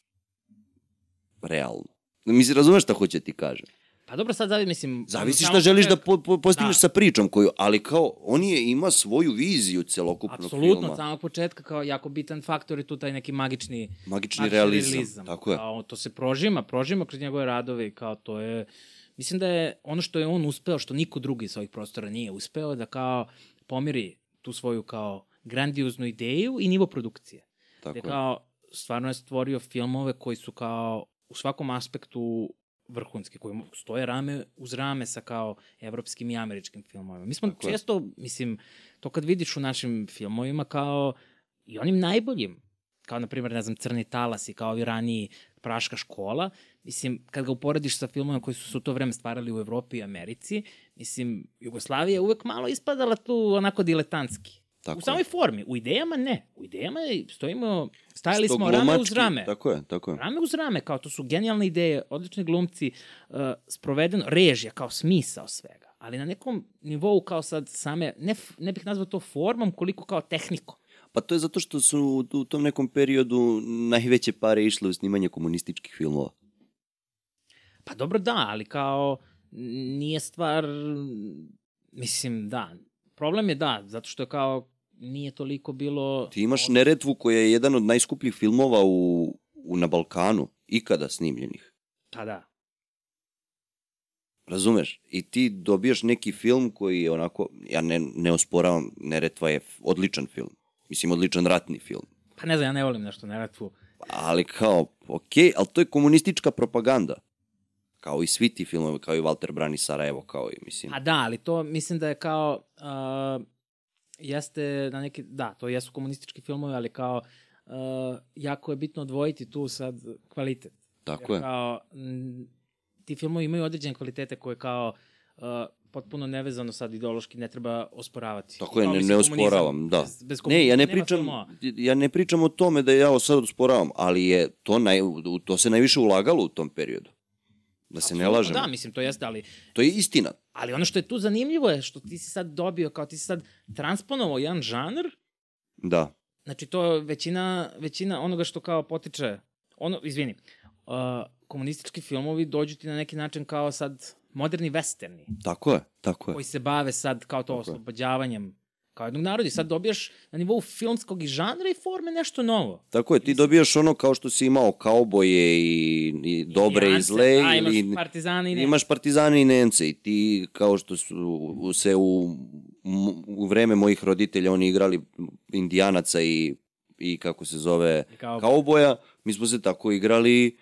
realno. Mislim, razumeš šta hoće ti kažem? Pa dobro, sad zavi, mislim... Zavisi šta želiš da po, po, postigneš Da. sa pričom koju, ali kao, on je ima svoju viziju celokupnog Apsolutno, filma. od samog početka kao jako bitan faktor je tu taj neki magični, Magični realizam, tako je. Kao, to se prožima, prožima kroz njegove radove i kao to je... Mislim da je ono što je on uspeo, što niko drugi sa ovih prostora nije uspeo, da kao pomiri tu svoju kao grandioznu ideju i nivo produkcije. Tako Gde je. kao stvarno je stvorio filmove koji su kao u svakom aspektu vrhunski, koji stoje rame uz rame sa kao evropskim i američkim filmovima. Mi smo Tako je. često, mislim, to kad vidiš u našim filmovima kao i onim najboljim, kao na primjer, ne znam, Crni talas i kao ovi raniji Praška škola, mislim, kad ga uporediš sa filmovima koji su se u to vreme stvarali u Evropi i Americi, mislim, Jugoslavija je uvek malo ispadala tu onako diletantski. Tako u je. samoj formi, u idejama ne. U idejama je- stojimo, stajali smo rame uz rame. Tako je, tako je. Rame uz rame, kao to su genijalne ideje, odlični glumci, uh, sprovedeno, režija kao smisao svega. Ali na nekom nivou kao sad same, ne, ne bih nazvao to formom, koliko kao tehnikom. Pa to je zato što su u- u tom nekom periodu najveće pare išle u snimanje komunističkih filmova. Pa dobro da, ali kao nije stvar, mislim da, problem je da, zato što je kao nije toliko bilo... Ti imaš Neretvu koja je jedan od najskupljih filmova u, u, na Balkanu, ikada snimljenih. Pa da. Razumeš? I ti dobijaš neki film koji je onako, ja ne, ne osporavam, Neretva je odličan film. Mislim, odličan ratni film. Pa ne znam, ja ne volim nešto neretvu. Ali kao, okej, ali to je komunistička propaganda. Kao i svi ti filmovi, kao i Walter Brani Sarajevo, kao i, mislim... Pa da, ali to mislim da je kao... Uh, jeste na neki... Da, to jesu komunistički filmovi, ali kao... Uh, jako je bitno odvojiti tu sad kvalitet. tako Jer je. Kao, m, ti filmovi imaju određene kvalitete koje kao uh, potpuno nevezano sad ideološki ne treba osporavati. Tako je, ne, ne osporavam, da. Bez, bez Ne, ja ne pričam, filmova. ja ne pričam o tome da ja sad osporavam, ali je to, naj, to se najviše ulagalo u tom periodu. Da se ne Apsolutno, lažemo. Da, mislim, to jeste, ali, To je istina. Ali ono što je tu zanimljivo je što ti si sad dobio, kao ti si sad transponovao jedan žanr, Da. znači to većina, većina onoga što kao potiče, ono, izvini, uh, komunistički filmovi dođu ti na neki način kao sad moderni westerni, Tako je, tako je. koji se bave sad kao to Tako je. oslobođavanjem kao jednog naroda i sad dobijaš na nivou filmskog i žanra i forme nešto novo. Tako je, ti dobijaš ono kao što si imao kauboje i, i dobre i Nijance, zle, da, imaš ili partizane i ne. imaš partizane i nence i ti kao što su u- se u, u vreme mojih roditelja oni igrali indijanaca i, i kako se zove I kao- kauboja, mi smo se tako igrali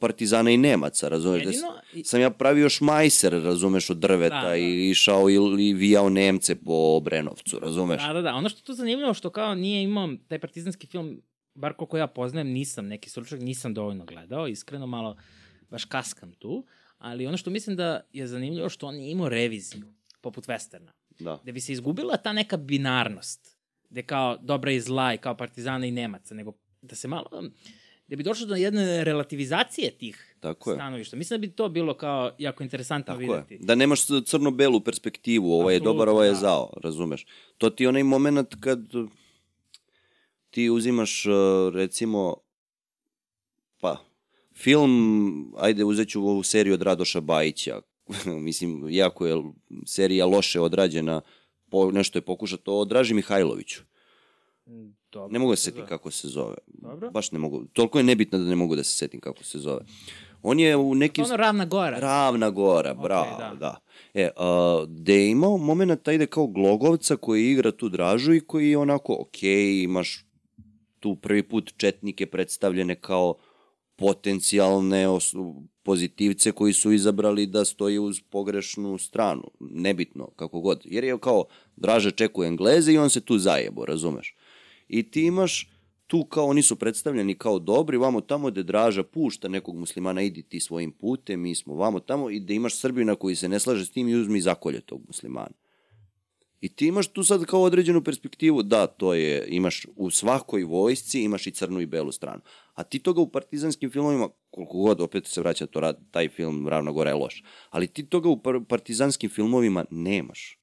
partizana i nemaca, razumeš? Da Jedino, i- sam ja pravio šmajser, razumeš, od drveta Da, da. i išao i, i vijao Nemce po Brenovcu, razumeš? Da, da, da. Ono što tu zanimljivo, što kao nije imao taj partizanski film, bar koliko ja poznajem, nisam neki stručnjak, nisam dovoljno gledao, iskreno malo baš kaskam tu, ali ono što mislim da je zanimljivo što on nije imao reviziju, poput westerna, Da. gde bi se izgubila ta neka binarnost, gde kao dobra i zla i kao partizana i nemaca, nego da se malo, gde bi došlo do jedne relativizacije tih Tako je. stanovišta. Mislim da bi to bilo kao jako interesantno Tako je. videti. Da nemaš crno-belu perspektivu, ovaj je Apsolutno, dobar, ovaj je da. zao, razumeš? To ti je onaj moment kad ti uzimaš, uh, recimo, pa, film, ajde uzet ću ovu seriju od Radoša Bajića, mislim, jako je serija loše odrađena, po, nešto je pokušato o Draži Mihajloviću. Dobro. Ne mogu da se setim kako se zove. Dobro. Baš ne mogu. Toliko je nebitno da ne mogu da se setim kako se zove. On je u nekim... Ono Ravna Gora. Ravna gora, bravo, da. da. E, a, gde je imao moment ide kao Glogovca koji igra tu dražu i koji je onako, ok, imaš tu prvi put četnike predstavljene kao potencijalne pozitivce koji su izabrali da stoji uz pogrešnu stranu. Nebitno, kako god. Jer je kao Draža čekuje Engleze i on se tu zajebo, razumeš? I ti imaš tu kao oni su predstavljeni kao dobri, vamo tamo gde Draža pušta nekog muslimana, idi ti svojim putem, mi smo vamo tamo i da imaš Srbina koji se ne slaže s tim i uzmi i zakolje tog muslimana. I ti imaš tu sad kao određenu perspektivu, da, to je, imaš u svakoj vojsci, imaš i crnu i belu stranu. A ti toga u partizanskim filmovima, koliko god, opet se vraća to, taj film Ravna Gora je loš, ali ti toga u par- partizanskim filmovima nemaš.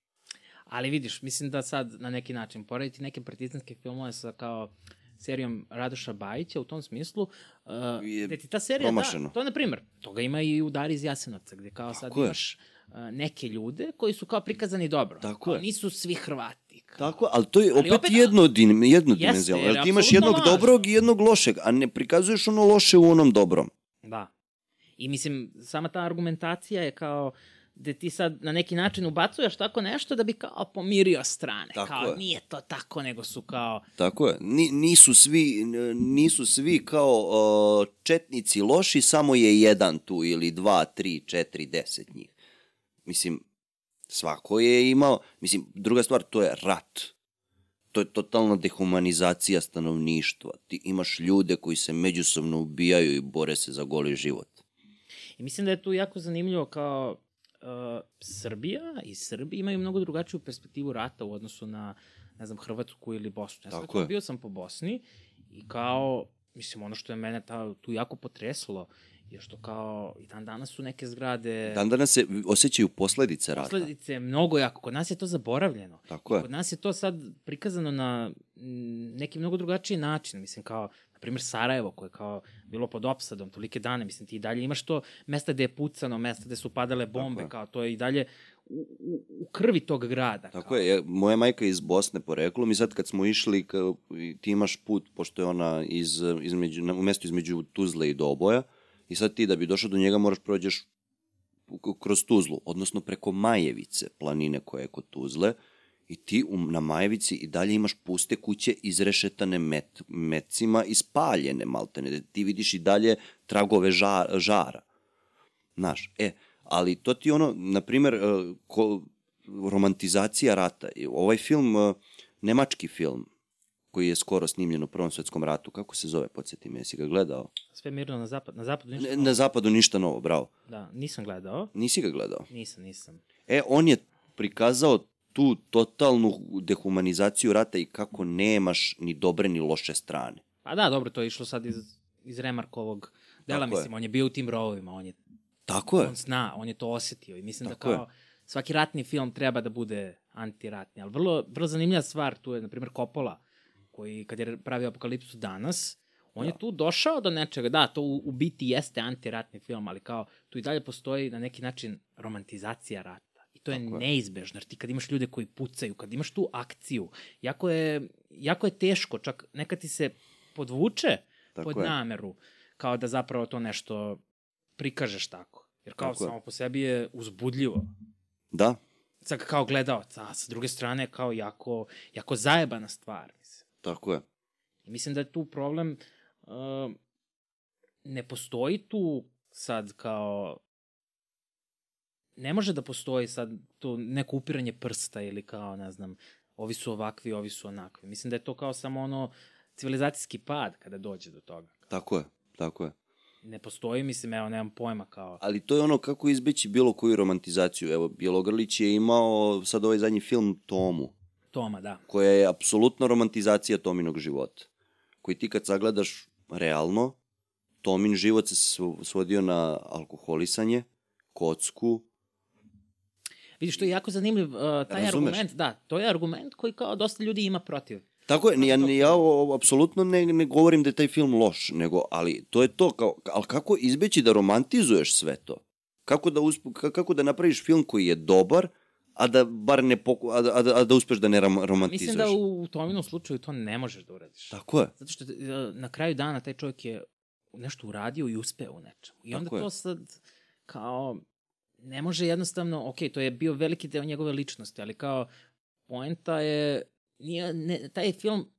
Ali vidiš, mislim da sad na neki način porediti neke partizanske filmove sa kao serijom Radoša Bajića u tom smislu, uh, Je gde ti ta serija, promašeno. da, to je na primjer, toga ima i u Dari iz Jasenovca, gde kao sad Tako je. imaš uh, neke ljude koji su kao prikazani dobro. Tako kao, je. Nisu svi Hrvati. Kao. Tako, ali to je Ali opet, opet- jedno, din, jedno Jeste, dimenzionalno. jer Jer je ti imaš jednog lažno. dobrog i jednog lošeg, a ne prikazuješ ono loše u onom dobrom. Da. I mislim, sama ta argumentacija je kao gde ti sad na neki način ubacuješ tako nešto da bi kao pomirio strane. Tako kao je. nije to tako, nego su kao... Tako je. Ni, nisu, svi, nisu svi kao uh, četnici loši, samo je jedan tu ili dva, tri, četiri, deset njih. Mislim, svako je imao, mislim, druga stvar, to je rat. To je totalna dehumanizacija stanovništva. Ti imaš ljude koji se međusobno ubijaju i bore se za goli život. I mislim da je tu jako zanimljivo kao uh, Srbija i Srbi imaju mnogo drugačiju perspektivu rata u odnosu na, ne znam, Hrvatsku ili Bosnu. Ja sam je. bio sam po Bosni i kao, mislim, ono što je mene ta, tu jako potreslo je što kao i dan danas su neke zgrade... Dan danas se osjećaju posledice rata. Posledice mnogo jako. Kod nas je to zaboravljeno. Tako je. Kod nas je to sad prikazano na neki mnogo drugačiji način. Mislim, kao, na primjer, Sarajevo, koje je kao bilo pod opsadom tolike dane. Mislim, ti i dalje imaš to mesta gde je pucano, mesta gde su padale bombe, je. kao to je i dalje u, u, u krvi tog grada. Tako kao. je, moja majka je iz Bosne poreklom i sad kad smo išli, ka, ti imaš put, pošto je ona iz, između, na, u mestu između Tuzle i Doboja, i sad ti da bi došao do njega moraš prođeš kroz Tuzlu, odnosno preko Majevice, planine koja je kod Tuzle, i ti u, na Majevici i dalje imaš puste kuće izrešetane met, metcima i spaljene maltene, ti vidiš i dalje tragove ža, žara. Znaš, e, ali to ti ono, na primer, e, ko, romantizacija rata. Ovaj film, e, nemački film, koji je skoro snimljen u Prvom svetskom ratu, kako se zove, podsjeti me, jesi ga gledao? Sve mirno na zapad. Na zapadu ništa novo. na zapadu ništa novo, bravo. Da, nisam gledao. Nisi ga gledao? Nisam, nisam. E, on je prikazao tu totalnu dehumanizaciju rata i kako nemaš ni dobre ni loše strane. Pa da, dobro, to je išlo sad iz, iz Remarkovog dela, Tako je. mislim, on je bio u tim rovovima, on je Tako je. on zna, on je to osetio i mislim Tako da kao svaki ratni film treba da bude antiratni, ali vrlo, vrlo zanimljiva stvar tu je, na primjer, Coppola, koji kad je pravio Apokalipsu danas, on da. je tu došao do nečega, da, to u, u biti jeste antiratni film, ali kao tu i dalje postoji na neki način romantizacija rata. To je Tako je. neizbežno, jer ti kad imaš ljude koji pucaju, kad imaš tu akciju, jako je, jako je teško, čak nekad ti se podvuče Tako pod je. nameru, kao da zapravo to nešto prikažeš tako. Jer kao Tako je. samo po sebi je uzbudljivo. Da, Sad kao gledalac, a sa druge strane kao jako, jako zajebana stvar. Mislim. tako je. I mislim da je tu problem, uh, ne postoji tu sad kao, ne može da postoji sad to neko upiranje prsta ili kao, ne znam, ovi su ovakvi, ovi su onakvi. Mislim da je to kao samo ono civilizacijski pad kada dođe do toga. Tako je. Tako je. Ne postoji, mislim, evo, nemam pojma kao... Ali to je ono kako izbeći bilo koju romantizaciju. Evo, Bjelogrlić je imao sad ovaj zadnji film Tomu, Toma, da. koja je apsolutna romantizacija Tominog života. Koji ti kad sagledaš realno, Tomin život se svo- svodio na alkoholisanje, kocku, Vidiš, to je jako zanimljiv uh, taj Razumeš? argument. Da, to je argument koji kao dosta ljudi ima protiv. Tako je, ja, ja o- apsolutno ne, ne govorim da je taj film loš, nego, ali to je to, kao, ali kako izbeći da romantizuješ sve to? Kako da, usp, ka- kako da napraviš film koji je dobar, a da bar ne poku, a, da- a, da- a da uspeš da ne rom, romantizuješ? Mislim da u, u Tominom slučaju to ne možeš da uradiš. Tako je. Zato što uh, na kraju dana taj čovjek je nešto uradio i uspeo u nečemu. I onda Tako je. to sad kao ne može jednostavno, ok, to je bio veliki deo njegove ličnosti, ali kao poenta je, nije, ne, taj film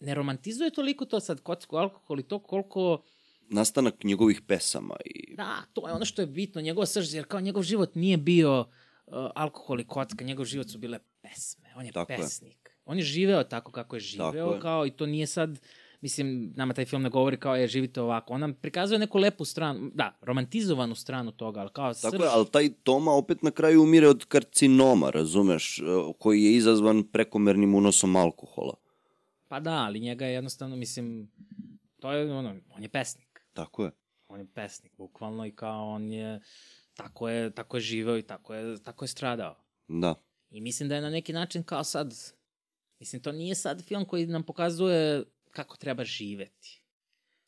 ne romantizuje toliko to sad kocku, alkohol i to koliko Nastanak njegovih pesama i... Da, to je ono što je bitno, njegova srž, jer kao njegov život nije bio uh, alkohol i kocka, njegov život su bile pesme, on je Tako je. pesnik. On je živeo tako kako je živeo, Tako je. kao i to nije sad, mislim, nama taj film ne govori kao je živite ovako, on nam prikazuje neku lepu stranu, da, romantizovanu stranu toga, ali kao srž, Tako je, ali taj Toma opet na kraju umire od karcinoma, razumeš, e, koji je izazvan prekomernim unosom alkohola. pa da, ali njega je jednostavno, mislim, to je ono, on je pesnik. Tako je. On je pesnik, bukvalno, i kao on je, tako je, tako je živeo i tako je, tako je stradao. Da. I mislim da je na neki način kao sad, mislim, to nije sad film koji nam pokazuje kako treba živeti.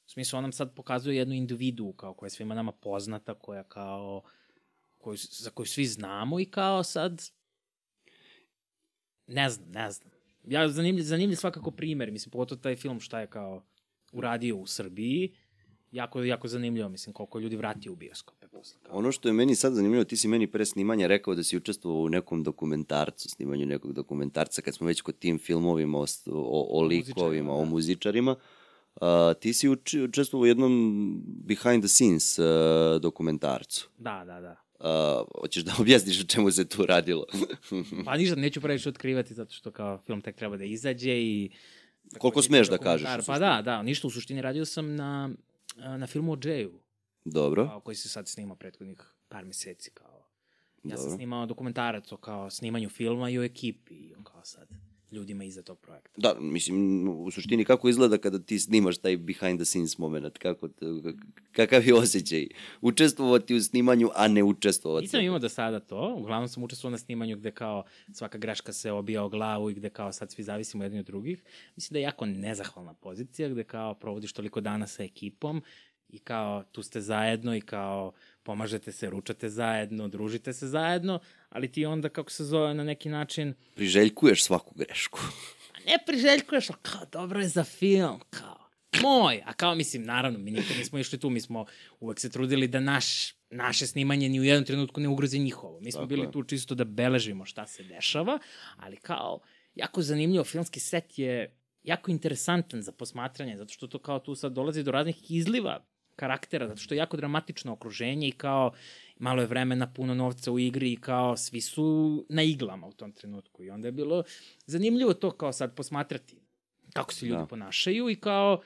U smislu, on nam sad pokazuje jednu individu kao koja je svima nama poznata, koja kao, koju, za koju svi znamo i kao sad, ne znam, ne znam. Ja zanimljiv, zanimljiv svakako primer, mislim, pogotovo taj film šta je kao uradio u Srbiji, jako, jako zanimljivo, mislim, koliko ljudi vratio u bioskope. Ono što je meni sad zanimljivo, ti si meni pre snimanja rekao da si učestvovao u nekom dokumentarcu, snimanju nekog dokumentarca, kad smo već kod tim filmovima o, o, o likovima, o da. muzičarima. Uh, ti si uči, učestvovao u jednom behind the scenes uh, dokumentarcu. Da, da, da. Uh, hoćeš da objasniš o čemu se tu radilo? Pa ništa, neću previše otkrivati zato što kao film tek treba da izađe i... Koliko smeš da kažeš, u Pa da, da, ništa u suštini radio sam na, na filmu o Jay-u, Dobro, kao, koji se sad snima prethodnih par meseci. Kao. Ja sam Dobro. snimao dokumentarac o kao snimanju filma i o ekipi i on kao sad ljudima iza tog projekta. Da, mislim, u suštini kako izgleda kada ti snimaš taj behind the scenes moment, kako, kakav je osjećaj učestvovati u snimanju, a ne učestvovati. Nisam imao do sada to, uglavnom sam učestvovao na snimanju gde kao svaka greška se obija o glavu i gde kao sad svi zavisimo jedni od drugih. Mislim da je jako nezahvalna pozicija gde kao provodiš toliko dana sa ekipom i kao tu ste zajedno i kao pomažete se, ručate zajedno, družite se zajedno, ali ti onda, kako se zove, na neki način... Priželjkuješ svaku grešku. ne priželjkuješ, ali kao dobro je za film, kao moj. A kao, mislim, naravno, mi nikad nismo išli tu, mi smo uvek se trudili da naš, naše snimanje ni u jednom trenutku ne ugrozi njihovo. Mi smo Tako bili je. tu čisto da beležimo šta se dešava, ali kao, jako zanimljivo, filmski set je jako interesantan za posmatranje, zato što to kao tu sad dolazi do raznih izliva karaktera, zato što je jako dramatično okruženje i kao malo je vremena, puno novca u igri i kao svi su na iglama u tom trenutku. I onda je bilo zanimljivo to kao sad posmatrati kako se ljudi da. ponašaju i kao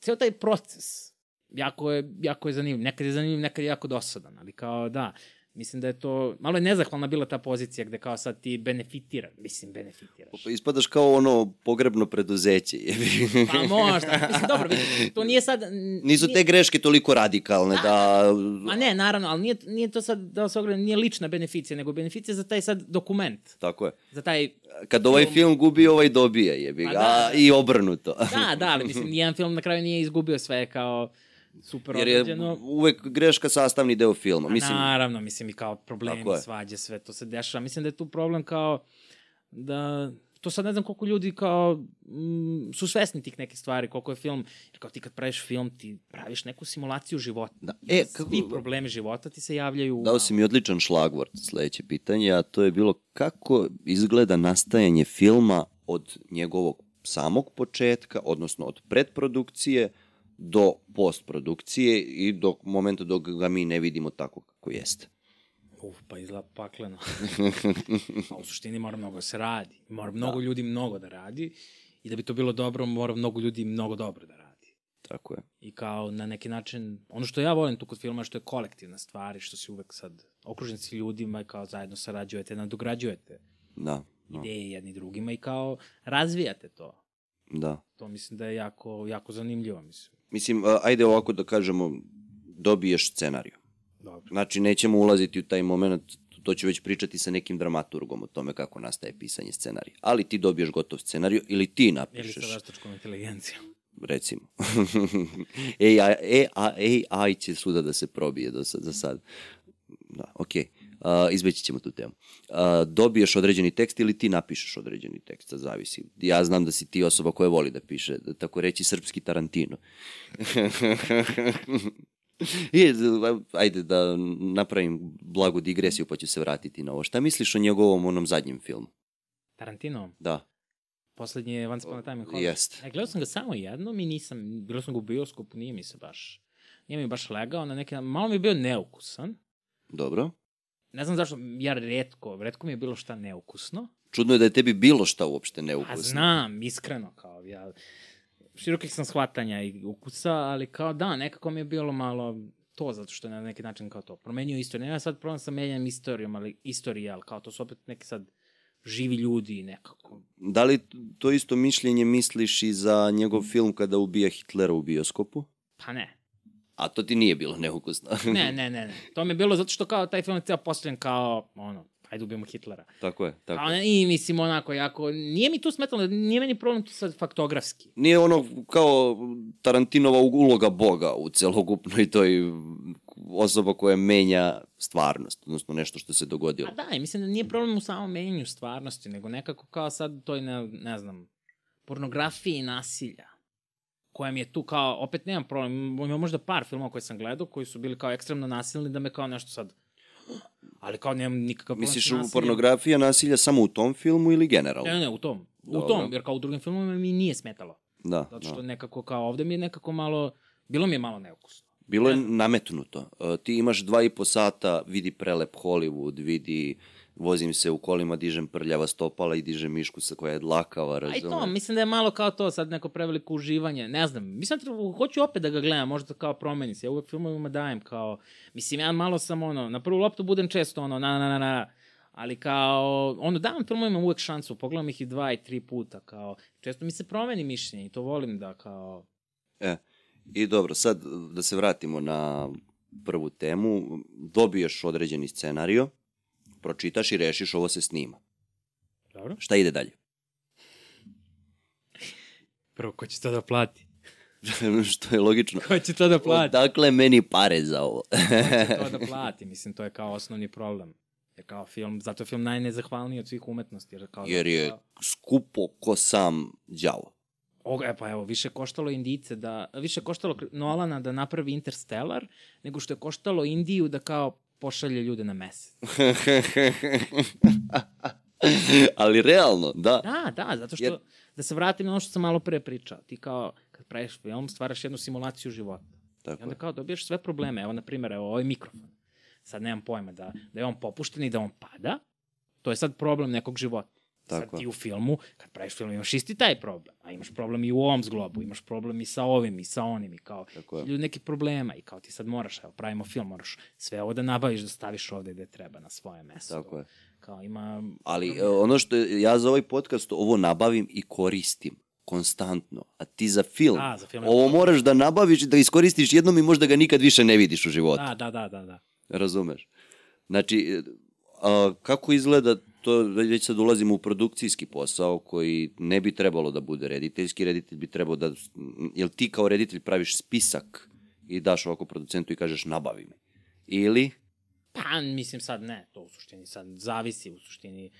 ceo taj proces jako je, jako je zanimljiv. Nekad je zanimljiv, nekad je jako dosadan, ali kao da, Mislim da je to, malo je nezahvalna bila ta pozicija gde kao sad ti benefitira, mislim benefitiraš. Pa ispadaš kao ono pogrebno preduzeće. pa možda, mislim dobro, vidim, to nije sad... Nisu te greške toliko radikalne da... da... Ma ne, naravno, ali nije, nije to sad, da se ogledam, nije lična beneficija, nego beneficija za taj sad dokument. Tako je. Za taj... Kad ovaj film gubi, ovaj dobije, jebi ga, pa da, i obrnuto. da, da, ali mislim, nijedan film na kraju nije izgubio sve kao super Jer je odrađeno. uvek greška sastavni deo filma. Mislim, naravno, mislim i kao problemi, svađe, sve to se dešava. Mislim da je tu problem kao da to sad ne znam koliko ljudi kao m, mm, su svesni tih nekih stvari, koliko je film, jer kao ti kad praviš film, ti praviš neku simulaciju života. Da. E, kako... Svi problemi života ti se javljaju. Dao si mi odličan šlagvort, sledeće pitanje, a to je bilo kako izgleda nastajanje filma od njegovog samog početka, odnosno od predprodukcije, do postprodukcije i do momenta dok ga mi ne vidimo tako kako jeste. Uf, pa izgleda pakleno. U suštini mora mnogo da se radi. Mora mnogo da. ljudi mnogo da radi i da bi to bilo dobro, mora mnogo ljudi mnogo dobro da radi. Tako je. I kao na neki način, ono što ja volim tu kod filma što je kolektivna stvar i što si uvek sad okružen si ljudima i kao zajedno sarađujete, nadograđujete da, da. ideje jedni drugima i kao razvijate to. Da. To mislim da je jako, jako zanimljivo, mislim. Mislim, ajde ovako da kažemo, dobiješ scenariju. Dobro. Znači, nećemo ulaziti u taj moment, to ću već pričati sa nekim dramaturgom o tome kako nastaje pisanje scenarija. Ali ti dobiješ gotov scenariju ili ti napišeš. Ili sa veštačkom inteligencijom. Recimo. AI, AI, AI će svuda da se probije do sad, za sad. Da, okej. Okay uh, izbeći ćemo tu temu. Uh, dobiješ određeni tekst ili ti napišeš određeni tekst, da zavisi. Ja znam da si ti osoba koja voli da piše, da tako reći, srpski Tarantino. I, ajde da napravim blagu digresiju pa ću se vratiti na ovo. Šta misliš o njegovom onom zadnjem filmu? Tarantino? Da. Poslednji je Once Upon a Time in Hollywood. Jest. E, gledao sam ga samo jednom i nisam, bilo sam ga u bioskopu, nije mi se baš, nije mi baš legao, na neki, malo mi je bio neukusan. Dobro ne znam zašto, ja redko, redko mi je bilo šta neukusno. Čudno je da je tebi bilo šta uopšte neukusno. A znam, iskreno, kao ja, širokih sam shvatanja i ukusa, ali kao da, nekako mi je bilo malo to, zato što je na neki način kao to. Promenio istoriju. Nema sad problem sa menjanjem istorijom, ali istorija, ali kao to su opet neki sad živi ljudi nekako. Da li to isto mišljenje misliš i za njegov film kada ubija Hitlera u bioskopu? Pa ne. A to ti nije bilo neukusno. ne, ne, ne, ne. To mi je bilo zato što kao taj film je ceo postavljen kao, ono, ajde ubijemo Hitlera. Tako je, tako A, je. I mislim onako jako, nije mi tu smetalo, nije meni problem tu sad faktografski. Nije ono kao Tarantinova uloga Boga u celokupnoj toj osoba koja menja stvarnost, odnosno nešto što se dogodilo. A da, i mislim da nije problem u samom menjanju stvarnosti, nego nekako kao sad toj, ne, ne znam, pornografiji i nasilja koja mi je tu kao, opet nemam problem, imam možda par filmova koje sam gledao, koji su bili kao ekstremno nasilni, da me kao nešto sad ali kao nemam nikakav problem Misliš u pornografija nasilja samo u tom filmu ili generalno? Ne, ne, u tom. U Dobro. tom, jer kao u drugim filmovima mi nije smetalo. Da. Zato što da. nekako kao ovde mi je nekako malo, bilo mi je malo neukusno. Bilo je nametnuto. Uh, ti imaš dva i po sata, vidi prelep Hollywood, vidi uh, vozim se u kolima, dižem prljava stopala i dižem mišku sa koja je dlakava, razumem. Aj to, mislim da je malo kao to, sad neko preveliko uživanje, ne znam, mislim, da hoću opet da ga gledam, možda kao promeni se, ja uvek filmovima dajem kao, mislim, ja malo sam ono, na prvu loptu budem često ono, na, na, na, na, Ali kao, ono, davam filmovima uvek šansu, pogledam ih i dva i tri puta, kao, često mi se promeni mišljenje i to volim da, kao, E, i dobro, sad da se vratimo na prvu temu. Dobiješ određeni scenario, pročitaš i rešiš ovo se snima. dobro? Šta ide dalje? Prvo, ko će to da plati? Što je logično. Ko će to da plati? Odakle meni pare za ovo? Ko će to da plati? Mislim, to je kao osnovni problem. Jer kao film, zato je film najnezahvalniji od svih umetnosti. Jer, kao, Jer je skupo ko sam đavo. O, e pa evo, više koštalo Indice da, više koštalo Nolana da napravi Interstellar, nego što je koštalo Indiju da kao pošalje ljude na mesec. Ali realno, da. Da, da, zato što, Jer- da se vratim na ono što sam malo pre pričao, ti kao, kad praviš film, stvaraš jednu simulaciju života. I Tako onda je. kao dobiješ sve probleme. Evo, na primjer, evo, ovaj mikrofon. Sad nemam pojma da, da je on popušten i da on pada. To je sad problem nekog života. Tako sad ti u filmu, kad praviš film, imaš isti taj problem. A imaš problem i u ovom zglobu, imaš problem i sa ovim i sa onim i kao ljudi neki problema i kao ti sad moraš, evo, pravimo film, moraš sve ovo da nabaviš, da staviš ovde gde treba na svoje mesto. Tako je. Kao ima... Ali e, ono što ja za ovaj podcast ovo nabavim i koristim konstantno. A ti za film, Da, za film ovo to. moraš da nabaviš da iskoristiš jednom i možda ga nikad više ne vidiš u životu. Da, da, da, da, da. Razumeš? Znači, e, a, kako izgleda to, već sad ulazimo u produkcijski posao koji ne bi trebalo da bude rediteljski, reditelj bi trebao da, jel ti kao reditelj praviš spisak i daš ovako producentu i kažeš nabavi mi. Ili, Pa, mislim sad ne, to u suštini sad zavisi u suštini.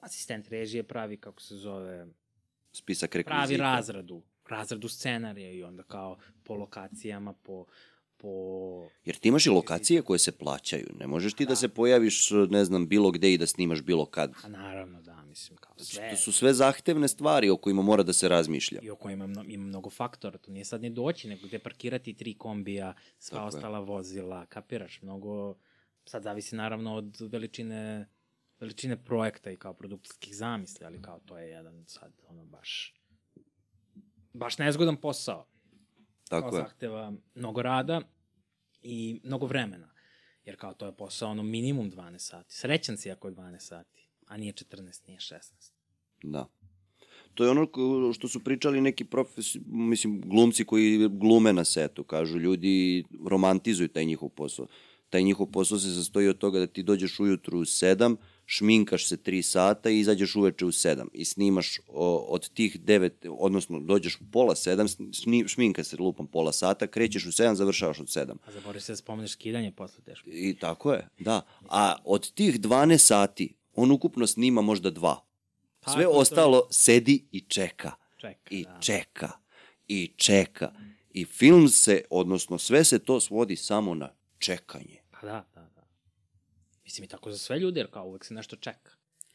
Asistent režije pravi, kako se zove, spisak rekvizita. pravi razradu, razradu scenarija i onda kao po lokacijama, po, po... Jer ti imaš i lokacije koje se plaćaju. Ne možeš ti da, se pojaviš, ne znam, bilo gde i da snimaš bilo kad. A naravno, da, mislim, kao sve. To su sve zahtevne stvari o kojima mora da se razmišlja. I oko ima, mno, ima mnogo faktora, to nije sad ne doći, nego gde parkirati tri kombija, sva Tako je. ostala vozila, kapiraš, mnogo, sad zavisi naravno od veličine, veličine projekta i kao produkcijskih zamisli, ali kao to je jedan sad, ono, baš, baš nezgodan posao. Tako kao je. zahteva mnogo rada i mnogo vremena. Jer kao to je posao ono minimum 12 sati. Srećan si ako je 12 sati, a nije 14, nije 16. Da. To je ono što su pričali neki profesi, mislim, glumci koji glume na setu. Kažu, ljudi romantizuju taj njihov posao. Taj njihov posao se sastoji od toga da ti dođeš ujutru u sedam, šminkaš se tri sata i izađeš uveče u sedam. I snimaš o, od tih devet, odnosno dođeš u pola sedam, sni, šminka se lupam pola sata, krećeš u sedam, završavaš od sedam. A zaboravio se da spomeneš skidanje posle teško. I tako je, da. A od tih 12 sati, on ukupno snima možda dva. Pa, Sve to- to- ostalo sedi i čeka. Čeka, I da. čeka. I čeka. I film se, odnosno sve se to svodi samo na čekanje. Pa da, da, da. Mislim i tako za sve ljude, jer kao uvek se nešto čeka.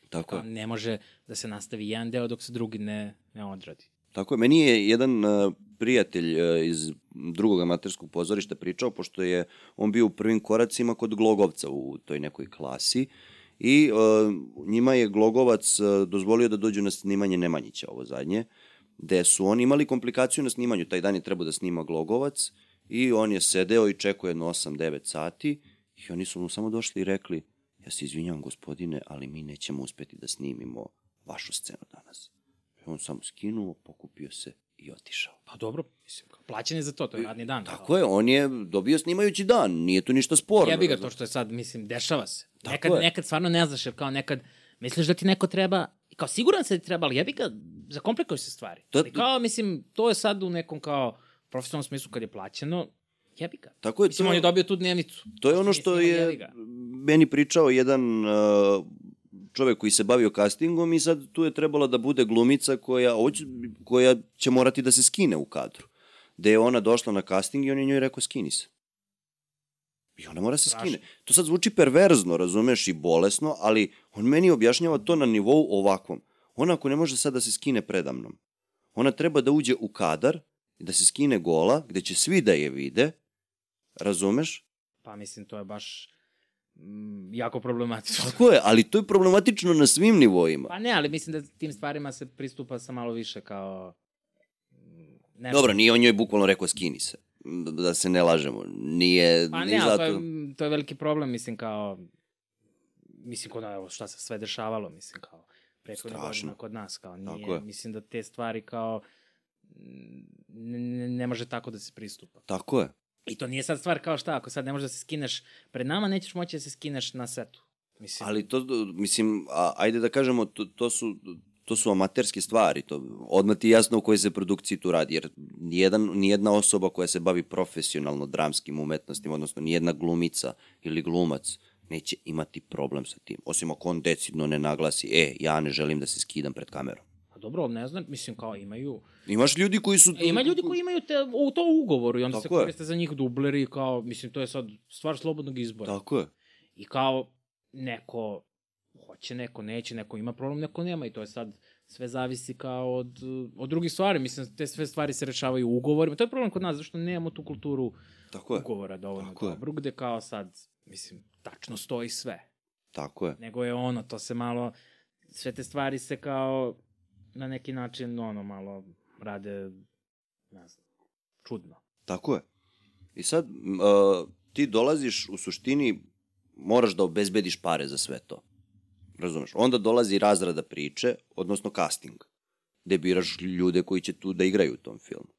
Tako Kao ne može da se nastavi jedan deo dok se drugi ne, ne odradi. Tako je. Meni je jedan uh, prijatelj uh, iz drugog amaterskog pozorišta pričao, pošto je on bio u prvim koracima kod Glogovca u toj nekoj klasi i uh, njima je Glogovac uh, dozvolio da dođu na snimanje Nemanjića, ovo zadnje, gde su oni imali komplikaciju na snimanju. Taj dan je trebao da snima Glogovac i on je sedeo i čekao jedno 8-9 sati i oni su mu samo došli i rekli ja se izvinjam gospodine, ali mi nećemo uspeti da snimimo vašu scenu danas. I on samo skinuo, pokupio se i otišao. Pa dobro, mislim, kao plaćen je za to, to je radni dan. Tako je, on je dobio snimajući dan, nije tu ništa sporno. Jebi ga razumeš? to što je sad, mislim, dešava se. Tako nekad, je. nekad stvarno ne znaš, jer kao nekad misliš da ti neko treba, kao siguran se da ti treba, ali jebi ga, zakomplikuju se stvari. To- Ali kao, mislim, to je sad u nekom kao profesionalnom smislu kad je plaćeno, jebi ga. Tako je, Mislim, to, on je dobio tu dnevnicu. to je ono što je meni pričao jedan uh, čovek koji se bavio castingom i sad tu je trebala da bude glumica koja, koja će morati da se skine u kadru. Gde je ona došla na casting i on je njoj rekao skini se. I ona mora se Strašno. skine. To sad zvuči perverzno, razumeš, i bolesno, ali on meni objašnjava to na nivou ovakvom. Ona ako ne može sad da se skine predamnom, ona treba da uđe u kadar, da se skine gola, gde će svi da je vide, razumeš? Pa mislim, to je baš mm, jako problematično. Tako je, ali to je problematično na svim nivoima. Pa ne, ali mislim da tim stvarima se pristupa sa malo više kao... mm, Ne, Dobro, nije on njoj bukvalno rekao skini se. Da se ne lažemo. Nije, Pa ne, ali to zato... je, to je veliki problem, mislim, kao... mislim, kod, evo, šta se sve dešavalo, mislim, kao, prethodne Strašno. godine kod nas, kao, Tako nije, je. mislim da te stvari, kao, ne, ne može tako da se pristupa. Tako je. I to nije sad stvar kao šta, ako sad ne možeš da se skineš pred nama, nećeš moći da se skineš na setu. Mislim, Ali to, mislim, a, ajde da kažemo, to, to su to su amaterske stvari, to odmah ti jasno u kojoj se produkciji tu radi, jer nijedan, nijedna osoba koja se bavi profesionalno dramskim umetnostima, odnosno nijedna glumica ili glumac, neće imati problem sa tim. Osim ako on decidno ne naglasi, e, ja ne želim da se skidam pred kamerom. Dobro, ne znam, mislim, kao imaju... Imaš ljudi koji su... E, ima ljudi koji imaju te, u to ugovoru i onda Tako se je. koriste za njih dubleri, kao, mislim, to je sad stvar slobodnog izbora. Tako je. I kao neko hoće, neko neće, neko ima problem, neko nema i to je sad sve zavisi kao od, od drugih stvari. Mislim, te sve stvari se rešavaju ugovorima. To je problem kod nas, zašto nemamo tu kulturu Tako je. ugovora dovoljno Tako je. dobru, gde kao sad, mislim, tačno stoji sve. Tako je. Nego je ono, to se malo, sve te stvari se kao na neki način, ono, malo rade, ne znam, čudno. Tako je. I sad, uh, ti dolaziš u suštini, moraš da obezbediš pare za sve to. Razumeš? Onda dolazi razrada priče, odnosno casting, gde biraš ljude koji će tu da igraju u tom filmu.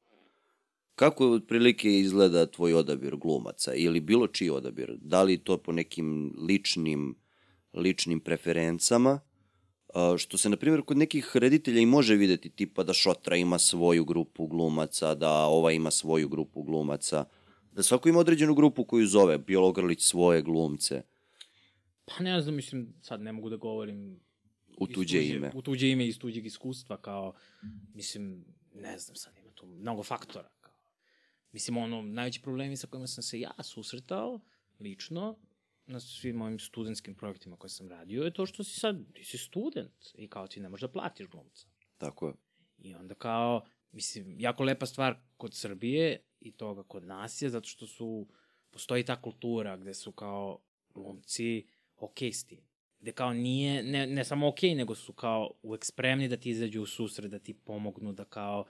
Kako otprilike izgleda tvoj odabir glumaca ili bilo čiji odabir? Da li to po nekim ličnim, ličnim preferencama? Što se, na primjer, kod nekih reditelja i može videti, tipa da Šotra ima svoju grupu glumaca, da ova ima svoju grupu glumaca, da svako ima određenu grupu koju zove, Bjelogrlić svoje glumce, Pa ne znam, mislim, sad ne mogu da govorim u iz tuđe ime. U tuđe ime i iz tuđeg iskustva, kao, mislim, ne znam sad, ima tu mnogo faktora. Kao. Mislim, ono, najveći problemi sa kojima sam se ja susretao, lično, na svim mojim studentskim projektima koje sam radio, je to što si sad, ti si student i kao ti ne možeš da platiš glumca. Tako je. I onda kao, mislim, jako lepa stvar kod Srbije i toga kod nas je zato što su, postoji ta kultura gde su kao glumci okej s tim. Gde kao nije, ne, ne samo okej, nego su kao uvek spremni da ti izađu u susret, da ti pomognu, da kao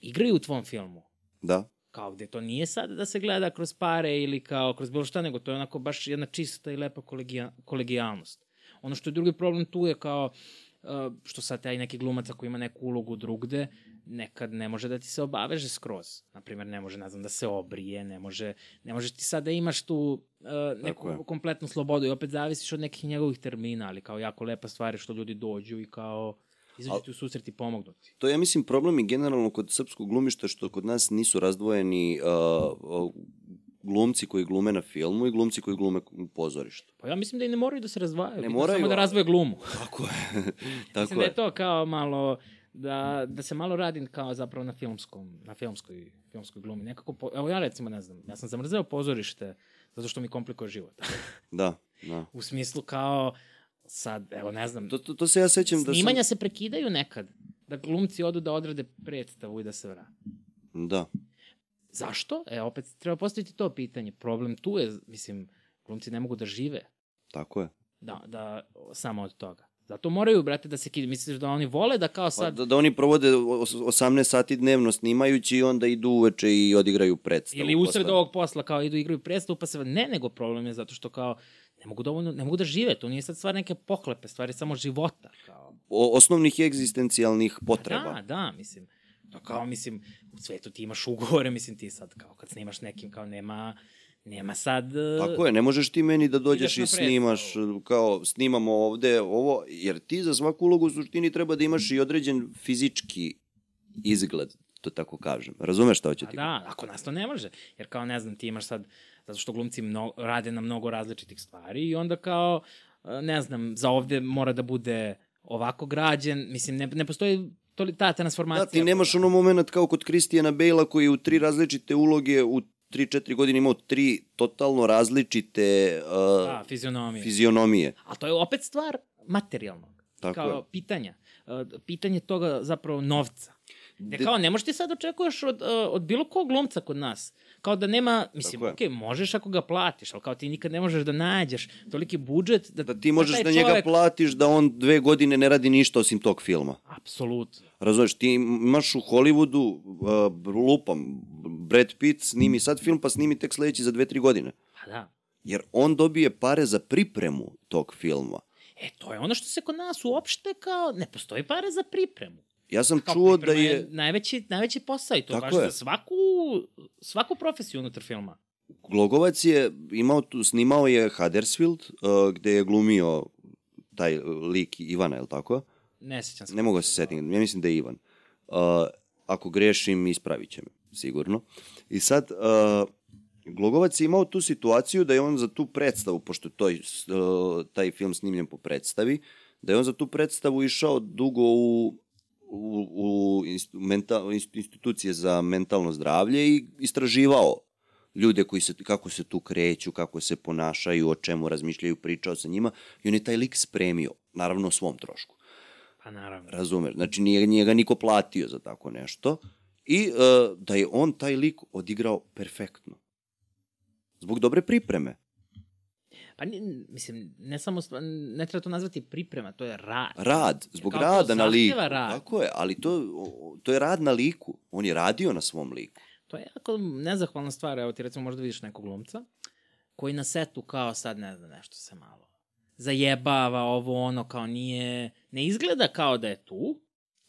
igraju u tvom filmu. Da, Kao gde to nije sad da se gleda kroz pare ili kao kroz bilo šta, nego to je onako baš jedna čista i lepa kolegija, kolegijalnost. Ono što je drugi problem tu je kao uh, što sad taj neki glumac ako ima neku ulogu drugde, nekad ne može da ti se obaveže skroz. Naprimjer, ne može, ne znam, da se obrije, ne može, ne može ti sad da imaš tu uh, neku je. kompletnu slobodu i opet zavisiš od nekih njegovih termina, ali kao jako lepa stvar je što ljudi dođu i kao izađu ti u susret i pomognu ti. To je, ja mislim, problem i generalno kod srpskog glumišta što kod nas nisu razdvojeni uh, uh, glumci koji glume na filmu i glumci koji glume u pozorištu. Pa ja mislim da i ne moraju da se razdvajaju. Ne moraju, Samo da razvoje glumu. Tako je. Mislim Tako da je. je to kao malo da, da se malo radi kao zapravo na filmskom, na filmskoj, filmskoj glumi. Nekako, po, evo ja recimo ne znam, ja sam zamrzeo pozorište zato što mi komplikuje život. Da, da. U smislu kao sad, evo ne znam, To, to, to se ja sećam da sam... snimanja se prekidaju nekad. Da glumci odu da odrade predstavu i da se vrate. Da. Zašto? E, opet treba postaviti to pitanje. Problem tu je, mislim, glumci ne mogu da žive Tako je. da, da, samo od toga. Zato moraju, brate, da se kide. Misliš da oni vole da kao Pa, sad... da, da oni provode os- 18 sati dnevno snimajući i onda idu uveče i odigraju predstavu. Ili usred posle. ovog posla kao idu igraju predstavu pa se ne nego problem je zato što kao ne mogu dovoljno ne mogu da žive, to nije sad stvar neke pohlepe, stvar je samo života kao. O, osnovnih egzistencijalnih potreba. Da, da, mislim. To kao mislim u svetu ti imaš ugovore, mislim ti sad kao kad snimaš nekim kao nema nema sad e, Tako je, ne možeš ti meni da dođeš i snimaš, kao snimamo ovde ovo, jer ti za svaku ulogu u suštini treba da imaš i određen fizički izgled, to tako kažem. Razumeš šta hoću A ti? da, ako nas to ne može. Jer kao, ne znam, ti imaš sad, zato što glumci mno, rade na mnogo različitih stvari i onda kao, e, ne znam, za ovde mora da bude ovako građen, mislim, ne, ne postoji to ta transformacija. Da, ti nemaš ono moment kao kod Kristijana Bejla koji je u tri različite uloge u 3-4 godine imao tri totalno različite uh, Da, fizionomije. fizionomije. A to je opet stvar materijalnog. Tako kao je. pitanja. E, Pitanje toga zapravo novca. Ne, kao, ne možeš ti sad očekuješ od, e, od bilo kog glumca kod nas. Kao da nema, mislim, Tako okej, možeš ako ga platiš, ali kao ti nikad ne možeš da nađeš toliki budžet da, Da ti možeš taj da njega čovek- platiš da on dve godine ne radi ništa osim tog filma. Apsolutno. Razumeš, ti imaš u Hollywoodu, uh, lupam, Brad Pitt snimi sad film pa snimi tek sledeći za dve, tri godine. Pa da. Jer on dobije pare za pripremu tog filma. E, to je ono što se kod nas uopšte kao, ne postoji pare za pripremu. Ja sam Kao čuo da je... Najveći, najveći posao i to Tako baš je. za svaku, svaku profesiju unutar filma. Glogovac je imao tu, snimao je Huddersfield, uh, gde je glumio taj lik Ivana, je li tako? Ne sećam se. Ne mogu da se setiti, ja mislim da je Ivan. Uh, ako grešim, ispravit će me, sigurno. I sad, uh, Glogovac je imao tu situaciju da je on za tu predstavu, pošto to, uh, taj film snimljen po predstavi, da je on za tu predstavu išao dugo u, u, u inst- mental, inst- institucije za mentalno zdravlje i istraživao ljude koji se, kako se tu kreću, kako se ponašaju, o čemu razmišljaju, pričao sa njima i on je taj lik spremio, naravno o svom trošku. Pa naravno. Razumeš? Znači nije, nije ga niko platio za tako nešto. I uh, da je on taj lik odigrao perfektno. Zbog dobre pripreme. Pa ni, mislim, ne samo, ne treba to nazvati priprema, to je rad. Rad, zbog Kao rada na liku. rad. Tako je, ali to, to je rad na liku. On je radio na svom liku. To je jako nezahvalna stvar. Evo ti recimo možda vidiš nekog glumca koji na setu kao sad ne znam nešto se malo zajebava ovo ono kao nije, ne izgleda kao da je tu,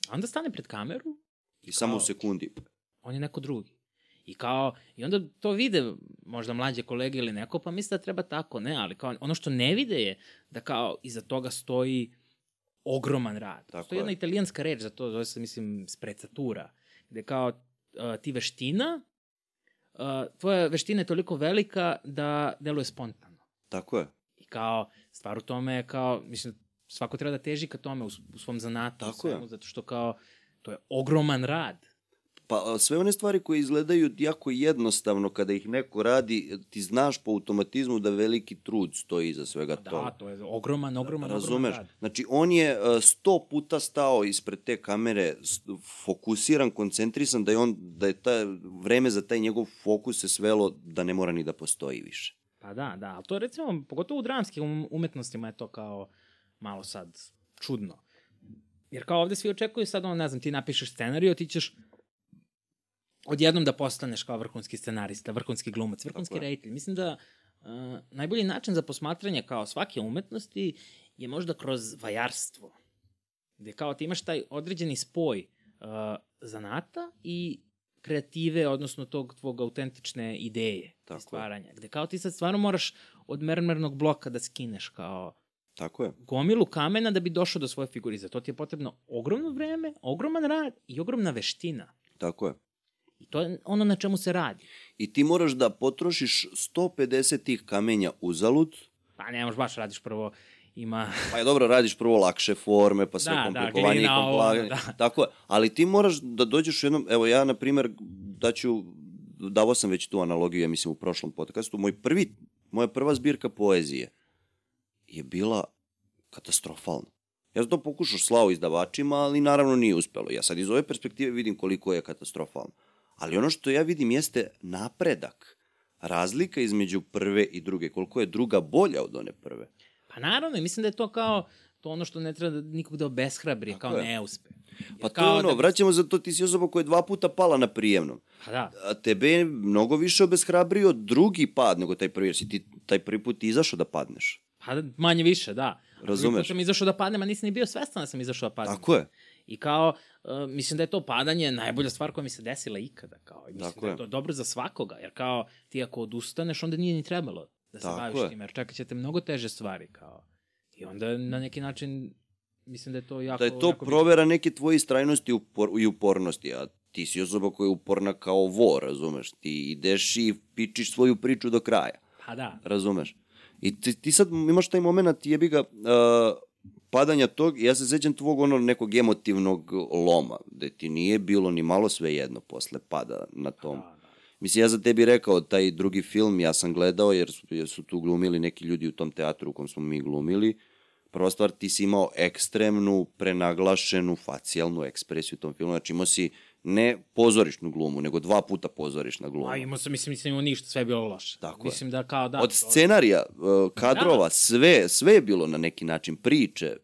a onda stane pred kameru, I samo u Kao- sekundi. on je neko drugi. I kao, i onda to vide možda mlađe kolege ili neko, pa misle da treba tako, ne, ali kao, ono što ne vide je da kao iza toga stoji ogroman rad. Tako to je jedna je. italijanska reč za to, zove se, mislim, sprecatura, gde kao uh, ti veština, uh, tvoja veština je toliko velika da deluje spontano. Tako je. I kao, stvar u tome je kao, mislim, svako treba da teži ka tome u, u svom zanatu, u Tako je. svemu, zato što kao, to je ogroman rad. Pa sve one stvari koje izgledaju jako jednostavno kada ih neko radi, ti znaš po automatizmu da veliki trud stoji iza svega Da, toga. to je ogroman, ogroman, Razumeš? ogroman rad. Znači, on je sto puta stao ispred te kamere, fokusiran, koncentrisan, da je, on, da je ta, vreme za taj njegov fokus se svelo da ne mora ni da postoji više. Pa da, da, ali to je recimo, pogotovo u dramskim um- umetnostima je to kao malo sad čudno. Jer kao ovde svi očekuju sad, ono, ne znam, ti napišeš scenariju, ti ćeš odjednom da postaneš kao vrhunski scenarista, vrhunski glumac, vrhunski Tako reditelj. Mislim da uh, najbolji način za posmatranje kao svake umetnosti je možda kroz vajarstvo. Gde kao ti imaš taj određeni spoj uh, zanata i kreative, odnosno tog tvog autentične ideje Tako i je. stvaranja. Gde kao ti sad stvarno moraš od mermernog bloka da skineš kao Tako je. gomilu kamena da bi došao do svoje figure. Za to ti je potrebno ogromno vreme, ogroman rad i ogromna veština. Tako je. I to je ono na čemu se radi. I ti moraš da potrošiš 150 tih kamenja uzalud, Pa ne možeš baš radiš prvo ima... pa je dobro, radiš prvo lakše forme, pa sve Da, da, komplikovanije ovo, komplikovanije. da. Tako je. Ali ti moraš da dođeš u jednom, evo ja, na primer, daću, davao sam već tu analogiju, ja mislim, u prošlom podcastu, moj prvi, moja prva zbirka poezije je bila katastrofalna. Ja sam to pokušao slao izdavačima, ali naravno nije uspelo. Ja sad iz ove perspektive vidim koliko je katastrofalno. Ali ono što ja vidim jeste napredak. Razlika između prve i druge, koliko je druga bolja od one prve. Pa naravno, mislim da je to kao to ono što ne treba da nikog da obeshrabri, Tako kao je. neuspe. Pa to ono, da- vraćamo za to, ti si osoba koja je dva puta pala na prijemnom. Pa da, A tebe je mnogo više obeshrabrio drugi pad nego taj prvi, jer si ti taj prvi put izašao da padneš. pa manje više, da. Prvi Razumeš? put sam izašao da padnem, a nisam ni bio svestan da sam izašao da padnem. Tako je. I kao, uh, mislim da je to padanje najbolja stvar koja mi se desila ikada. Kao. Mislim Tako da je to dobro za svakoga, jer kao ti ako odustaneš, onda nije ni trebalo da se Tako baviš je. tim, jer čekat ćete mnogo teže stvari. Kao. I onda na neki način mislim da je to jako... Da je to jako bitno. provera neke tvoje istrajnosti upor, i upornosti, a ti si osoba koja je uporna kao vor, razumeš? Ti ideš i pičiš svoju priču do kraja, Pa da, razumeš? I ti, ti sad imaš taj moment, jebi ga, uh, padanja tog, ja se sećam tvog ono nekog emotivnog loma, gde ti nije bilo ni malo sve jedno posle pada na tom. da, da. Mislim, ja za tebi rekao, taj drugi film ja sam gledao, jer su, jer su tu glumili neki ljudi u tom teatru u kom smo mi glumili. Prva stvar, ti si imao ekstremnu, prenaglašenu, facijalnu ekspresiju u tom filmu. Znači, imao si ne pozorišnu glumu, nego dva puta pozorišna gluma. A imao sam, mislim, mislim, imao ništa, sve je bilo loše. Tako je. mislim da kao da... Od scenarija, uh, kadrova, Da. sve, sve je bilo na neki način, priče,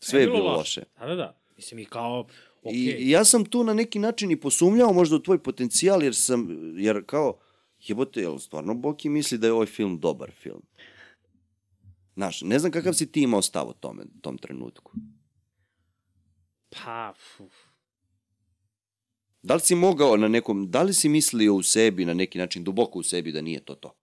sve je bilo loše. Da, da, da. Mislim, i kao, okej. I, ja sam tu na neki način i posumnjao možda u tvoj potencijal, jer sam, jer kao, jebote, jel stvarno Boki misli da je ovaj film dobar film? Znaš, ne znam kakav si ti imao stav o tome, tom trenutku. Pa, fuf. Da li si mogao na nekom, da li si mislio u sebi na neki način, duboko u sebi da nije to to?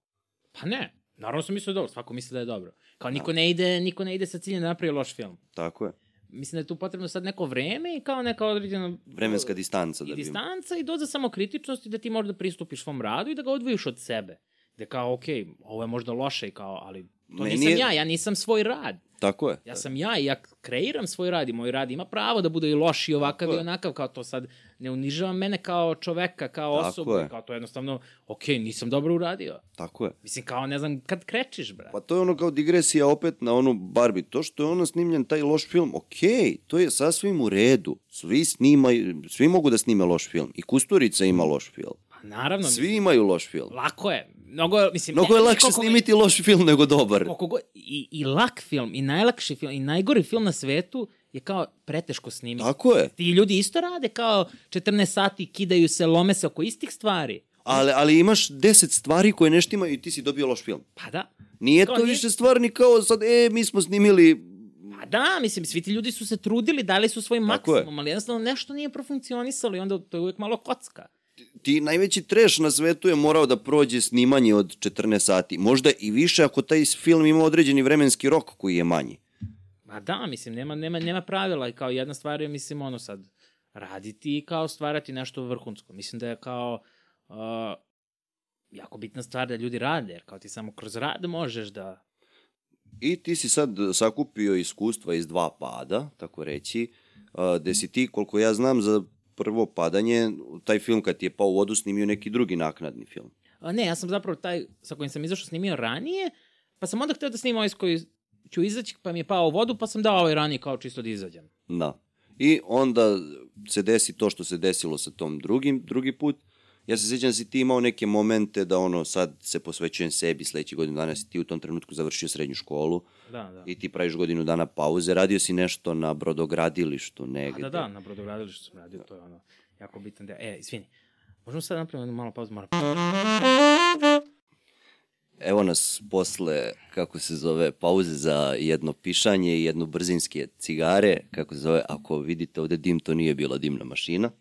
Pa ne, naravno sam mislio da je dobro, svako misli da je dobro. Kao niko ne ide, niko ne ide sa ciljem da napravi loš film. Tako je. Mislim da je tu potrebno sad neko vreme i kao neka određena... Vremenska distanca. I Da bi... distanca i doza samokritičnosti da ti možda pristupiš svom radu i da ga odvojiš od sebe. Da kao, ok, ovo je možda loše i kao, ali to Meni nisam je- ja, ja nisam svoj rad. Tako je. Ja sam ja i ja kreiram svoj rad i moj rad ima pravo da bude i loš i ovakav Tako i onakav, kao to sad ne unižava mene kao čoveka, kao Tako osobu, je. kao to jednostavno, ok, nisam dobro uradio. Tako je. Mislim, kao ne znam, kad krečiš, brate. Pa to je ono kao digresija opet na onu Barbie. To što je ono snimljen taj loš film, okej, to je sasvim u redu. Svi snimaju, svi mogu da snime loš film. I Kusturica ima loš film. Naravno, Svi imaju loš film. lako je. Mnogo, mislim, Mnogo je lakše snimiti loš film nego dobar. koliko i, i lak film, i najlakši film, i najgori film na svetu je kao preteško snimiti. Tako je. Ti ljudi isto rade kao 14 sati, kidaju se, lome se oko istih stvari. Ali, ali imaš deset stvari koje ne štimaju i ti si dobio loš film. Pa da. Nije Kao to nije- više stvar ni kao sad, e, mi smo snimili... Pa da, mislim, svi ti ljudi su se trudili, dali su svoj maksimum, ali jednostavno nešto nije profunkcionisalo i onda to je uvijek malo kocka. Ti najveći treš na svetu je morao da prođe snimanje od 14 sati. Možda i više ako taj film ima određeni vremenski rok koji je manji. Ma da, mislim, nema, nema, nema pravila i kao jedna stvar je, mislim, ono sad, raditi i kao stvarati nešto vrhunsko. Mislim da je kao uh, jako bitna stvar da ljudi rade, jer kao ti samo kroz rad možeš da... I ti si sad sakupio iskustva iz dva pada, tako reći, a, gde si ti, koliko ja znam, za prvo padanje, taj film kad ti je pao u vodu snimio neki drugi naknadni film. A, ne, ja sam zapravo taj sa kojim sam izašao snimio ranije, pa sam onda hteo da snimam ovaj s koji ću izaći, pa mi je pao u vodu, pa sam dao ovaj ranije kao čisto da izađem. Da. I onda se desi to što se desilo sa tom drugim, drugi put. Ja se sjećam da si ti imao neke momente da ono sad se posvećujem sebi, sledeći godinu dana si ti u tom trenutku završio srednju školu Da, da. i ti praviš godinu dana pauze, radio si nešto na brodogradilištu A negde. da, da, na brodogradilištu sam radio, to je ono, jako bitan deo. E, izvini, možemo sad napraviti jednu malu pauzu, moram... Evo nas posle, kako se zove, pauze za jedno pišanje i jedno brzinske cigare, kako se zove, ako vidite ovde dim, to nije bila dimna mašina.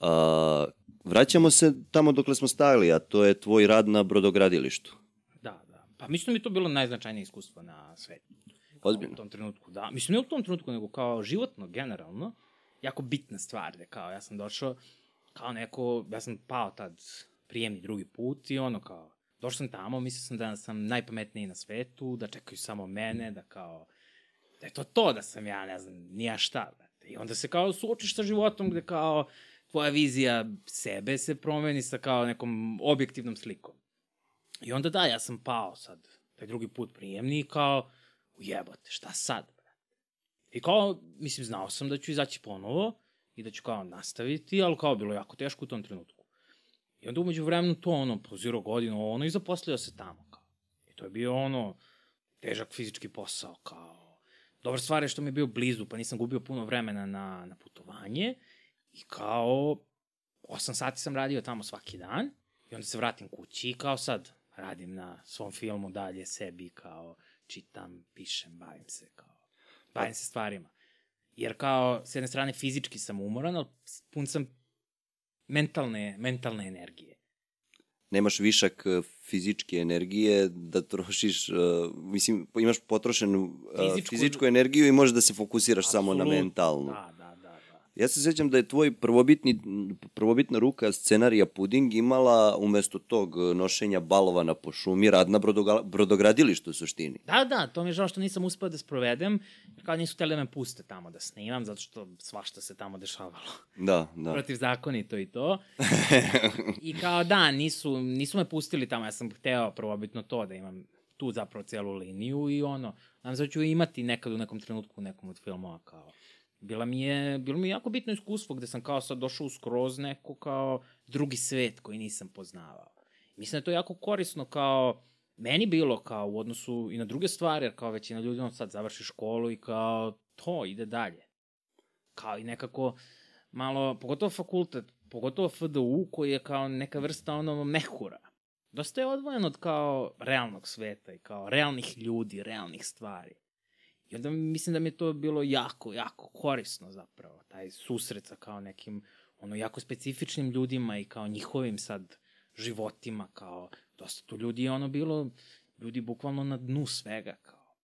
A, vraćamo se tamo dokle smo stajali, a to je tvoj rad na brodogradilištu. Da, da. Pa mislim da mi to bilo najznačajnije iskustvo na svetu. Ozbiljno? U tom trenutku, da. Mislim, ne u tom trenutku, nego kao životno, generalno, jako bitna stvar, da kao, ja sam došao kao neko, ja sam pao tad prijemni drugi put i ono kao, došao sam tamo, mislio sam da sam najpametniji na svetu, da čekaju samo mene, da kao, da je to to, da sam ja, ne znam, nija šta, brate. I onda se kao suočiš sa životom gde kao tvoja vizija sebe se promeni sa kao nekom objektivnom slikom. I onda da, ja sam pao sad, taj drugi put prijemni i kao, ujebote, šta sad, brate? I kao, mislim, znao sam da ću izaći ponovo i da ću kao nastaviti, ali kao bilo jako teško u tom trenutku. I onda umeđu vremenu to ono, pozirao godinu, ono, i zaposlio se tamo, kao. I to je bio ono, težak fizički posao, kao. Dobra stvar je što mi je bio blizu, pa nisam gubio puno vremena na, na putovanje. I kao, 8 sati sam radio tamo svaki dan. I onda se vratim kući i kao sad radim na svom filmu dalje sebi, kao čitam, pišem, bavim se, kao, bavim se stvarima. Jer kao, s jedne strane fizički sam umoran, ali pun sam mentalne, mentalne energije. Nemaš višak e, fizičke energije da trošiš, uh, mislim, imaš potrošenu uh, Fizičku- fizičku energiju i možeš da se fokusiraš samo na mentalnu. Da. Ja se sjećam da je tvoj prvobitni, prvobitna ruka scenarija Puding imala umesto tog nošenja balovana po šumi rad na brodoga, brodogradilištu u suštini. Da, da, to mi je žao što nisam uspeo da sprovedem, kao nisu hteli da me puste tamo da snimam, zato što svašta se tamo dešavalo. Da, da. Protivzakonito i to. I kao da, nisu, nisu me pustili tamo, ja sam hteo prvobitno to da imam tu zapravo celu liniju i ono, nam se da ću imati nekad u nekom trenutku u nekom od filmova kao bila mi je, bilo mi je jako bitno iskustvo gde sam kao sad došao skroz neko kao drugi svet koji nisam poznavao. Mislim da je to jako korisno kao meni bilo kao u odnosu i na druge stvari, jer kao većina ljudi on sad završi školu i kao to ide dalje. Kao i nekako malo, pogotovo fakultet, pogotovo FDU koji je kao neka vrsta ono mehura. dosta je odvojen od kao realnog sveta i kao realnih ljudi, realnih stvari. I onda mislim da mi je to bilo jako, jako korisno zapravo, taj susret sa kao nekim ono jako specifičnim ljudima i kao njihovim sad životima, kao dosta tu ljudi je ono bilo, ljudi bukvalno na dnu svega, kao.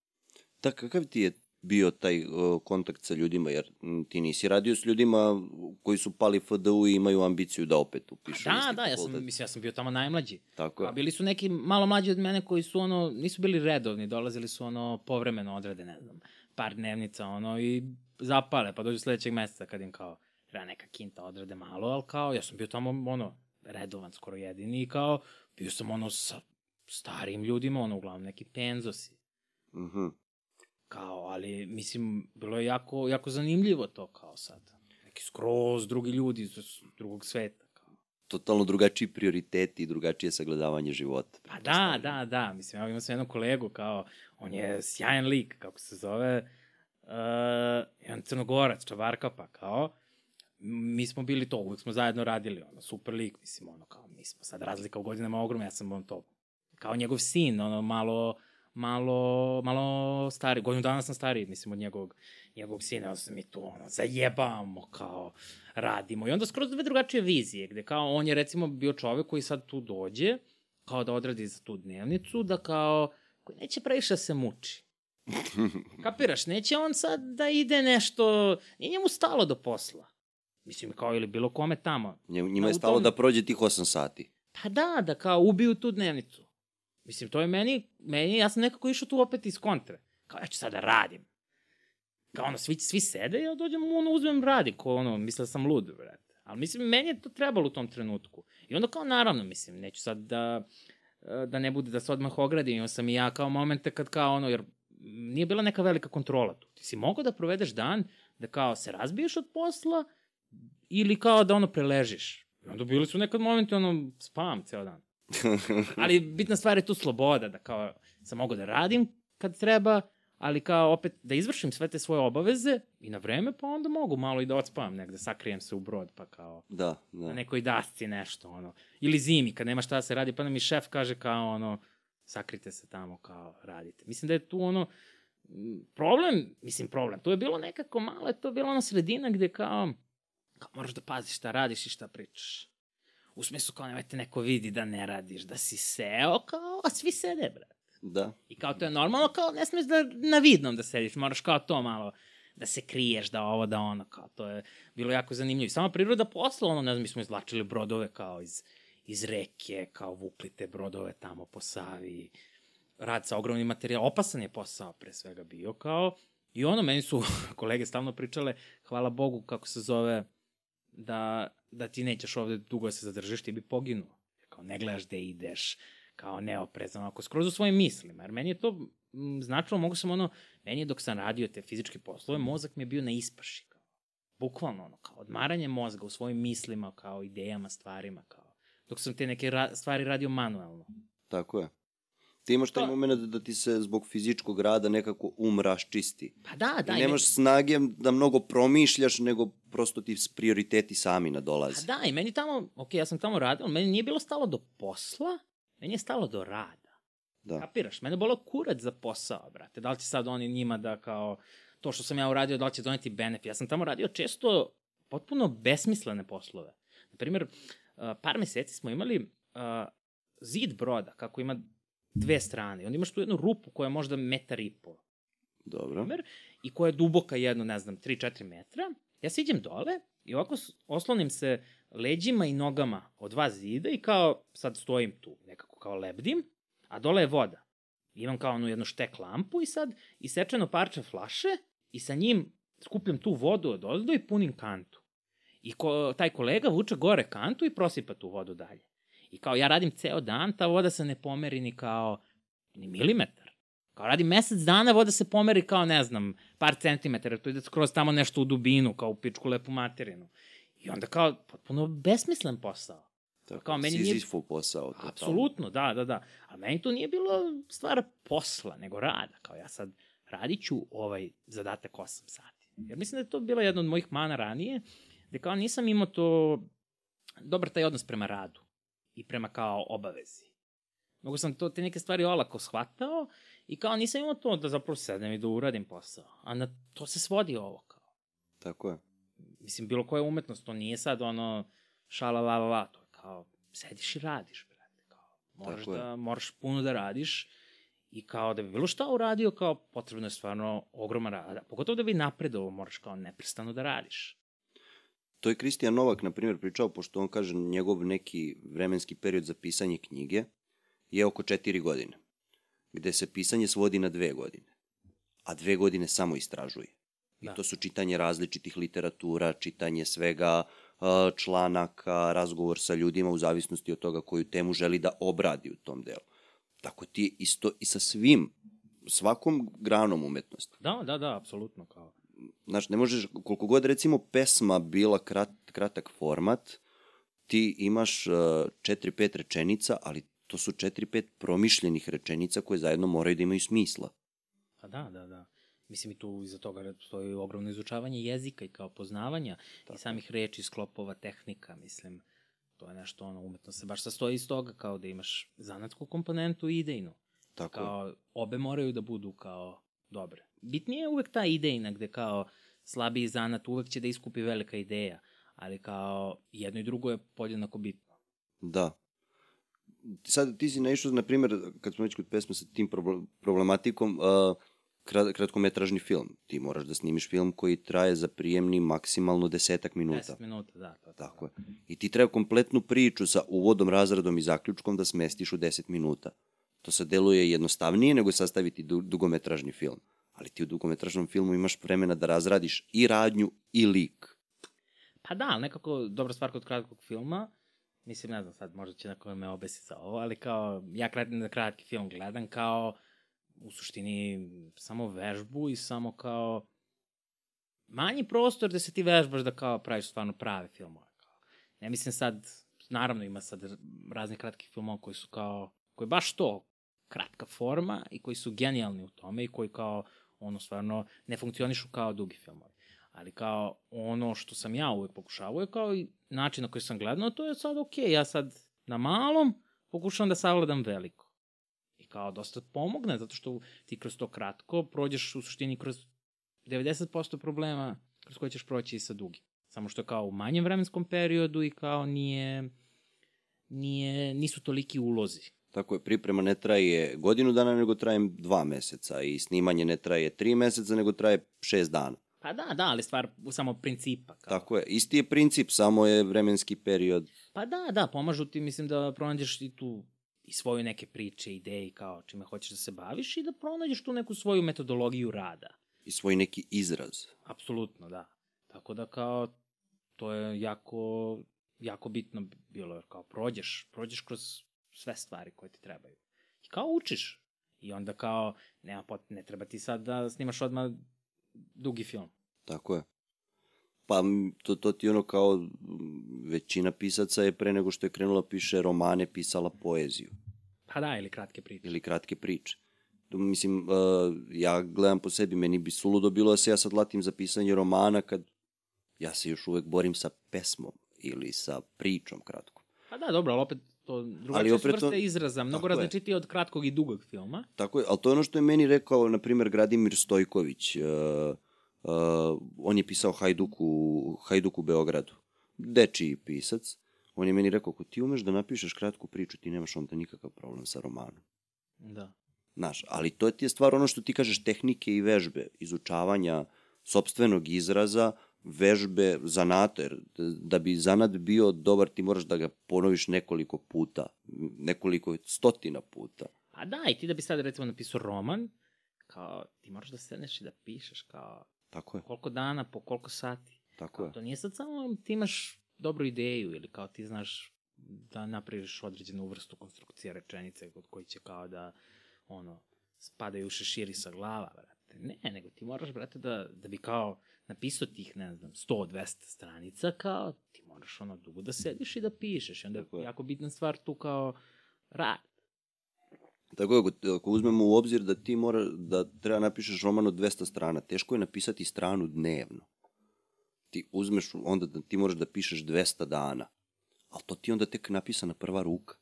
Da, kakav ti je bio taj kontakt sa ljudima, jer ti nisi radio s ljudima koji su pali FDU i imaju ambiciju da opet upišu Da, isti da, ja sam, fakultet. mislim, ja sam bio tamo najmlađi. Tako A je. bili su neki malo mlađi od mene koji su ono, nisu bili redovni, dolazili su ono povremeno odrede, ne znam, par dnevnica ono i zapale, pa dođu sledećeg meseca kad im kao treba neka kinta odrede malo, ali kao ja sam bio tamo ono redovan skoro jedini i kao bio sam ono sa starim ljudima, ono uglavnom neki penzosi. Mhm. Kao, ali mislim, bilo je jako, jako zanimljivo to kao sad. Neki skroz drugi ljudi iz drugog sveta. Kao. Totalno drugačiji prioriteti i drugačije sagledavanje života. Pa da, da, da. Mislim, ja imam sam jednog kolegu, kao, on je sjajan lik, kako se zove, uh, jedan crnogorac, čavarkapa, kao, mi smo bili to, uvijek smo zajedno radili, ono, super lik, mislim, ono, kao, mi smo sad razlika u godinama ogromna, ja sam on to, kao njegov sin, ono, malo, malo, malo stari, godinu dana sam stariji, mislim, od njegovog, njegovog sina, onda se mi tu, ono, zajebamo, kao, radimo. I onda skroz dve drugačije vizije, gde kao on je recimo bio čovek koji sad tu dođe, kao da odradi za tu dnevnicu, da kao, koji neće previše da se muči. Kapiraš, neće on sad da ide nešto, nije njemu stalo do posla. Mislim, kao ili bilo kome tamo. Njima Da, je stalo tom- da prođe tih 8 sati. Pa da, da kao ubiju tu dnevnicu. Mislim, to je meni, meni, ja sam nekako išao tu opet iz kontre. Kao, ja ću sad da radim. Kao ono, svi, svi sede ja dođem, ono, uzmem radi, ko ono, mislio da sam lud, brate. Ali mislim, meni je to trebalo u tom trenutku. I onda kao, naravno, mislim, neću sad da, da ne bude da se odmah ogradim, imao sam i ja kao momente kad kao ono, jer nije bila neka velika kontrola tu. Ti si mogao da provedeš dan, da kao se razbiješ od posla, ili kao da ono preležiš. I onda bili su nekad momenti ono, spam ceo dan. Ali bitna stvar je tu sloboda, da kao sam mogu da radim kad treba, ali kao opet da izvršim sve te svoje obaveze i na vreme, pa onda mogu malo i da odspavam negde, sakrijem se u brod, pa kao Da, da. na nekoj dasci nešto, ono. Ili zimi, kad nema šta da se radi, pa nam mi šef kaže kao, ono, sakrite se tamo, kao, radite. Mislim da je tu, ono, problem, mislim problem, tu je bilo nekako malo, je to bila ona sredina gde kao, kao moraš da paziš šta radiš i šta pričaš. U smislu kao nemojte neko vidi da ne radiš, da si seo, kao, a svi sede, bre. Da. I kao to je normalno, kao ne smiješ da na vidnom da sediš, moraš kao to malo da se kriješ, da ovo, da ono, kao to je bilo jako zanimljivo. I sama priroda posla, ono, ne znam, mi smo izvlačili brodove kao iz, iz reke, kao vukli te brodove tamo po Savi, rad sa ogromnim materijal, opasan je posao pre svega bio kao, i ono, meni su kolege stalno pričale, hvala Bogu, kako se zove, da, da ti nećeš ovde dugo da se zadržiš, ti bi poginuo. Kao ne gledaš gde ideš, kao neoprezan, ako skroz u svojim mislima. Jer meni je to značilo, mogu sam ono, meni je dok sam radio te fizičke poslove, mozak mi je bio na ispaši. Kao. Bukvalno ono, kao odmaranje mozga u svojim mislima, kao idejama, stvarima, kao. Dok sam te neke ra stvari radio manuelno. Tako je. Ti imaš taj To- moment da ti se zbog fizičkog rada nekako um raščisti. Pa da, da. I nemaš snage da mnogo promišljaš, nego prosto ti prioriteti sami Pa nadolaze. da, i meni tamo, ok, ja sam tamo radio, meni nije bilo stalo do posla, meni je stalo do rada. Da. Kapiraš? Mene bolo kurac za posao, brate. Da li će sad oni njima da kao, to što sam ja uradio, da li će doneti benefit. Ja sam tamo radio često potpuno besmislene poslove. Naprimjer, par meseci smo imali uh, zid broda, kako ima dve strane. Onda imaš tu jednu rupu koja je možda metar i po Dobro. primer, i koja je duboka jedno, ne znam, 3-4 metra. Ja siđem dole i ovako oslonim se leđima i nogama od dva zida i kao sad stojim tu, nekako kao lebdim, a dole je voda. Imam kao onu jednu štek lampu i sad isečeno parče flaše i sa njim skupljam tu vodu od ozdo i punim kantu. I ko, taj kolega vuče gore kantu i prosipa tu vodu dalje. I kao ja radim ceo dan, ta voda se ne pomeri ni kao ni milimetar. Kao radi mesec dana, voda se pomeri kao, ne znam, par centimetara, to ide skroz tamo nešto u dubinu, kao u pičku lepu materinu. I onda kao, potpuno besmislen posao. Tako, kao meni nije- posao. totalno. Apsolutno, da, da, da. A meni to nije bilo stvar posla, nego rada. Kao ja sad radit ću ovaj zadatak 8 sati. Jer mislim da je to bila jedna od mojih mana ranije, gde kao nisam imao to dobar taj odnos prema radu i prema kao obavezi. Mnogo sam to, te neke stvari olako shvatao i kao nisam imao to da zapravo sedem i da uradim posao. A na to se svodi ovo kao. Tako je. Mislim, bilo koja umetnost, to nije sad ono šala la la la, to je kao sediš i radiš, brate. Kao, moraš Tako je. da, moraš puno da radiš i kao da bi bilo šta uradio, kao potrebno je stvarno ogroman rada. Pogotovo da bi napredovo, moraš kao neprestano da radiš. To je Kristijan Novak, na primjer, pričao, pošto on kaže njegov neki vremenski period za pisanje knjige je oko četiri godine, gde se pisanje svodi na dve godine, a dve godine samo istražuje. I Da. to su čitanje različitih literatura, čitanje svega, a, članaka, razgovor sa ljudima u zavisnosti od toga koju temu želi da obradi u tom delu. Tako ti je isto i sa svim, svakom granom umetnosti. Da, da, da, apsolutno, kao. Znaš, ne možeš, koliko god recimo pesma bila krat, kratak format, ti imaš uh, 4-5 rečenica, ali to su 4-5 promišljenih rečenica koje zajedno moraju da imaju smisla. Pa da, da, da. Mislim i tu iza toga stoji ogromno izučavanje jezika i kao poznavanja Tako. i samih reči, sklopova, tehnika, mislim. To je nešto, ono, umetno se baš sastoji iz toga kao da imaš zanatsku komponentu i idejnu. Tako. Kao, obe moraju da budu kao dobre. Bitnije je uvek ta idejna gde kao slabiji zanat uvek će da iskupi velika ideja, ali kao jedno i drugo je podjednako bitno. Da. Sad ti si naišao, na primjer, kad smo već kod pesme sa tim proble- problematikom, uh, krat, kratkometražni film. Ti moraš da snimiš film koji traje za prijemni maksimalno desetak minuta. 10 minuta, da. To, to, Tako je. I ti treba kompletnu priču sa uvodom, razradom i zaključkom da smestiš u 10 minuta. To se deluje jednostavnije nego sastaviti du dugometražni film. Ali ti u dugometražnom filmu imaš vremena da razradiš i radnju i lik. Pa da, ali nekako dobra stvar kod kratkog filma, mislim, ne znam sad, možda će neko me obesi za ovo, ali kao, ja krat, na kratki film gledam kao, u suštini, samo vežbu i samo kao, manji prostor da se ti vežbaš da kao praviš stvarno prave filmove. Kao. Ne mislim sad, naravno ima sad raznih kratkih filmova koji su kao, koji baš to, kratka forma i koji su genijalni u tome i koji kao, ono stvarno ne funkcionišu kao dugi filmovi. Ali kao ono što sam ja uvek pokušavao je kao i način na koji sam gledao, to je sad okej, ja sad na malom pokušavam da savladam veliko. I kao dosta pomogne, zato što ti kroz to kratko prođeš u suštini kroz 90% problema kroz koje ćeš proći i sa dugim. Samo što je kao u manjem vremenskom periodu i kao nije, nije, nisu toliki ulozi. Tako je, priprema ne traje godinu dana, nego traje dva meseca i snimanje ne traje tri meseca, nego traje šest dana. Pa da, da, ali stvar samo principa. Kao. Tako je, isti je princip, samo je vremenski period. Pa da, da, pomažu ti, mislim da pronađeš i tu i svoje neke priče, ideje kao čime hoćeš da se baviš i da pronađeš tu neku svoju metodologiju rada. I svoj neki izraz. Apsolutno, da. Tako da kao, to je jako, jako bitno bilo, jer kao prođeš, prođeš kroz sve stvari koje ti trebaju. I kao učiš. I onda kao, nema pot, ne treba ti sad da snimaš odmah dugi film. Tako je. Pa to, to ti ono kao većina pisaca je pre nego što je krenula piše romane, pisala poeziju Pa da, ili kratke priče. ili kratke priče. Mislim, uh, ja gledam po sebi, meni bi suludo bilo da se ja sad latim za pisanje romana kad ja se još uvek borim sa pesmom ili sa pričom kratko. Pa da, dobro, ali opet to drugačije su opet to- vrste izraza, mnogo različitije od kratkog i dugog filma. Tako je, ali to je ono što je meni rekao, na primjer, Gradimir Stojković. Uh, uh, on je pisao Hajduku, Hajduku Beogradu. Dečiji pisac. On je meni rekao, ako ti umeš da napišeš kratku priču, ti nemaš onda nikakav problem sa romanom. Da. Znaš, ali to ti je stvar ono što ti kažeš tehnike i vežbe, izučavanja sobstvenog izraza, vežbe zanata, jer da bi zanat bio dobar ti moraš da ga ponoviš nekoliko puta, nekoliko stotina puta. Pa da, i ti da bi sad recimo napisao roman, kao ti moraš da sedneš i da pišeš kao Tako je, koliko dana, po koliko sati. tako Kao, je. to nije sad samo ti imaš dobru ideju ili kao ti znaš da napraviš određenu vrstu konstrukcije rečenice kod koji će kao da ono spadaju u šeširi sa glava, brate. Ne, nego ti moraš, brate, da, da bi kao napisao tih, ne znam, 100-200 stranica, kao ti moraš ono dugo da sediš i da pišeš. I onda Tako je jako bitna stvar tu kao rad. Tako je, ako, ako uzmemo u obzir da ti mora, da treba napišeš roman od 200 strana, teško je napisati stranu dnevno. Ti uzmeš, onda da ti moraš da pišeš 200 dana. Ali to ti onda tek napisana prva ruka.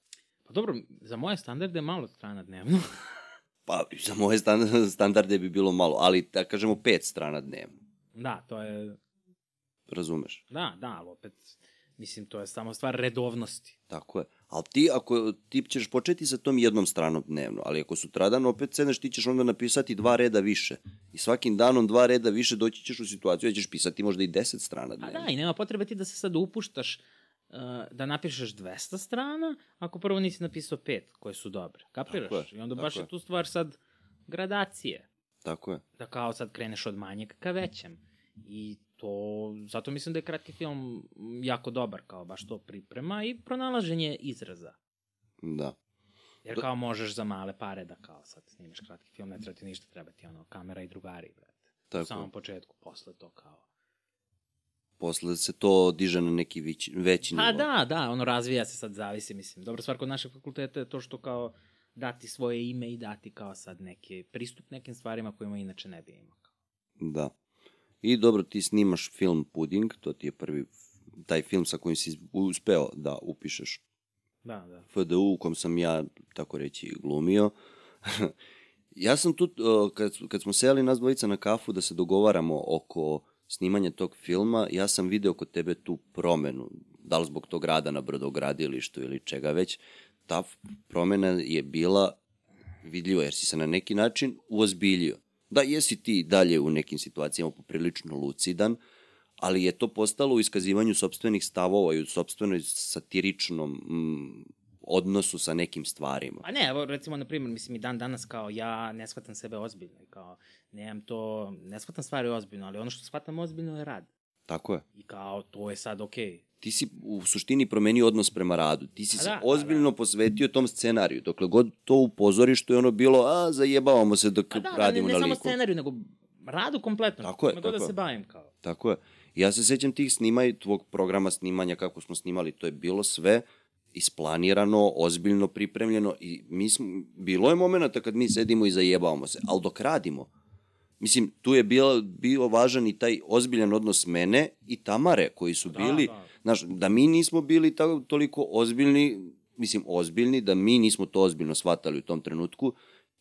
Pa Pa dobro, za moje standarde je malo strana dnevno. Pa, za moje stan- standarde bi bilo malo, ali da kažemo pet strana dnevno. da, to je, Razumeš? da, da, ali opet, mislim, to je samo stvar redovnosti. Tako je. Ali ti, ako ti ćeš početi sa tom jednom stranom dnevno, ali ako sutradan opet sedneš, ti ćeš onda napisati dva reda više. I svakim danom dva reda više doći ćeš u situaciju da ćeš pisati možda i deset strana A dnevno. da, i nema potrebe ti da se sad upuštaš da napišeš 200 strana, ako prvo nisi napisao pet koje su dobre. Kapiraš? Tako je, I onda baš je. tu stvar sad gradacije. Tako je. Da kao sad kreneš od manjeg ka većem. I to, zato mislim da je kratki film jako dobar, kao baš to priprema i pronalaženje izraza. Da. Jer kao možeš za male pare da kao sad snimiš kratki film, ne treba ti ništa, treba ti ono kamera i drugari, brate. Tako U samom početku, posle to kao... Posle se to diže na neki veći, veći Pa nivo. da, da, ono razvija se sad, zavisi, mislim. Dobra stvar kod našeg fakulteta je to što kao dati svoje ime i dati kao sad neki pristup nekim stvarima kojima inače ne bi imao. Da. I dobro, ti snimaš film Puding, to ti je prvi taj film sa kojim si uspeo da upišeš Da, da. FDU u kom sam ja, tako reći, glumio. ja sam tu, kad, kad smo seli nas dvojica na kafu da se dogovaramo oko snimanja tog filma, ja sam video kod tebe tu promenu, da li zbog tog rada na brodogradilištu ili čega već, ta promena je bila vidljiva jer si se na neki način uozbiljio. Da, jesi ti dalje u nekim situacijama poprilično lucidan, ali je to postalo u iskazivanju sobstvenih stavova i u sobstvenoj satiričnom mm, odnosu sa nekim stvarima. Pa ne, evo recimo, na primjer, mislim i dan danas kao ja ne shvatam sebe ozbiljno i kao nemam to, ne shvatam stvari ozbiljno, ali ono što shvatam ozbiljno je rad. Tako je. I kao to je sad okej. Okay. Ti si u suštini promenio odnos prema radu. Ti si A se da, ozbiljno posvetio tom scenariju. Dokle god to u pozorištu je ono bilo, a zajebavamo se dok da, radimo ne, ne na samo liku. scenariju, nego radu kompletno. Tako je, god tako da je. se bavim kao. Tako je. Ja se sećam tih snimaj, tvog programa snimanja kako smo snimali, to je bilo sve isplanirano, ozbiljno pripremljeno i mi smo, bilo je momenta kad mi sedimo i zajebavamo se, ali dok radimo, mislim, tu je bio, bio važan i taj ozbiljan odnos mene i Tamare, koji su Da, bili, da. znaš, da mi nismo bili tako, toliko ozbiljni, mislim, ozbiljni, da mi nismo to ozbiljno shvatali u tom trenutku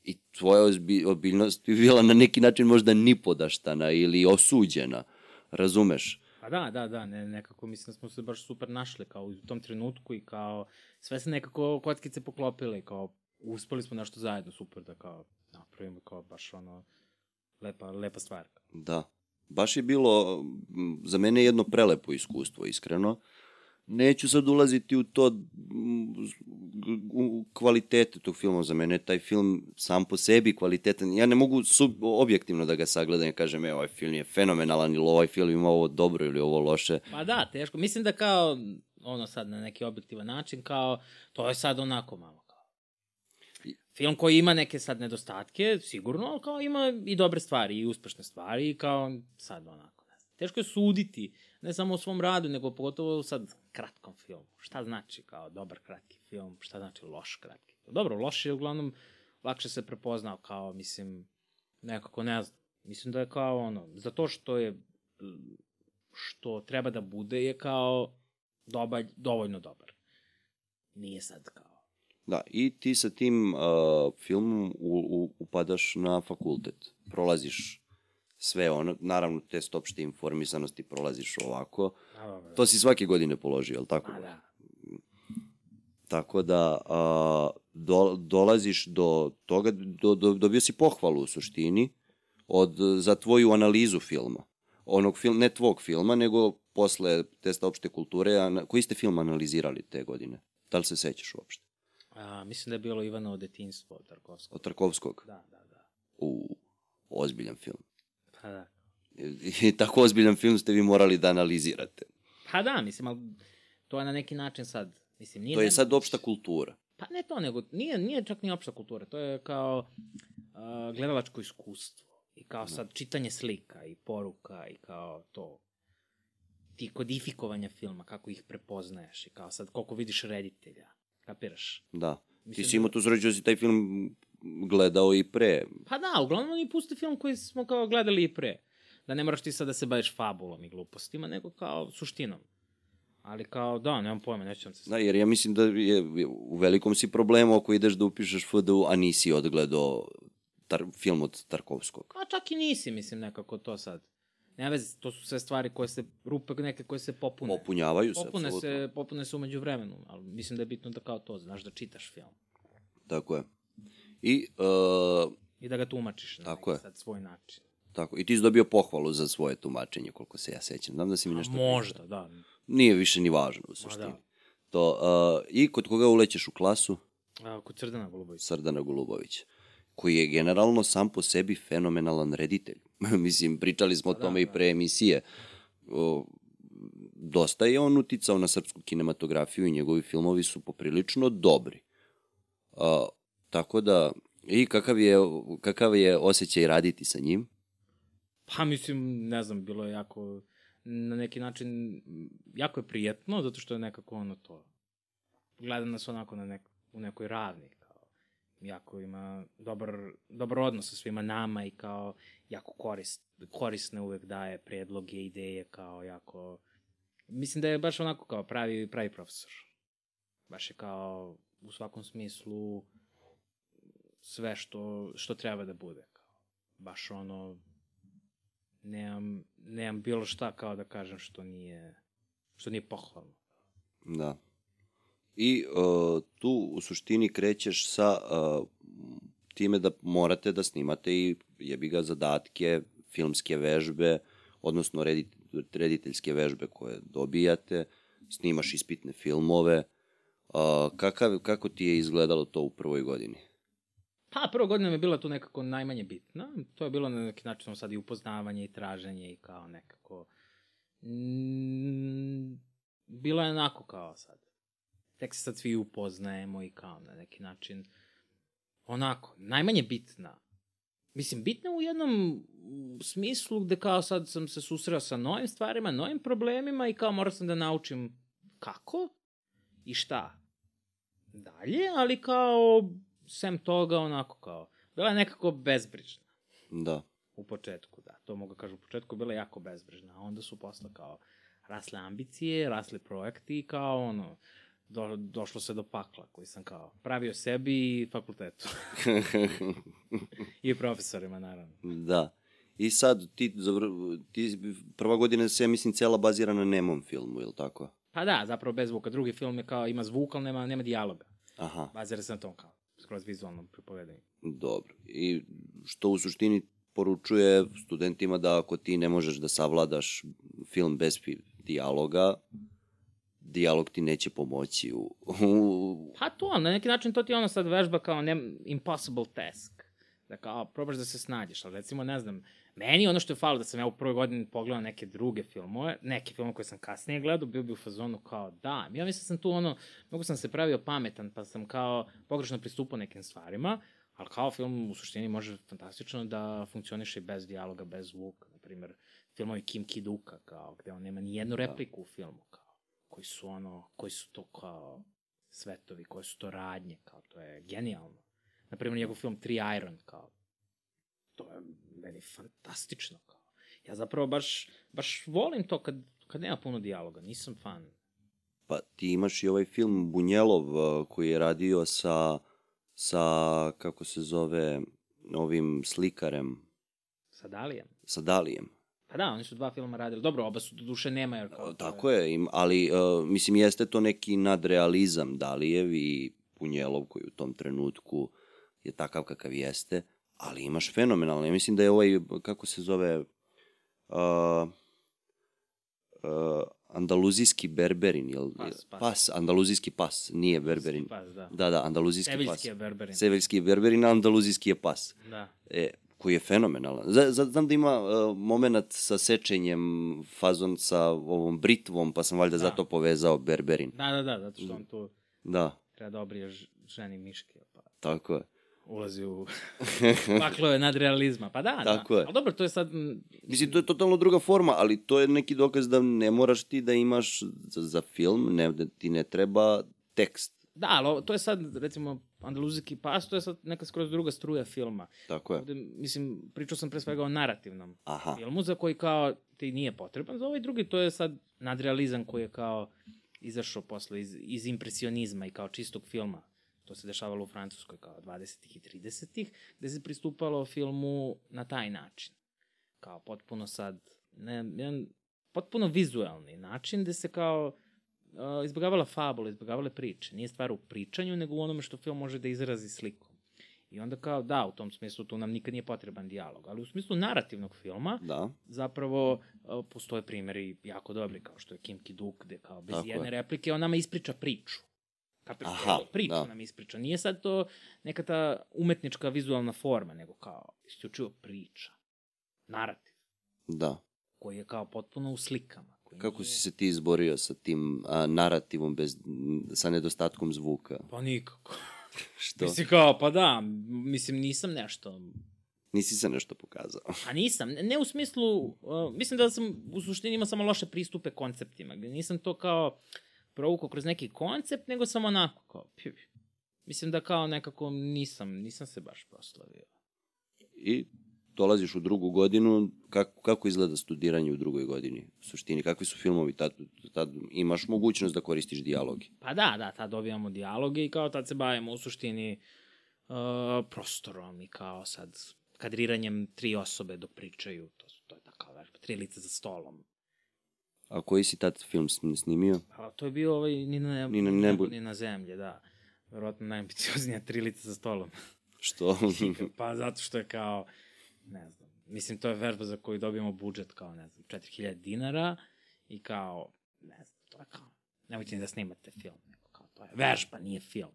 i tvoja ozbi, ozbiljnost bi bila na neki način možda nipodaštana ili osuđena, razumeš? Pa da, da, da, ne, nekako mislim da smo se baš super našli kao u tom trenutku i kao sve se nekako kockice poklopile i kao uspeli smo nešto zajedno super da kao napravimo kao baš ono lepa, lepa stvar. Da. Baš je bilo za mene jedno prelepo iskustvo, iskreno. Neću sad ulaziti u to u kvalitete tog filma za mene. Taj film sam po sebi kvalitetan. Ja ne mogu sub, objektivno da ga sagledam i kažem, e, ovaj film je fenomenalan ili ovaj film ima ovo dobro ili ovo loše. Pa da, teško. Mislim da kao, ono sad na neki objektivan način, kao, to je sad onako malo kao. Film koji ima neke sad nedostatke, sigurno, ali kao ima i dobre stvari i uspešne stvari i kao sad onako. Ne znam. Teško je suditi, ne samo o svom radu, nego pogotovo sad kratkom filmu. Šta znači kao dobar kratki film, šta znači loš kratki film. Dobro, loš je uglavnom lakše se prepoznao kao, mislim, nekako ne znam. Mislim da je kao ono, zato što je što treba da bude je kao dobar, dovoljno dobar. Nije sad kao... Da, i ti sa tim uh, filmom u, u, upadaš na fakultet. Prolaziš sve ono, naravno test opšte informisanosti prolaziš ovako. To si svake godine položio, je li tako? Ma da. Tako da a, do, dolaziš do toga, do, do, dobio si pohvalu u suštini od, za tvoju analizu filma. Onog film, ne tvog filma, nego posle testa opšte kulture, a, koji ste film analizirali te godine? Da li se sećaš uopšte? A, mislim da je bilo Ivanovo detinstvo od Tarkovskog. Od Tarkovskog? Da, da, da. U, ozbiljan film. Da. I, tako ozbiljan film ste vi morali da analizirate. Pa da, mislim, ali to je na neki način sad, mislim, nije... To je sad opšta kultura. Pa ne to, nego nije, nije čak ni opšta kultura, to je kao uh, gledalačko iskustvo i kao sad čitanje slika i poruka i kao to ti kodifikovanja filma, kako ih prepoznaješ i kao sad koliko vidiš reditelja, kapiraš? Da. Ti Mislim si imao tu sreću da si taj film gledao i pre. Pa da, uglavnom oni puste film koji smo kao gledali i pre. Da ne moraš ti sad da se baviš fabulom i glupostima, nego kao suštinom. Ali kao, da, nemam pojma, nećem se... Da, jer ja mislim da je u velikom si problemu ako ideš da upišeš FDU, a nisi odgledao tar, film od Tarkovskog. A čak i nisi, mislim, nekako to sad. Ne veze, to su sve stvari koje se, rupe neke koje se popune. Popunjavaju se, popune apsolutno. se, popune se umeđu vremenu, ali mislim da je bitno da kao to, znaš da čitaš film. Tako je. I, uh, I da ga tumačiš na Tako neki je. sad svoj način. tako, i ti si dobio pohvalu za svoje tumačenje, koliko se ja sećam. Znam da si mi A nešto... možda, da. Nije više ni važno u suštini. da. To, uh, I kod koga ulećeš u klasu? A, kod Crdana Golubovića. Srdana Golubović, koji je generalno sam po sebi fenomenalan reditelj. Mislim, pričali smo o Pa tome i pre emisije. O, dosta je on uticao na srpsku kinematografiju i njegovi filmovi su poprilično dobri. A, tako da, i kakav je, kakav je osjećaj raditi sa njim? Pa mislim, ne znam, bilo je jako, na neki način, jako je prijetno, zato što je nekako ono to, gleda nas onako na nek, u nekoj ravni, kao, jako ima dobar, dobar odnos sa svima nama i kao, jako korist, korisne uvek daje predloge, ideje, kao, jako, mislim da je baš onako kao pravi, pravi profesor. Baš je kao, u svakom smislu, sve što, što treba da bude, kao, baš ono, nemam, nemam bilo šta kao da kažem što nije, što nije pohvalno. Da. I uh, tu u suštini krećeš sa uh, time da morate da snimate i jebi ga zadatke, filmske vežbe, odnosno redit, rediteljske vežbe koje dobijate, snimaš ispitne filmove. Uh, kakav, kako ti je izgledalo to u prvoj godini? Pa, prva godina mi je bila tu nekako najmanje bitna. To je bilo na neki način sad i upoznavanje i traženje i kao nekako... Mm, bilo je onako kao sad. Tek se sad svi upoznajemo i kao na neki način onako, najmanje bitna. Mislim, bitna u jednom smislu gde kao sad sam se susreo sa novim stvarima, novim problemima i kao morao sam da naučim kako i šta dalje, ali kao sem toga onako kao, bila je nekako bezbrižna Da. u početku, da, to mogu kažem, u početku bila jako bezbrižna, a onda su posle kao rasle ambicije, rasli projekti i kao ono, do, došlo se do pakla koji sam kao pravio sebi i fakultetu. I profesorima, naravno. da. I sad, ti, ti, prva godina se, ja mislim, cela bazira na nemom filmu, ili tako? Pa da, zapravo bez zvuka. Drugi film je kao, ima zvuk, ali nema, nema dijaloga. Aha. Bazira se na tom kao, skroz vizualnom pripovedanju. Dobro. I što u suštini poručuje studentima da ako ti ne možeš da savladaš film bez dijaloga, dijalog ti neće pomoći u... Pa to, na neki način to ti ono sad vežba kao ne, impossible task. Da kao, probaš da se snađeš, ali recimo, ne znam, meni ono što je falo da sam ja u prvoj godini pogledao neke druge filmove, neke filmove koje sam kasnije gledao, bio bi u fazonu kao, da, ja mislim da sam tu ono, mogu sam se pravio pametan, pa sam kao pogrešno pristupao nekim stvarima, ali kao film u suštini može fantastično da funkcioniše i bez dijaloga, bez zvuka, na primjer, filmovi Kim Ki-duka, kao, gde on nema ni jednu repliku u filmu, kao, koji su ono, koji su to kao svetovi, koje su to radnje, kao, to je genijalno. Naprimjer, njegov film Tri Iron, kao, to je meni fantastično, kao. Ja zapravo baš, baš volim to kad, kad nema puno dijaloga, nisam fan. Pa ti imaš i ovaj film Bunjelov uh, koji je radio sa, sa kako se zove, ovim slikarem, Sa Dalijem. sa Dalijem. Pa da, oni su dva filma radili. Dobro, oba su do duše nema, jer kao... Tako je, im, ali uh, mislim jeste to neki nadrealizam Dalijev i Punjelov koji u tom trenutku je takav kakav jeste, ali imaš fenomenalno. Ja mislim da je ovaj, kako se zove, uh, uh, andaluzijski berberin, jel? Pas, pas. pas, andaluzijski pas, nije berberin. Pas, da. Da, da, andaluzijski Seviljski pas. je berberin. Seviljski je berberin, andaluzijski je pas. Da. E, koji je fenomenalan. Znam da ima uh, moment sa sečenjem, fazon sa ovom britvom, pa sam valjda Da. zato povezao berberin. Da, da, da, zato što on tu Da, treba da obrije ženi miške, pa tako je. Ulazi u paklove nadrealizma. Pa da, Tako da. je. Ali dobro, to je sad... Mislim, to je totalno druga forma, ali to je neki dokaz da ne moraš ti da imaš za, za film, ne, da ti ne treba tekst. Da, ali to je sad, recimo, Andaluzijski pas, to je sad neka skroz druga struja filma. Tako je. Ovde, mislim, pričao sam pre svega o narativnom Aha. filmu za koji kao ti nije potreban. Za ovaj drugi to je sad nadrealizam koji je kao izašao posle iz, iz impresionizma i kao čistog filma. To se dešavalo u Francuskoj kao 20. i 30. gde se pristupalo filmu na taj način. Kao potpuno sad, ne, jedan potpuno vizuelni način gde se kao uh, izbjegavala fabula, izbjegavale priče. Nije stvar u pričanju, nego u onome što film može da izrazi slikom. I onda kao, da, u tom smislu tu nam nikad nije potreban dijalog, ali u smislu narativnog filma, Da. zapravo uh, postoje primjeri jako dobri, kao što je Kim Ki-duk, gde kao bez Tako jedne je. replike on nama ispriča priču. Aha, priču da. nam ispriča. Nije sad to neka ta umetnička vizualna forma, nego kao isključivo priča. Narativ, Da. koji je kao potpuno u slikama. Koji Kako nije- si se ti izborio sa tim a, narativom bez, sa nedostatkom zvuka? Pa nikako. Što? Mislim kao, pa da, mislim nisam nešto Nisi se nešto pokazao. A nisam, ne, ne u smislu, uh, mislim da sam u suštini imao samo loše pristupe konceptima, gde nisam to kao provukao kroz neki koncept, nego sam onako kao, pju. mislim da kao nekako nisam, nisam se baš proslavio. I dolaziš u drugu godinu, kako, kako izgleda studiranje u drugoj godini? U suštini, kakvi su filmovi? Tad, tad imaš mogućnost da koristiš dijaloge. Pa da, da, tad dobijamo dijaloge i kao tad se bavimo u suštini uh, prostorom i kao sad kadriranjem tri osobe dok pričaju, to, to je takav vežba, tri lice za stolom. A koji si tad film sn- snimio? A to je bio ovaj ni na, Ni na nebu, nebu. ni na zemlji, da. Verovatno najambicioznija tri lice za stolom. Što? pa zato što je kao, ne znam, mislim to je vežba za koju dobijamo budžet kao, ne znam, 4000 dinara i kao, ne znam, to je kao, nemojte ni da snimate film, nego kao, to je vežba, nije film.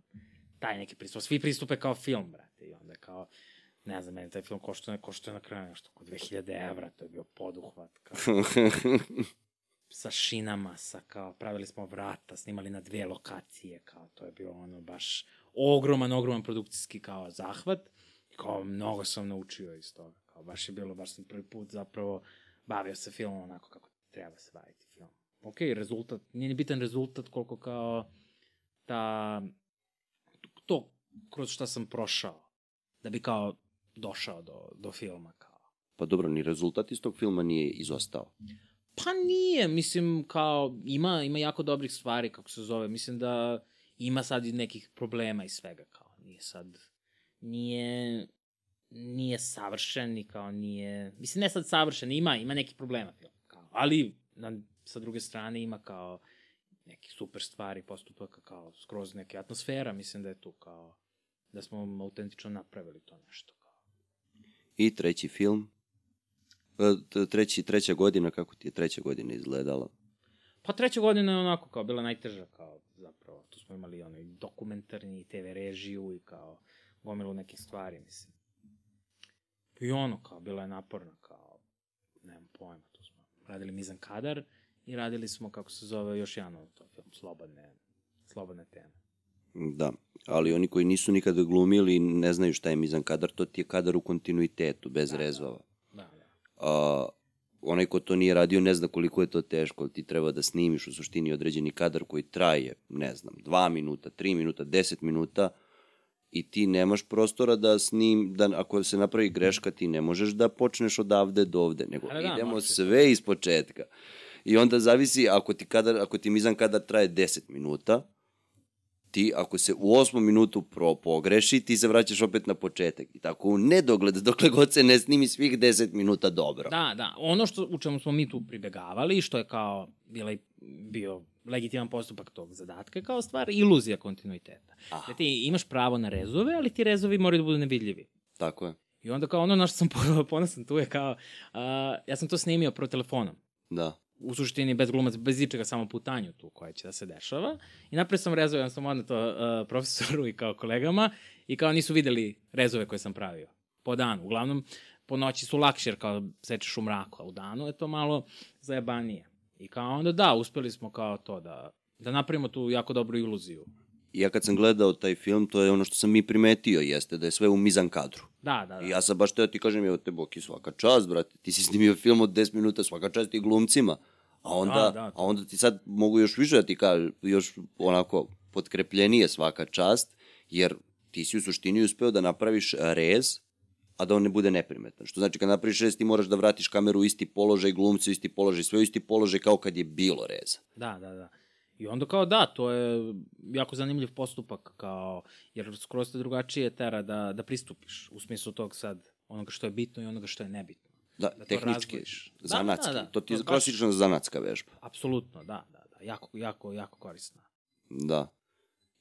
Taj neki pristup, svi pristupe kao film, brate, i onda kao, ne znam, meni taj film koštuje, koštuje na kraju nešto oko 2000 evra, to je bio poduhvat, kao, sa šinama, sa kao, pravili smo vrata, snimali na dve lokacije, kao, to je bio ono baš ogroman, ogroman produkcijski kao zahvat, i kao, mnogo sam naučio iz toga, kao, baš je bilo, baš sam prvi put zapravo bavio se filmom onako kako treba se baviti film. Ok, rezultat, nije ni bitan rezultat koliko kao ta, to kroz šta sam prošao, da bi kao došao do, do filma, kao. pa dobro, ni rezultat iz tog filma nije izostao. Pa nije, mislim, kao, ima, ima jako dobrih stvari, kako se zove, mislim da ima sad i nekih problema i svega, kao, nije sad, nije, nije savršen i kao nije, mislim, ne sad savršen, ima, ima nekih problema, kao, ali, na, sa druge strane, ima kao nekih super stvari, postupaka, kao, skroz neke atmosfera, mislim da je tu, kao, da smo autentično napravili to nešto, kao. I treći film, treći, treća godina, kako ti je treća godina izgledala? Pa treća godina je onako kao bila najteža kao zapravo. Tu smo imali onaj dokumentarni TV režiju i kao gomilu nekih stvari, mislim. I ono kao bila je naporna kao nemam pojma, tu smo radili Mizan Kadar i radili smo kako se zove još jedan ono, to film slobodne slobodne teme. Da, ali oni koji nisu nikada glumili ne znaju šta je mizan kadar, to ti je kadar u kontinuitetu, bez Da, da. rezova. Da. A, onaj ko to nije radio ne zna koliko je to teško, ti treba da snimiš u suštini određeni kadar koji traje, ne znam, dva minuta, tri minuta, deset minuta i ti nemaš prostora da snim, da ako se napravi greška ti ne možeš da počneš odavde do ovde, nego Da, da, idemo možeš. sve iz početka. I onda zavisi, ako ti, kadar, ako ti mizan kadar traje 10 minuta, ti ako se u osmom minutu pro pogreši, ti se vraćaš opet na početak. I tako u nedogled, dokle god se ne snimi svih 10 minuta dobro. Da, da. Ono što, u čemu smo mi tu pribegavali, što je kao bila i, bio legitiman postupak tog zadatka, kao stvar iluzija kontinuiteta. Aha. Da ti imaš pravo na rezove, ali ti rezovi moraju da budu nevidljivi. Tako je. I onda kao ono na što sam ponosan tu je kao, a, ja sam to snimio pro telefonom. Da. U suštini bez glumaca, bez ičega, samo putanju tu koja će da se dešava. I napred sam rezao, ja sam odno to uh, profesoru i kao kolegama i kao nisu videli rezove koje sam pravio. Po danu. Uglavnom, po noći su lakše jer kao sečeš u mraku, a u danu je to malo zajebanije. I kao onda da, uspeli smo kao to da, da napravimo tu jako dobru iluziju. Ja kad sam gledao taj film, to je ono što sam mi primetio, jeste da je sve u mizan kadru. Da, da, da. I ja sam baš teo ti kažem, evo te Boki, svaka čast, brate, ti si snimio film od 10 minuta, svaka čast i glumcima. A onda, Da, da. a onda ti sad mogu još više da ti kažem, još onako potkrepljenije svaka čast, jer ti si u suštini uspeo da napraviš rez, a da on ne bude neprimetan. Što znači kad napraviš rez ti moraš da vratiš kameru u isti položaj, glumci u isti položaj, sve u isti položaj kao kad je bilo reza. Da, da, da. I onda kao da, to je jako zanimljiv postupak, kao, jer skroz te drugačije tera da, da pristupiš, u smislu tog sad, onoga što je bitno i onoga što je nebitno. Da, Da tehnički. Da, zanatski. da, da. To ti je klasična zanatska vežba. Apsolutno, da, da, da, jako, jako, jako korisna. Da.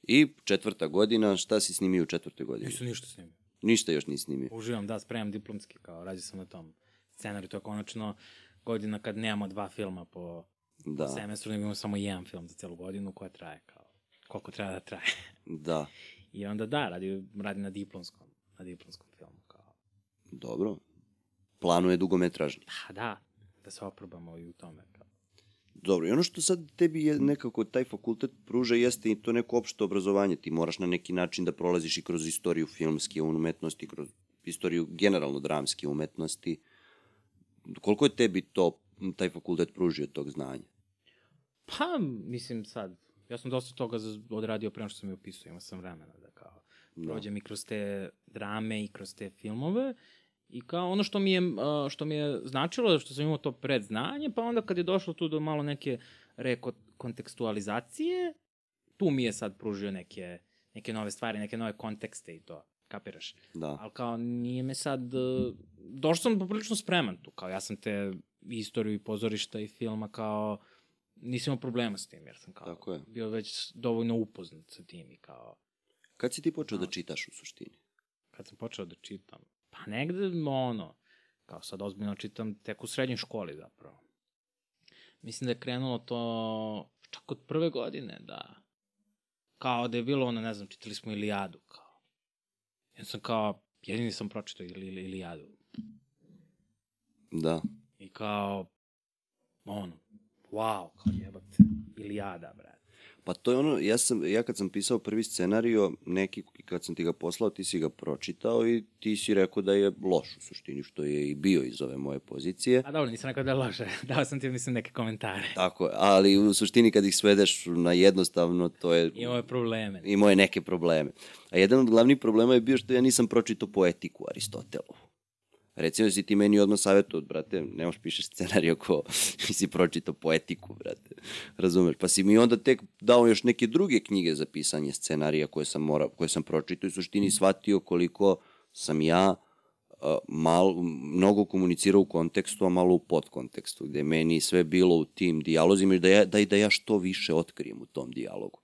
I četvrta godina, šta si snimio u četvrtoj godini? Nisam ništa snimio. Ništa još nisi snimio. Uživam, da, spremam diplomski, kao, radio sam na tom scenariju, to je konačno godina kad nemamo dva filma po Da, semestru, nego imamo samo jedan film za celu godinu koja traje, kao, koliko treba da traje. da. I onda da, radi, radi na diplomskom, na diplomskom filmu, kao, Dobro. Planuje dugometražni. pa da, da se oprobamo i u tome, kao. Dobro, i ono što sad tebi je nekako taj fakultet pruža jeste i to neko opšte obrazovanje. Ti moraš na neki način da prolaziš i kroz istoriju filmske umetnosti, kroz istoriju generalno dramske umetnosti. Koliko je tebi to, taj fakultet pružio tog znanja? Pa, mislim sad, ja sam dosta toga odradio pre nego što sam je upisao, imao sam vremena da kao Da. prođem i kroz te drame i kroz te filmove i kao ono što mi je, što mi je značilo što sam imao to predznanje, pa onda kad je došlo tu do malo neke rekontekstualizacije, tu mi je sad pružio neke, neke nove stvari, neke nove kontekste i to, kapiraš? Da. Ali kao nije me sad, uh, došao sam poprilično spreman tu, kao ja sam te istoriju i pozorišta i filma kao, nisam imao problema s tim, jer sam kao Tako je. bio već dovoljno upoznat sa tim i kao, Kad si ti počeo da čitaš u suštini? kad sam počeo da čitam, pa negde ono, kao sad ozbiljno čitam tek u srednjoj školi zapravo. Mislim da je krenulo to čak od prve godine, da. Kao da je bilo ono, ne znam, čitali smo Ilijadu, kao. Ja sam kao, jedini sam pročitao ili, ili, Ilijadu. Da. I kao, ono, wow, kao jebate, Ilijada, brate. Pa to je ono, ja, sam, ja kad sam pisao prvi scenario, neki, kad sam ti ga poslao, ti si ga pročitao i ti si rekao da je loš u suštini, što je i bio iz ove moje pozicije. A dobro, nisam rekao da je loše. Dao sam ti, mislim, neke komentare. Tako ali u suštini kad ih svedeš na jednostavno, to je... Imao je probleme. Imao je neke probleme. A jedan od glavnih problema je bio što ja nisam pročitao poetiku Aristotelovu. Recimo si ti meni odmah savjetu, brate, ne možeš pišeš scenarij ako nisi pročitao poetiku, brate. Razumeš? Pa si mi onda tek dao još neke druge knjige za pisanje scenarija koje sam, mora, koje sam pročitao i suštini shvatio koliko sam ja a, mal, mnogo komunicirao u kontekstu, a malo u podkontekstu, gde meni sve bilo u tim dijalozima i da ja, da, da ja što više otkrijem u tom dijalogu.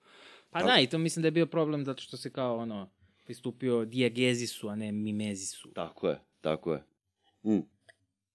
Pa Tako. da, i to mislim da je bio problem zato što se kao ono pristupio dijagezisu, a ne mimezisu. Tako je, tako je. Mm.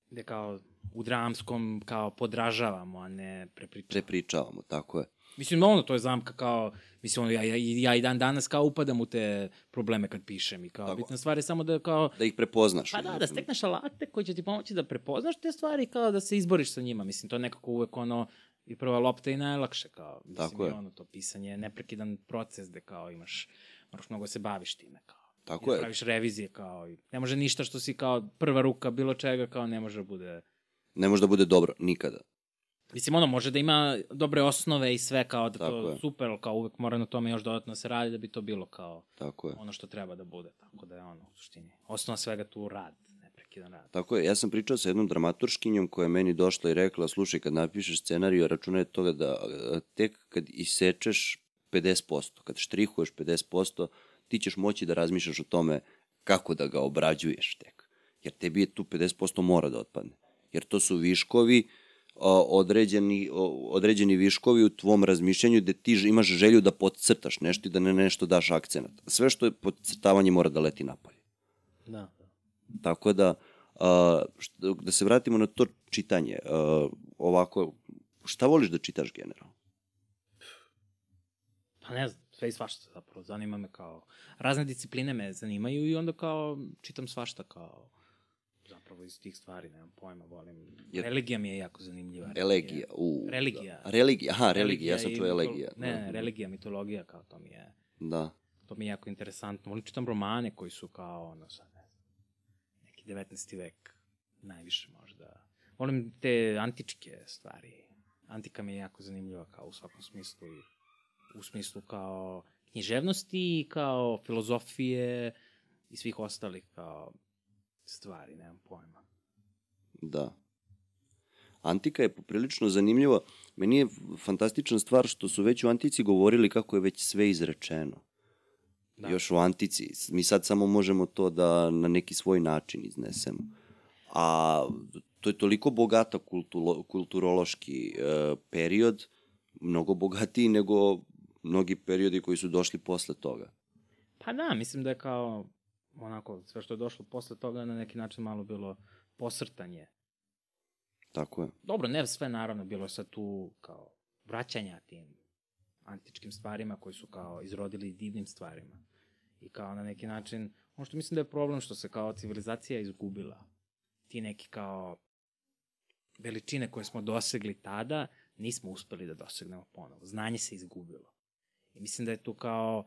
Gde kao u dramskom kao podražavamo, a ne prepričavamo. Prepričavamo, tako je. Mislim, ono, to je zamka kao, mislim, ono, ja, ja, ja i dan danas kao upadam u te probleme kad pišem i kao, Tako. bitna stvar je samo da kao, Da ih prepoznaš. pa da, da stekneš alate koji će ti pomoći da prepoznaš te stvari i kao da se izboriš sa njima. Mislim, to je nekako uvek ono, i prva lopta i najlakše, kao, mislim, Tako je. ono, to pisanje je neprekidan proces gde kao imaš, moraš mnogo se baviš time, kao. Tako je. praviš revizije, kao, i ne može ništa što si kao prva ruka bilo čega, kao ne može da bude Ne može da bude dobro, nikada. Mislim, ono, može da ima dobre osnove i sve kao da Tako to je. super, ali kao uvek mora na tome još dodatno da se radi da bi to bilo kao Tako je. ono što treba da bude. Tako da je ono, u suštini, osnova svega tu rad, neprekidan rad. Tako je, ja sam pričao sa jednom dramaturškinjom koja je meni došla i rekla, slušaj, kad napišeš scenariju, računaj toga da tek kad isečeš 50%, kad štrihuješ 50%, ti ćeš moći da razmišljaš o tome kako da ga obrađuješ tek. Jer tebi je tu 50% mora da otpadne. Jer to su viškovi, određeni, određeni viškovi u tvom razmišljanju gde ti imaš želju da podcrtaš nešto i da ne nešto daš akcenat. Sve što je podcrtavanje mora da leti napolje. Da. Tako da, što, da se vratimo na to čitanje. Ovako, šta voliš da čitaš generalno? Pa ne znam, sve i svašta zapravo, zanima me kao, razne discipline me zanimaju i onda kao čitam svašta kao, zapravo iz tih stvari, nemam pojma, volim. Jer- Religija mi je jako zanimljiva. Elegija. U, Religija. Da. Religija, aha, religija, ja sam čuo elegija. Ne, Da. ne, religija, mitologija, kao to mi je, Da, to mi je jako interesantno. Volim čitam romane koji su kao, ono, sad, ne znam, neki 19. vek, najviše možda. Volim te antičke stvari. Antika mi je jako zanimljiva kao u svakom smislu i u smislu kao književnosti, kao filozofije i svih ostalih kao stvari, nemam pojma. Da. Antika je poprilično zanimljiva. Meni je fantastična stvar što su već u Antici govorili kako je već sve izrečeno. Da. Još u Antici. Mi sad samo možemo to da na neki svoj način iznesemo. A to je toliko bogata kultulo, kulturološki e, period, mnogo bogatiji nego mnogi periodi koji su došli posle toga. Pa da, mislim da je kao onako sve što je došlo posle toga na neki način malo bilo posrtanje. Tako je. Dobro, ne sve naravno, bilo sad tu kao vraćanja tim antičkim stvarima koji su kao izrodili divnim stvarima. I kao na neki način, ono što mislim da je problem što se kao civilizacija izgubila. Ti neki kao veličine koje smo dosegli tada, nismo uspeli da dosegnemo ponovo. Znanje se izgubilo. I mislim da je tu kao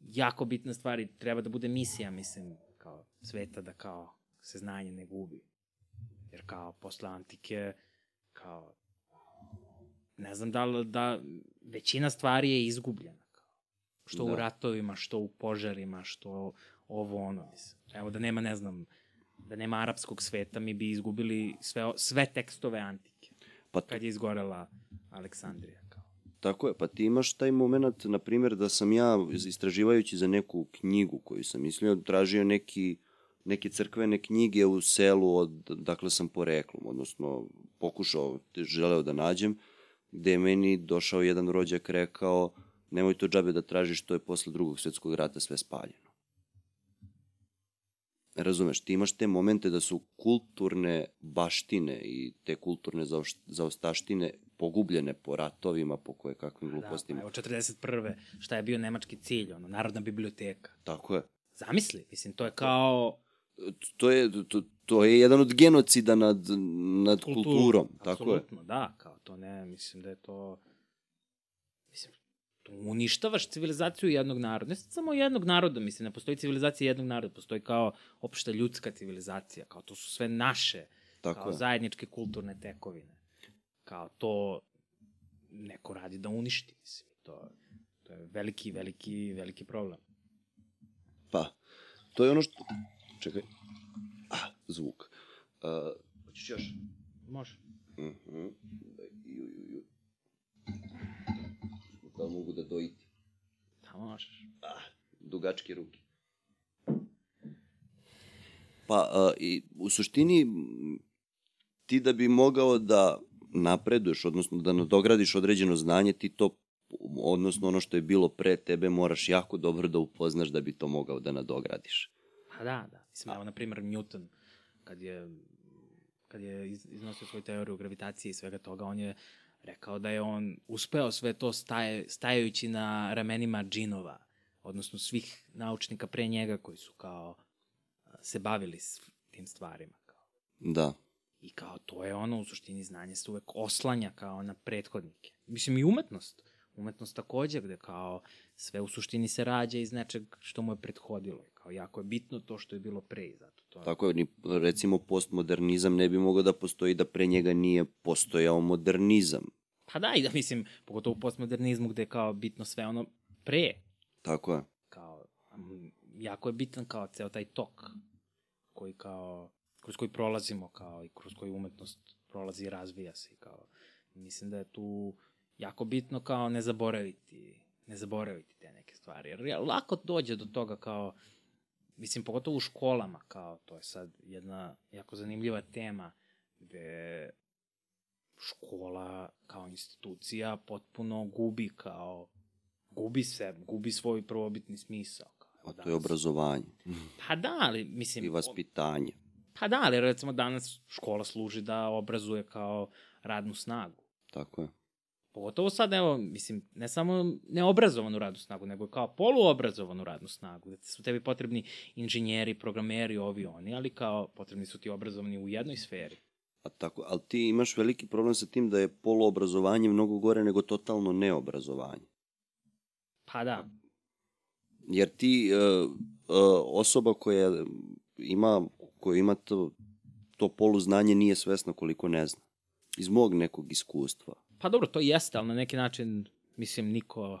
jako bitna stvar i treba da bude misija, mislim, kao sveta da kao se znanje ne gubi. Jer kao posle antike, kao ne znam da li, da većina stvari je izgubljena. Kao. Što da. u ratovima, što u požarima, što ovo ono, mislim. Evo da nema, ne znam, da nema arapskog sveta, mi bi izgubili sve, sve tekstove antike. Pa kad je izgorela Aleksandrija. Tako je, pa ti imaš taj moment, na primjer, da sam ja, istraživajući za neku knjigu koju sam mislio, tražio neki, neke crkvene knjige u selu od, dakle sam poreklom, odnosno pokušao, želeo da nađem, gde je meni došao jedan rođak rekao, nemoj to džabe da tražiš, to je posle drugog svetskog rata sve spaljeno. Razumeš, ti imaš te momente da su kulturne baštine i te kulturne zaostaštine pogubljene po ratovima, po koje kakvim da, glupostima. Da, evo 41. šta je bio nemački cilj, ono, Narodna biblioteka. Tako je. Zamisli, mislim, to je kao... To je, to, to je jedan od genocida nad, nad Kultur, kulturom, tako je. da, kao to ne, mislim da je to... Mislim, to uništavaš civilizaciju jednog naroda. Ne samo jednog naroda, mislim, ne postoji civilizacija jednog naroda, postoji kao opšta ljudska civilizacija, kao to su sve naše, Tako kao je. zajedničke kulturne tekovine. Kao to neko radi da uništi, mislim. To, to je veliki, veliki, veliki problem. Pa, to je ono što... Čekaj. Ah, zvuk. Uh, hoćeš još? Može. Mhm. Uh -huh. Ju, ju, ju da mogu da dojiti. Da možeš. Ah, dugačke ruke. Pa, a, i u suštini, ti da bi mogao da napreduješ, odnosno da nadogradiš određeno znanje, ti to, odnosno ono što je bilo pre tebe, moraš jako dobro da upoznaš da bi to mogao da nadogradiš. Pa da, da. Mislim, evo, na primjer, Newton, kad je kad je iznosio svoju teoriju gravitacije i svega toga, on je rekao da je on uspeo sve to staje, stajajući na ramenima džinova, odnosno svih naučnika pre njega koji su kao se bavili s tim stvarima. Kao. Da. I kao to je ono, u suštini znanje se uvek oslanja kao na prethodnike. Mislim i umetnost. Umetnost takođe gde kao sve u suštini se rađa iz nečeg što mu je prethodilo. Kao jako je bitno to što je bilo pre i zato to. Tako je, recimo postmodernizam ne bi mogao da postoji da pre njega nije postojao modernizam. Pa da, i da mislim, pogotovo u postmodernizmu gde je kao bitno sve ono pre. Tako je. Kao, jako je bitan kao ceo taj tok koji kao, kroz koji prolazimo kao i kroz koji umetnost prolazi i razvija se. Kao, mislim da je tu jako bitno kao ne zaboraviti, ne zaboraviti te neke stvari. Jer lako dođe do toga kao, mislim, pogotovo u školama, kao, to je sad jedna jako zanimljiva tema, gde škola kao institucija potpuno gubi kao, gubi se, gubi svoj prvobitni smisao. Kao, A to je obrazovanje. Pa da, ali mislim... I vaspitanje. Pa da, ali recimo danas škola služi da obrazuje kao radnu snagu. Tako je. Pogotovo sad, evo, mislim, ne samo neobrazovanu radnu snagu, nego kao poluobrazovanu radnu snagu, da su tebi potrebni inženjeri, programeri, ovi oni, ali kao potrebni su ti obrazovani u jednoj sferi. A tako, ali ti imaš veliki problem sa tim da je poluobrazovanje mnogo gore nego totalno neobrazovanje. Pa da. Jer ti, uh, uh, osoba koja ima, koja ima to, to poluznanje nije svesna koliko ne zna. Iz mog nekog iskustva. Pa dobro, to jeste, ali na neki način, mislim, niko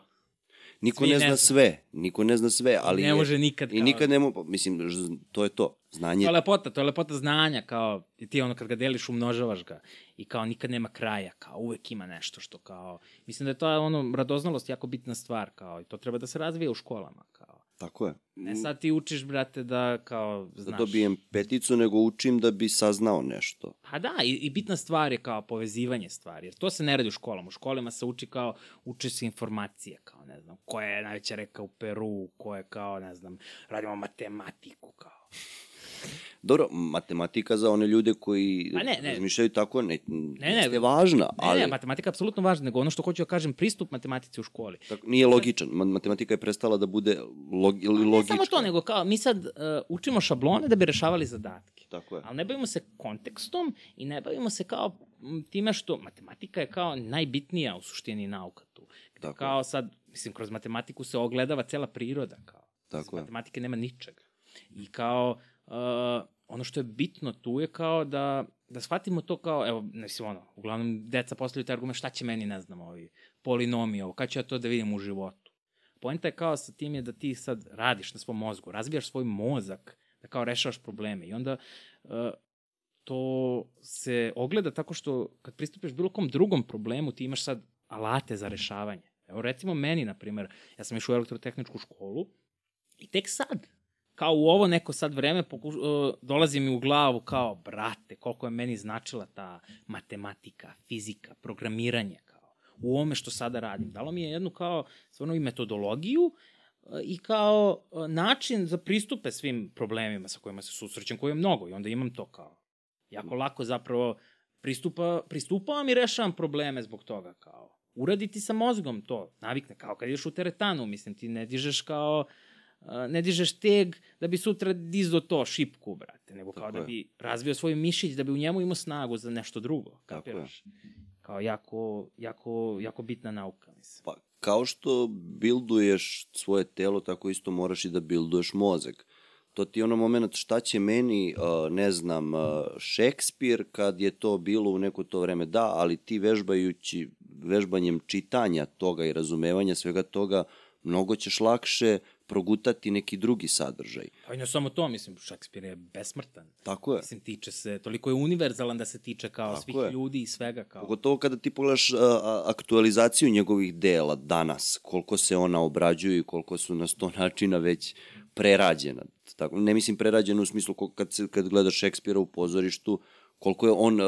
Niko ne ne zna zna. sve, niko ne zna sve, ali ne može nikad I kao- nikad ne može, mislim, to je to, znanje. To je lepota, to je lepota znanja, kao, i ti ono kad ga deliš umnožavaš ga i kao nikad nema kraja, kao uvek ima nešto što kao, mislim da je to ono, radoznalost jako bitna stvar, kao, i to treba da se razvije u školama, kao. Tako je. Ne sad ti učiš, brate, da kao, da znaš. dobijem peticu, nego učim da bi saznao nešto. Pa da, i, i bitna stvar je kao povezivanje stvari, jer to se ne radi u školama. U školama se uči kao, uči se informacije, kao ne znam, koja je najveća reka u Peru, koja je kao, ne znam, radimo matematiku, kao. Dobro, matematika za one ljude koji ne, ne. razmišljaju tako ne, ne. jeste važna, Ne, ali ne, matematika je apsolutno važna, nego ono što hoću da kažem, pristup matematici u školi. tako, nije logičan. Ma- Matematika je prestala da bude log, ili Ne logička. samo to, nego kao, mi sad uh, učimo šablone da bi rešavali zadatke. Tako je. Ali ne bavimo se kontekstom i ne bavimo se kao time što matematika je kao najbitnija u suštini nauka tu. Gde Tako je. kao sad, mislim, kroz matematiku se ogledava cela priroda. Kao. Tako Bez je. matematike nema ničega. I kao, uh, ono što je bitno tu je kao da, da shvatimo to kao, evo, mislim, ono, uglavnom deca postavljaju te argumente, šta će meni, ne znam, ovi polinomi, ovo, kad ću ja to da vidim u životu. Poenta je kao sa tim je da ti sad radiš na svom mozgu, razvijaš svoj mozak, da kao rešavaš probleme i onda uh, to se ogleda tako što kad pristupiš bilo kom drugom problemu, ti imaš sad alate za rešavanje. Evo recimo meni, na primer, ja sam išao u elektrotehničku školu i tek sad, kao u ovo neko sad vreme, pokuš, uh, dolazi mi u glavu kao, brate, koliko je meni značila ta matematika, fizika, programiranje, kao, u ovome što sada radim. Dalo mi je jednu kao, stvarno i metodologiju, uh, i kao uh, način za pristupe svim problemima sa kojima se susrećem, koji je mnogo i onda imam to kao jako lako zapravo pristupa, pristupavam i rešavam probleme zbog toga kao uraditi sa mozgom to, navikne, kao kad ideš u teretanu, mislim, ti ne dižeš kao, ne dižeš teg da bi sutra dizdo to šipku, brate, nego kao Tako da je. bi razvio svoj mišić, da bi u njemu imao snagu za nešto drugo, je. kapiraš? Kao jako, jako, jako bitna nauka, mislim. Pa, kao što bilduješ svoje telo, tako isto moraš i da bilduješ mozak. To ti je ono moment šta će meni, uh, ne znam, Šekspir kad je to bilo u neko to vreme. Da, ali ti vežbajući, vežbanjem čitanja toga i razumevanja svega toga, mnogo ćeš lakše progutati neki drugi sadržaj. Pa i ne samo to, mislim, Šekspir je besmrtan. Tako je. Mislim, tiče se, toliko je univerzalan da se tiče kao Tako svih je. ljudi i svega kao. Pogotovo kada ti pogledaš a, a, aktualizaciju njegovih dela danas, koliko se ona obrađuju i koliko su na sto načina već prerađena. Tako, ne mislim prerađena u smislu kad, se, kad gledaš Šekspira u pozorištu, koliko je on, a,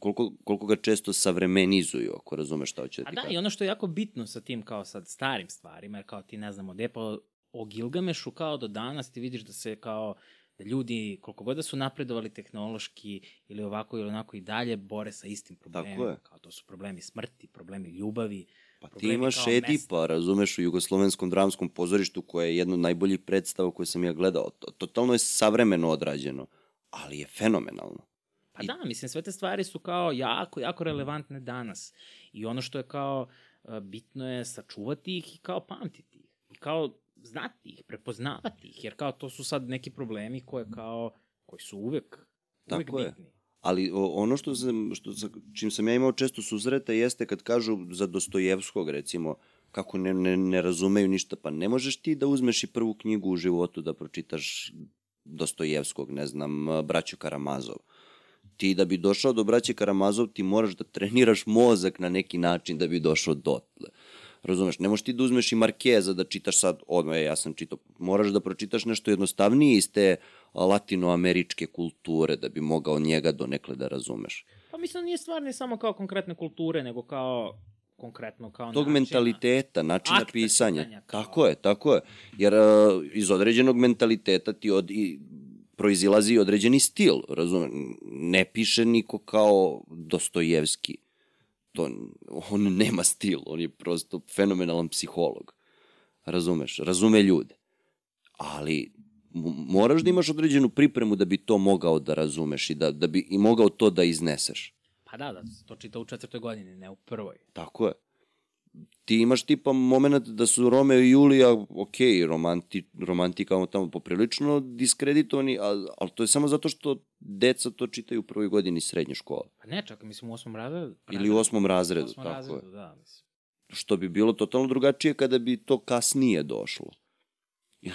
koliko, koliko ga često savremenizuju, ako razumeš šta hoće da A ti da, kažem. i ono što je jako bitno sa tim kao sad starim stvarima, jer kao ti ne znamo gde, pa o Gilgamešu kao do danas ti vidiš da se kao da ljudi, koliko god da su napredovali tehnološki ili ovako ili onako i dalje, bore sa istim problemima. je. Kao to su problemi smrti, problemi ljubavi. Pa ti imaš. Edipa, razumeš, u Jugoslovenskom dramskom pozorištu koje je jedno od najboljih predstava koje sam ja gledao. To- Totalno je savremeno odrađeno, ali je fenomenalno. Pa da, mislim, sve te stvari su kao jako, jako relevantne danas. I ono što je kao e, bitno je sačuvati ih i kao pamtiti ih. I kao znati ih, prepoznavati ih, jer kao to su sad neki problemi koje kao, koji su uvek, uvek Tako je. bitni. Ali o, ono što sam, što, čim sam ja imao često susreta jeste kad kažu za Dostojevskog, recimo, kako ne, ne, ne razumeju ništa, pa ne možeš ti da uzmeš i prvu knjigu u životu da pročitaš Dostojevskog, ne znam, Braću Karamazov. Ti da bi došao do Braće Karamazov, ti moraš da treniraš mozak na neki način da bi došao dotle. Razumeš, ne možeš ti da uzmeš i Markeza da čitaš sad, odmah, e, ja sam čitao, moraš da pročitaš nešto jednostavnije iz te latinoameričke kulture da bi mogao njega donekle da razumeš. Pa mislim da nije stvar ne samo kao konkretne kulture, nego kao konkretno kao Tog načina. mentaliteta, načina Akta pisanja. čitanja, kao. Tako je, tako je. Jer uh, iz određenog mentaliteta ti od, i, proizilazi određeni stil, razumeš? Ne piše niko kao Dostojevski. To, on nema stil, on je prosto fenomenalan psiholog. Razumeš? Razume ljude. Ali moraš da imaš određenu pripremu da bi to mogao da razumeš i da, da bi i mogao to da izneseš. Pa da, da, to čita u četvrtoj godini, ne u prvoj. Tako je. Ti imaš tipa moment da su Romeo i Julija, ok, romanti, romantika tamo poprilično diskreditovani, ali, ali to je samo zato što deca to čitaju u prvoj godini srednje škole. Pa ne, čak, mislim u osmom razredu. Ili u osmom razredu, osmom tako razredu, je. da, mislim. što bi bilo totalno drugačije kada bi to kasnije došlo.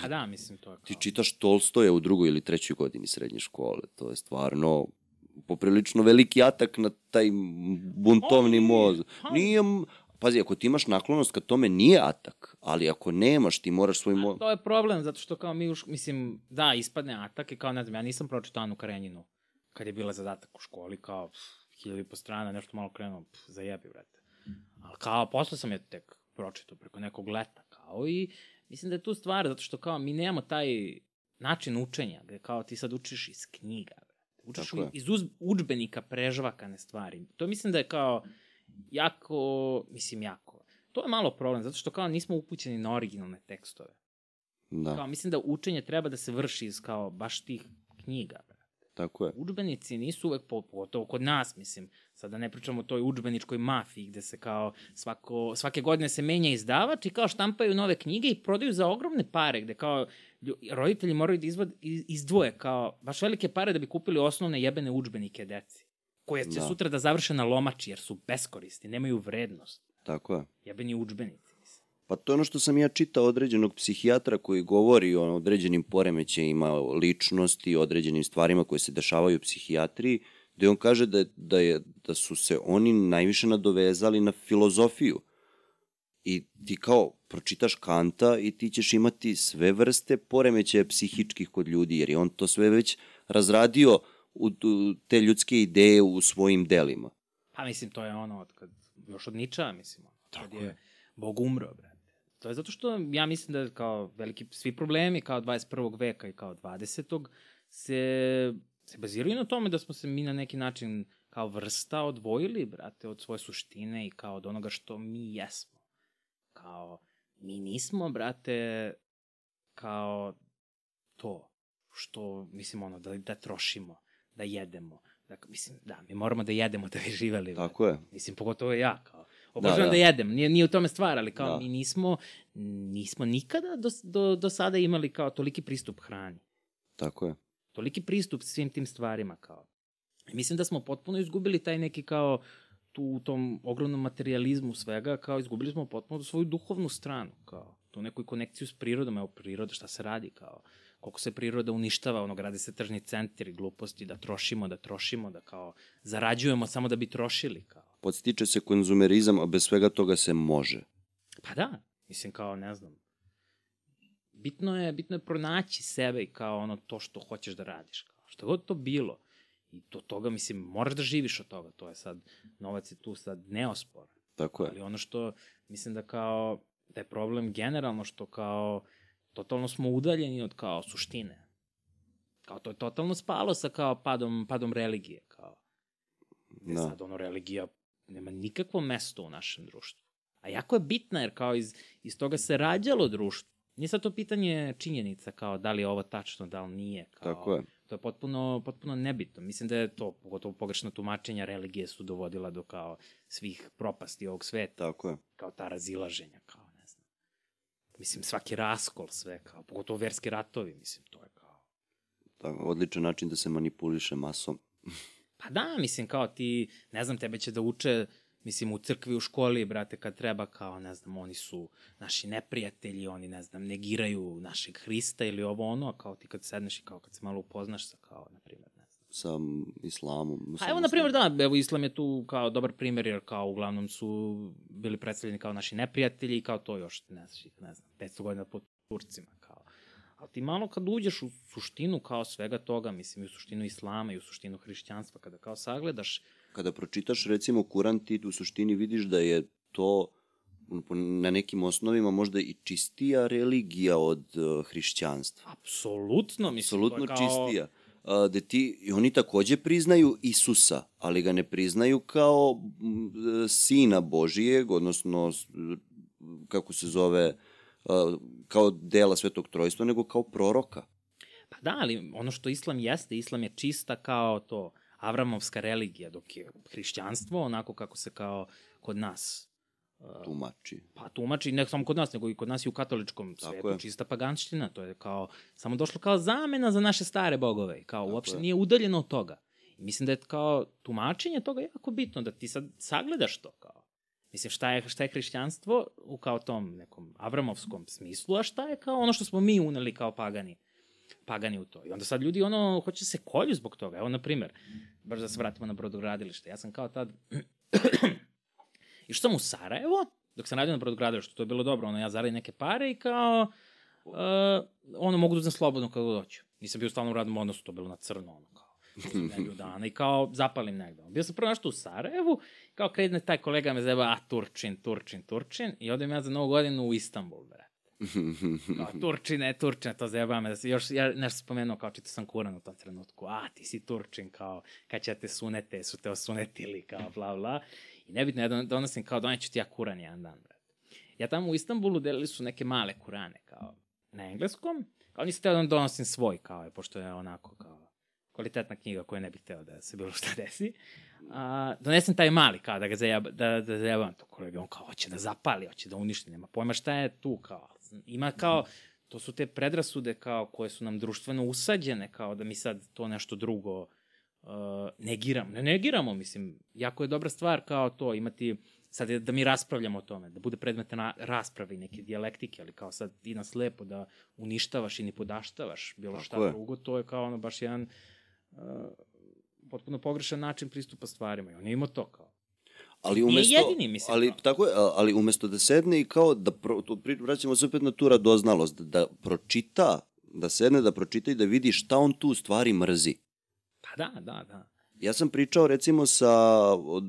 A da, mislim, to je kao... Ti čitaš Tolstoja u drugoj ili trećoj godini srednje škole. To je stvarno poprilično veliki atak na taj buntovni On nije, pazi, ako ti imaš naklonost ka tome, nije atak, ali ako nemaš, ti moraš svoj A mozak... to je problem, zato što kao mi, už, mislim, da, ispadne atak i kao, ne znam, ja nisam pročitao Anu Karenjinu kad je bila zadatak u školi, kao, pff, hiljadu i po strana, nešto malo krenuo, pff, zajebi, brate. Ali kao, posle sam je tek pročitao preko nekog leta, kao, i mislim da je tu stvar, zato što kao, mi nemamo taj način učenja, gde kao ti sad učiš iz knjiga, brate. Učiš iz uz, učbenika prežvakane stvari. To mislim da je kao, jako, mislim, jako. To je malo problem, zato što kao nismo upućeni na originalne tekstove. Da, Kao, mislim da učenje treba da se vrši iz kao baš tih knjiga. brate. tako je. Udžbenici nisu uvek, po- pogotovo kod nas, mislim, sad da ne pričamo o toj udžbeničkoj mafiji gde se kao svako, svake godine se menja izdavač i kao štampaju nove knjige i prodaju za ogromne pare, gde kao roditelji moraju da izvod, iz- izdvoje kao baš velike pare da bi kupili osnovne jebene udžbenike deci koje će Da. sutra da završe na lomači jer su beskorisni, nemaju vrednost. Tako je. Jebeni mislim. Pa to je ono što sam ja čitao određenog psihijatra koji govori o određenim poremećajima ličnosti, određenim stvarima koje se dešavaju u psihijatriji, gde on kaže da, da, je, da su se oni najviše nadovezali na filozofiju. I ti kao pročitaš Kanta i ti ćeš imati sve vrste poremećaja psihičkih kod ljudi, jer je on to sve već razradio u, u te ljudske ideje u svojim delima. Pa mislim, to je ono, od kad, još od Niča, mislim, ono, kad Tako je, je. Bog umro, brate. To je zato što ja mislim da kao veliki, svi problemi kao 21. veka i kao 20. se, se baziraju na tome da smo se mi na neki način kao vrsta odvojili, brate, od svoje suštine i kao od onoga što mi jesmo. Kao, mi nismo, brate, kao to što, mislim, ono, da, da trošimo, da jedemo. Da, mislim, da, mi moramo da jedemo da bi živeli. Tako je. Mislim, pogotovo ja, kao, obožavam da, da. da. jedem, nije, nije u tome stvar, ali kao Da. da. mi nismo, nismo nikada do, do, do sada imali kao toliki pristup hrani. Tako je. Toliki pristup svim tim stvarima, kao. I mislim da smo potpuno izgubili taj neki kao, tu u tom ogromnom materializmu svega, kao izgubili smo potpuno svoju duhovnu stranu, kao tu neku konekciju s prirodom, evo priroda, šta se radi, kao koliko se priroda uništava, ono, grade se tržni centri, gluposti, da trošimo, da trošimo, da kao zarađujemo samo da bi trošili, kao. Podstiče se konzumerizam, a bez svega toga se može. Pa da, mislim kao, ne znam, bitno je, bitno je pronaći sebe i kao ono to što hoćeš da radiš, kao što god to bilo. I do toga, mislim, moraš da živiš od toga, to je sad, novac je tu sad neosporan. Tako je. Ali ono što, mislim da kao, da je problem generalno što kao, totalno smo udaljeni od kao suštine. Kao to je totalno spalo sa kao padom, padom religije, kao. Da. Da. Sad ono religija nema nikakvo mesto u našem društvu. A jako je bitna jer kao iz, iz toga se rađalo društvo. Nije sad to pitanje činjenica kao da li je ovo tačno, da li nije. Kao, Tako je. To je potpuno, potpuno nebitno. Mislim da je to, pogotovo pogrešna tumačenja religije su dovodila do kao svih propasti ovog sveta. Tako je. Kao ta razilaženja, kao. Mislim, svaki raskol, sve, kao, pogotovo verski ratovi, mislim, to je kao... Tako, odličan način da se manipuliše masom. Pa da, mislim, kao ti, ne znam, tebe će da uče, mislim, u crkvi, u školi, brate, kad treba, kao, ne znam, oni su naši neprijatelji, oni, ne znam, negiraju našeg Hrista ili ovo ono, a kao ti kad sedneš i kao kad se malo upoznaš sa, kao, na primjer. Sa islamom. A evo, na primjer, da, evo, Islam je tu kao dobar primjer, jer kao uglavnom su bili predstavljeni kao naši neprijatelji i kao to još, ne znam, ne znam 500 godina po Turcima, kao. Ali ti malo kad uđeš u suštinu kao svega toga, mislim, i u suštinu Islama i u suštinu hrišćanstva, kada kao sagledaš, Kada pročitaš recimo Kuran, ti u suštini vidiš da je to na nekim osnovima možda i čistija religija od uh, hrišćanstva. apsolutno, mislim, Apsolutno to je kao... čistija. A, da ti, oni takođe priznaju Isusa, ali ga ne priznaju kao sina Božijeg, odnosno kako se zove, kao dela Svetog Trojstva, nego kao proroka. Pa da, ali ono što Islam jeste, Islam je čista kao to avramovska religija, dok je hrišćanstvo onako kako se kao kod nas Tumači. pa tumači, ne samo kod nas, nego i kod nas i u katoličkom Tako svetu, je. čista paganština, to je kao, samo došlo kao zamena za naše stare bogove, kao Tako uopšte je. nije udaljeno od toga. I mislim da je kao tumačenje toga jako bitno, da ti sad sagledaš to kao. Mislim, šta je, šta je hrišćanstvo u kao tom nekom avramovskom smislu, a šta je kao ono što smo mi uneli kao pagani pagani u to. I onda sad ljudi ono hoće se kolju zbog toga. Evo, na primer, baš da se vratimo na brodogradilište. Ja sam kao tad... Išao sam u Sarajevo, dok sam radio na brodogradilištu, to je bilo dobro, ono, ja zaradim neke pare i kao, uh, ono, mogu da uzem slobodno kako doću. Nisam bio u radnom odnosu, to bilo na crno, ono, kao, nedelju dana i kao zapalim negde. Bio sam prvo nešto u Sarajevu, kao kredne taj kolega me zeba, a Turčin, Turčin, Turčin, i odem ja za novu godinu u Istanbul, bre. Kao, Turčine, Turčine, to zeba me. Još, ja nešto spomenuo, kao čito sam kuran u tom trenutku. A, ti si Turčin, kao, kad će te sunete, su te osunetili, kao, bla, bla. I nebitno, ja donosim, kao, doneću ti ja kuran jedan dan, brate. Ja tamo u Istanbulu delili su neke male kurane, kao, na engleskom. Kao, nisam teo da donosim svoj, kao, pošto je onako, kao, kvalitetna knjiga koja ne bih teo da se bilo šta desi. A, donesem taj mali, kao da ga zajeba, da, da zajebavam to kolega, on kao hoće da zapali, hoće da uništi, nema pojma šta je tu, kao, ima kao, to su te predrasude kao koje su nam društveno usađene, kao da mi sad to nešto drugo uh, negiramo. Ne negiramo, mislim, jako je dobra stvar kao to, imati, sad je da mi raspravljamo o tome, da bude predmet na rasprave i neke dijalektike, ali kao sad ti nas lepo da uništavaš i ni podaštavaš bilo Tako šta je. drugo, to je kao ono baš jedan uh, potpuno pogrešan način pristupa stvarima i on je imao to kao. Ali umesto, Nije jedini, mislim. Ali, tako je, ali umesto da sedne i kao da, pro, to, vraćamo se opet na tu radoznalost, da, da pročita, da sedne, da pročita i da vidi šta on tu stvari mrzi. Da, da, da. Ja sam pričao recimo sa, od,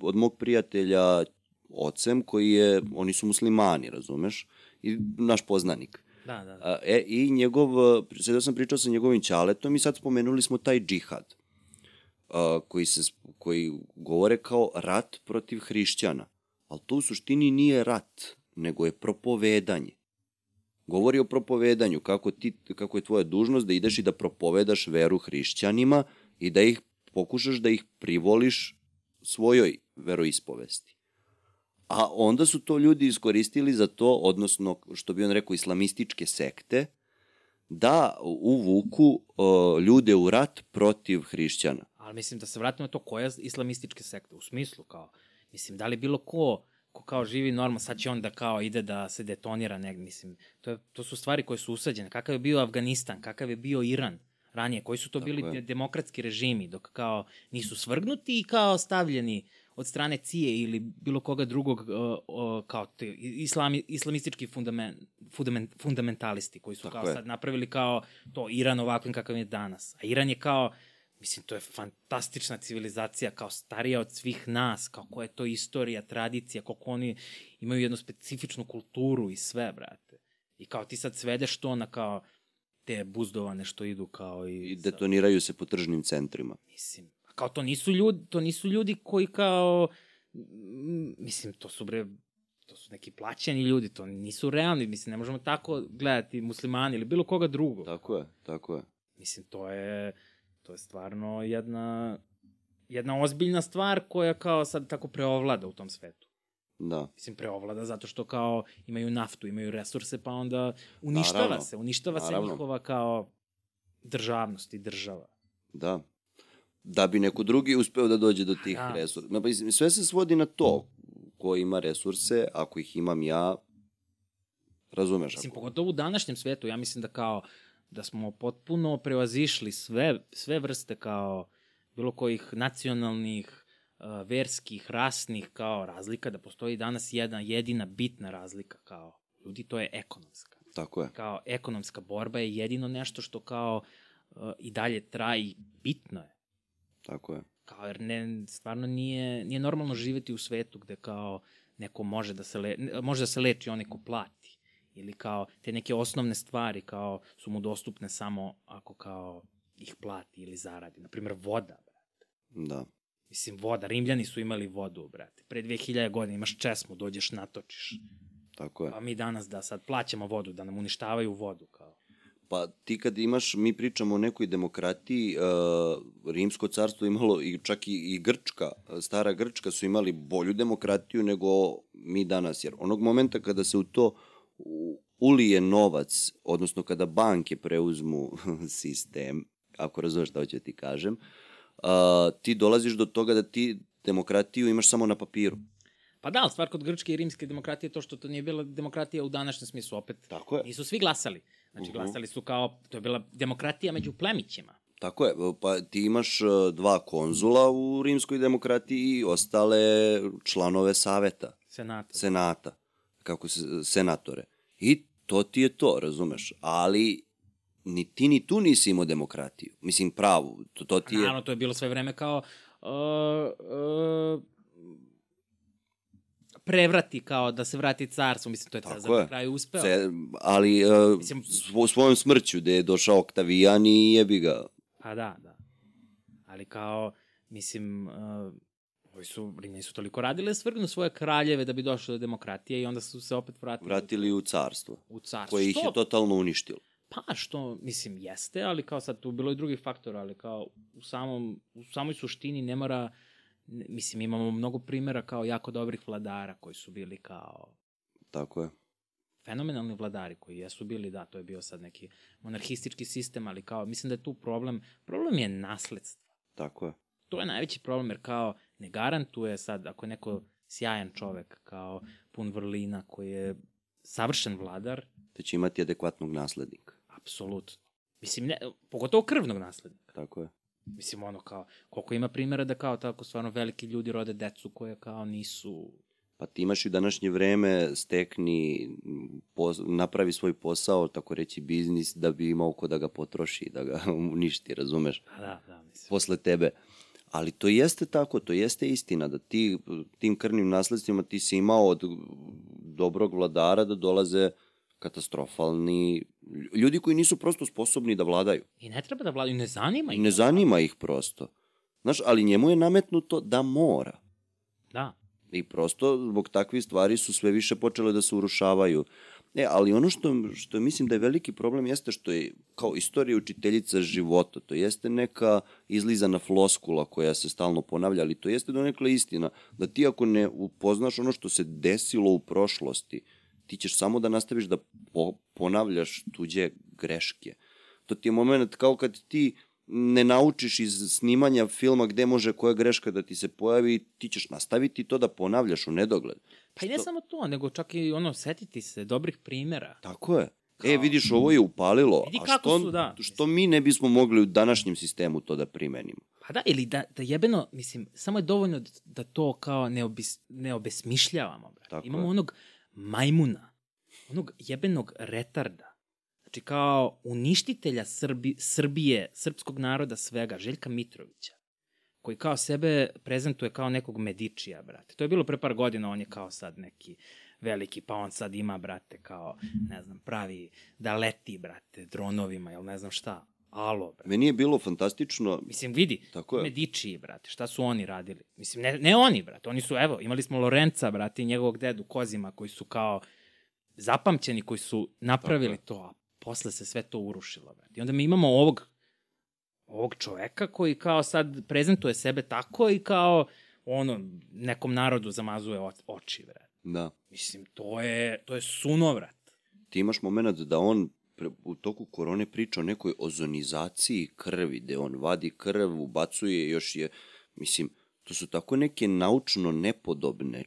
od mog prijatelja ocem koji je, oni su muslimani, razumeš, i naš poznanik. Da, da. E, I njegov, sada sam pričao sa njegovim ćaletom i sad spomenuli smo taj džihad a, koji, se, koji govore kao rat protiv hrišćana. Ali to u suštini nije rat, nego je propovedanje. Govori o propovedanju, kako, ti, kako je tvoja dužnost da ideš i da propovedaš veru hrišćanima i da ih pokušaš da ih privoliš svojoj veroispovesti. A onda su to ljudi iskoristili za to, odnosno, što bi on rekao, islamističke sekte, da uvuku uh, ljude u rat protiv hrišćana. Ali mislim da se vratimo na to koja islamističke sekte, u smislu kao, mislim, da li bilo ko ko kao živi normalno, sad će on da kao ide da se detonira negdje, mislim, to, je, to su stvari koje su usađene. Kakav je bio Afganistan, kakav je bio Iran ranije, koji su to Tako bili je. demokratski režimi, dok kao nisu svrgnuti i kao stavljeni od strane Cije ili bilo koga drugog uh, uh, kao te islami, islamistički fundament, fundament, fundamentalisti koji su Tako kao je. sad napravili kao to Iran ovakvim kakav je danas. A Iran je kao Mislim, to je fantastična civilizacija, kao starija od svih nas, kao koja je to istorija, tradicija, kako oni imaju jednu specifičnu kulturu i sve, brate. I kao ti sad svedeš to na kao te buzdovane što idu kao i... I detoniraju se po tržnim centrima. Mislim, kao to nisu ljudi, to nisu ljudi koji kao, mislim, to su bre, to su neki plaćeni ljudi, to nisu realni, mislim, ne možemo tako gledati muslimani ili bilo koga drugog. Tako je, tako je. Mislim, to je, to je stvarno jedna, jedna ozbiljna stvar koja kao sad tako preovlada u tom svetu. Da. Mislim, preovlada zato što kao imaju naftu, imaju resurse, pa onda uništava Naravno. se, uništava Naravno. se njihova kao državnost i država. Da. Da bi neko drugi uspeo da dođe do tih da. resursa. Ma, pa, sve se svodi na to ko ima resurse, ako ih imam ja, razumeš? Mislim, ako... pogotovo u današnjem svetu, ja mislim da kao da smo potpuno prevazišli sve, sve vrste kao bilo kojih nacionalnih, uh, verskih, rasnih kao razlika, da postoji danas jedna jedina bitna razlika kao ljudi, to je ekonomska. Tako je. Kao ekonomska borba je jedino nešto što kao uh, i dalje traji, bitno je. Tako je. Kao, jer ne, stvarno nije, nije normalno živeti u svetu gde kao neko može da se, le, može da se leči onaj ko plati ili kao te neke osnovne stvari kao su mu dostupne samo ako kao ih plati ili zaradi. Naprimer, voda, brate. Da. Mislim, voda. Rimljani su imali vodu, brate. Pre 2000 godina imaš česmu, dođeš, natočiš. Tako je. A mi danas da sad plaćamo vodu, da nam uništavaju vodu, kao. Pa ti kad imaš, mi pričamo o nekoj demokratiji, uh, Rimsko carstvo imalo i čak i, i Grčka, stara Grčka su imali bolju demokratiju nego mi danas, jer onog momenta kada se u to ulije novac, odnosno kada banke preuzmu sistem, ako razumeš šta hoću da ti kažem, uh, ti dolaziš do toga da ti demokratiju imaš samo na papiru. Pa da, stvar kod grčke i rimske demokratije je to što to nije bila demokratija u današnjem smislu, opet Tako je. nisu svi glasali. Znači, Mhm. glasali su kao, to je bila demokratija među plemićima. Tako je, pa ti imaš e, dva konzula u rimskoj demokratiji i ostale članove saveta, Senata. senata, kako se, senatore. I to ti je to, razumeš? Ali ni ti ni tu nisi imao demokratiju. Mislim, pravu. To, to ti je... Naravno, to je bilo sve vreme kao uh, uh, prevrati kao da se vrati carstvo, mislim, to je Cezar na kraju uspeo. Ce, ali uh, Mislim- svo, svojom smrću gde je došao Oktavijan i jebi ga. Pa da, da. Ali kao, mislim, uh, ovi su, Rimljani su toliko radili da svrgnu svoje kraljeve da bi došli do demokratije i onda su se opet vratili Vratili u carstvo, u carstvo. koje ih je totalno uništilo. Pa što, mislim, jeste, ali kao sad tu bilo i drugih faktora, ali kao u, samom, u samoj suštini ne mora, mislim, imamo mnogo primjera kao jako dobrih vladara koji su bili kao Tako je. fenomenalni vladari koji jesu bili, da, to je bio sad neki monarhistički sistem, ali kao, mislim da je tu problem, problem je nasledstvo. Tako je. To je najveći problem, jer kao ne garantuje sad, ako je neko sjajan čovek, kao pun vrlina, koji je savršen vladar, Te će imati adekvatnog naslednika. apsolutno. Mislim, ne, pogotovo krvnog naslednika. Tako je. Mislim, ono kao, koliko ima primjera da kao tako stvarno veliki ljudi rode decu koje kao nisu... Pa ti imaš i današnje vreme stekni, m, pos, napravi svoj posao, tako reći biznis, da bi imao ko da ga potroši, da ga uništi, razumeš, Pa da, da, mislim. posle tebe. Ali to jeste tako, to jeste istina, da ti tim krvnim nasledstvima ti si imao od dobrog vladara da dolaze katastrofalni ljudi koji nisu prosto sposobni da vladaju. I ne treba da vladaju, ne zanima ih. ne zanima ih prosto. Znaš, ali njemu je nametnuto da mora. Da. I prosto zbog takvih stvari su sve više počele da se urušavaju. E, ali ono što, što mislim da je veliki problem jeste što je kao istorija učiteljica života. To jeste neka izlizana floskula koja se stalno ponavlja, ali to jeste donekle istina. Da ti ako ne upoznaš ono što se desilo u prošlosti, ti ćeš samo da nastaviš da po, ponavljaš tuđe greške. To ti je moment kao kad ti ne naučiš iz snimanja filma gde može koja greška da ti se pojavi, ti ćeš nastaviti to da ponavljaš u nedogled. Pa i ne samo to, nego čak i ono, setiti se dobrih primjera. Tako je. Kao- E, vidiš, ovo je upalilo. Vidi a što, su, da. Što mi ne bismo mogli u današnjem sistemu to da primenimo? Pa da, ili da, da jebeno, mislim, samo je dovoljno da, to kao ne, obis, ne obesmišljavamo, brate. Imamo je. onog majmuna, onog jebenog retarda, znači kao uništitelja Srbi, Srbije, srpskog naroda svega, Željka Mitrovića, koji kao sebe prezentuje kao nekog medičija, brate. To je bilo pre par godina, on je kao sad neki veliki, pa on sad ima, brate, kao, ne znam, pravi da leti, brate, dronovima, jel ne znam šta. Alo, brate. Meni je bilo fantastično, Mislim, vidi, Tako je. Medičiji, brate, šta su oni radili? Mislim, ne, ne oni, brate, oni su, evo, imali smo Lorenca, brate, i njegovog dedu Kozima, koji su kao zapamćeni, koji su napravili Tako to, a posle se sve to urušilo. I onda mi imamo ovog, ovog čoveka koji kao sad prezentuje sebe tako i kao ono, nekom narodu zamazuje oči, brate. da, Mislim, to je, to je sunovrat. ti imaš moment da on pre- u toku korone priča o nekoj ozonizaciji krvi, gde on vadi krv, ubacuje, još je, mislim, to su tako neke naučno nepodobne,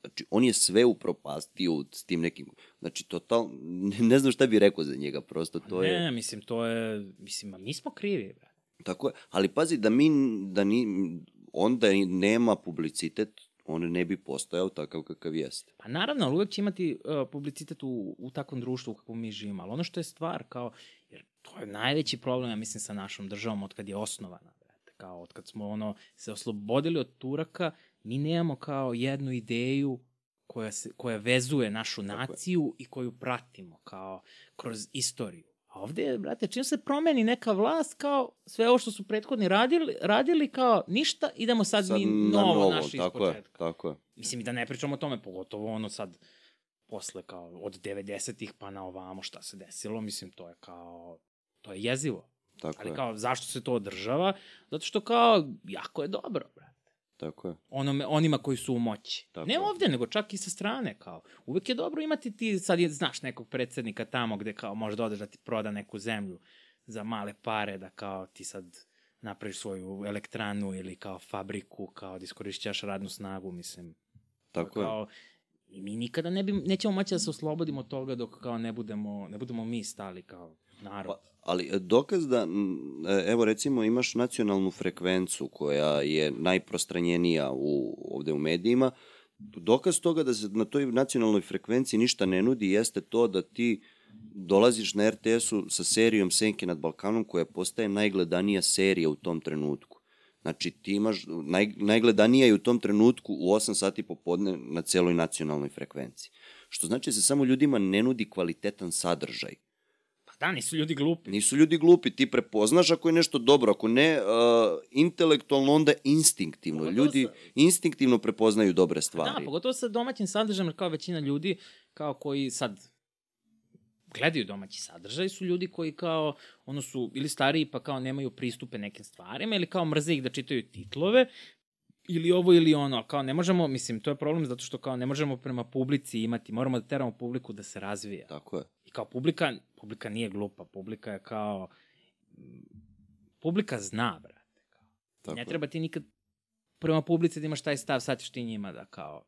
znači on je sve upropastio s tim nekim, znači total, ne, ne znam šta bi rekao za njega, prosto to ne, je... ne, mislim, to je, mislim, a mi smo krivi, brate. Tako je, ali pazi da mi, da ni, on da i nema publicitet, on ne bi postojao takav kakav jeste. Pa naravno, ali uvek će imati uh, publicitet u, u takvom društvu u kakvom mi živimo, ali ono što je stvar, kao, jer to je najveći problem, ja mislim, sa našom državom od kad je osnovana, kao od kad smo ono, se oslobodili od Turaka, mi nemamo kao jednu ideju koja, se, koja vezuje našu je. naciju i koju pratimo kao kroz istoriju. A ovde, brate, čim se promeni neka vlast, kao sve ovo što su prethodni radili, radili kao ništa, idemo sad, sad mi na novo, naše tako je, ispočetka. tako je. Mislim i da ne pričamo o tome, pogotovo ono sad posle kao od 90-ih pa na ovamo šta se desilo, mislim to je kao, to je jezivo. Tako Ali je, kao zašto se to održava? Zato što kao jako je dobro, brate. tako je. Onome, onima koji su u moći. Tako ne je. ovde, nego čak i sa strane, kao. Uvek je dobro imati ti, sad je, znaš nekog predsednika tamo gde kao može da odeš da ti proda neku zemlju za male pare, da kao ti sad napraviš svoju elektranu ili kao fabriku, kao da iskorišćaš radnu snagu, mislim. Tako je. kao, I mi nikada ne bi, nećemo moći da se oslobodimo od toga dok kao ne budemo, ne budemo mi stali kao narod. Pa, ali e, dokaz da, e, evo recimo imaš nacionalnu frekvencu koja je najprostranjenija u, ovde u medijima, dokaz toga da se na toj nacionalnoj frekvenciji ništa ne nudi jeste to da ti dolaziš na RTS-u sa serijom Senke nad Balkanom koja postaje najgledanija serija u tom trenutku. Znači, ti imaš, naj, najgledanija je u tom trenutku u 8 sati popodne na celoj nacionalnoj frekvenciji. Što znači da se samo ljudima ne nudi kvalitetan sadržaj. Da, nisu ljudi glupi. Nisu ljudi glupi, ti prepoznaš ako je nešto dobro, ako ne uh, intelektualno, onda instinktivno. Pogotovo Ljudi sa- instinktivno prepoznaju dobre stvari. Da, pogotovo sa domaćim sadržajem, jer kao većina ljudi, kao koji sad gledaju domaći sadržaj, su ljudi koji kao, ono su ili stariji pa kao nemaju pristupe nekim stvarima, ili kao mrze ih da čitaju titlove, ili ovo ili ono, kao ne možemo, mislim, to je problem zato što kao ne možemo prema publici imati, moramo da teramo publiku da se razvija. Tako je. I kao publika, publika nije glupa, publika je kao, publika zna, brate. Kao. Tako ne treba ti nikad prema publici da imaš taj stav, sad ćeš ti njima da kao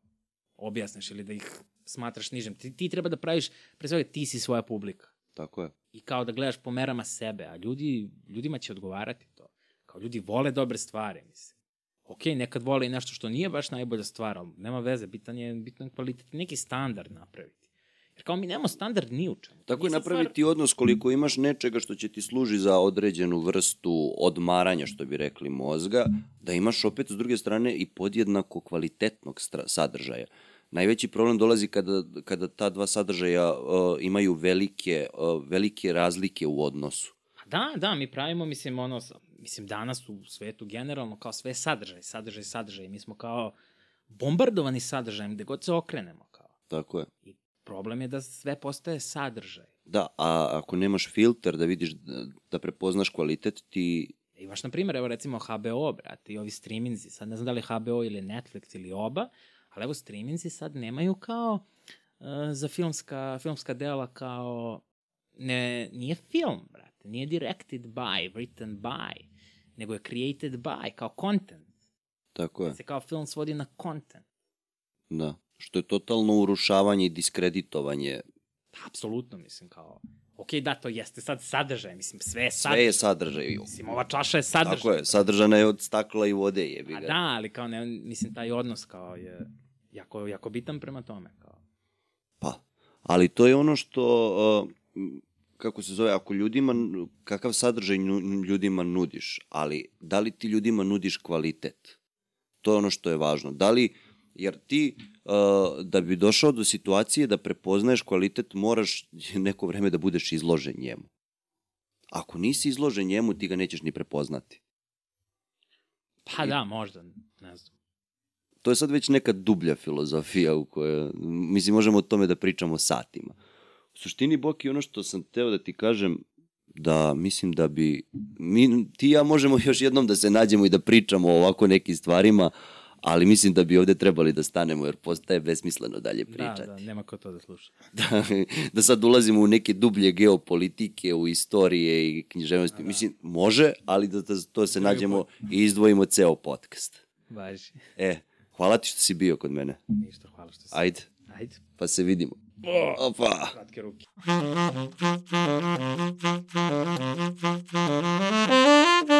objasniš ili da ih smatraš nižem. Ti, ti treba da praviš, pre svega ti si svoja publika. Tako je. I kao da gledaš po merama sebe, a ljudi, ljudima će odgovarati to. Kao ljudi vole dobre stvari, mislim. Ok, nekad vole i nešto što nije baš najbolja stvar, ali nema veze, bitan je, bitan je kvalitet, neki standard napraviti. Jer kao mi nemamo standard ni u čemu. Tako je napraviti stvar... odnos koliko imaš nečega što će ti služi za određenu vrstu odmaranja, što bi rekli, mozga, da imaš opet s druge strane i podjednako kvalitetnog sadržaja. Najveći problem dolazi kada, kada ta dva sadržaja uh, imaju velike, uh, velike razlike u odnosu. Pa Da, da, mi pravimo, mislim, ono, mislim, danas u svetu generalno kao sve sadržaj, sadržaj, sadržaj. Mi smo kao bombardovani sadržajem gde god se okrenemo. Kao. Tako je. I problem je da sve postaje sadržaj. Da, a ako nemaš filter da vidiš, da, da prepoznaš kvalitet, ti Imaš, na primjer, evo recimo HBO, brate, i ovi streaminzi, sad ne znam da li HBO ili Netflix ili oba, ali evo streaminzi sad nemaju kao uh, za filmska, filmska dela kao, ne, nije film, brate, nije directed by, written by, nego je created by, kao content. tako je, Se kao film svodi na content. da. Što je totalno urušavanje i diskreditovanje. Apsolutno, mislim, kao, ok, da, to jeste sad sadržaj, mislim, sve je sadržaj. Sve je sadržaj. Mislim, ova čaša je sadržaj. Tako je, sadržana je od stakla i vode, jebi A ga. da, ali kao ne, mislim, taj odnos kao je jako, jako bitan prema tome. Kao. Pa, ali to je ono što, kako se zove, ako ljudima, kakav sadržaj ljudima nudiš, ali da li ti ljudima nudiš kvalitet? To je ono što je važno. Da li, jer ti, uh, da bi došao do situacije da prepoznaješ kvalitet, moraš neko vreme da budeš izložen njemu. Ako nisi izložen njemu, ti ga nećeš ni prepoznati. Pa da, možda, ne znam. To je sad već neka dublja filozofija u kojoj, mislim, možemo o tome da pričamo satima. U suštini, Boki, ono što sam teo da ti kažem, da mislim da bi, mi, ti i ja možemo još jednom da se nađemo i da pričamo o ovako nekim stvarima, ali mislim da bi ovde trebali da stanemo, jer postaje besmisleno dalje pričati. Da, da, nema ko to da sluša. da, da sad ulazimo u neke dublje geopolitike, u istorije i književnosti. Da. Mislim, može, ali da, da to se nađemo i izdvojimo ceo podcast. Važi. E, hvala ti što si bio kod mene. Ništa, hvala što si. Ajde, Ajde. pa se vidimo. Opa! Kratke ruke.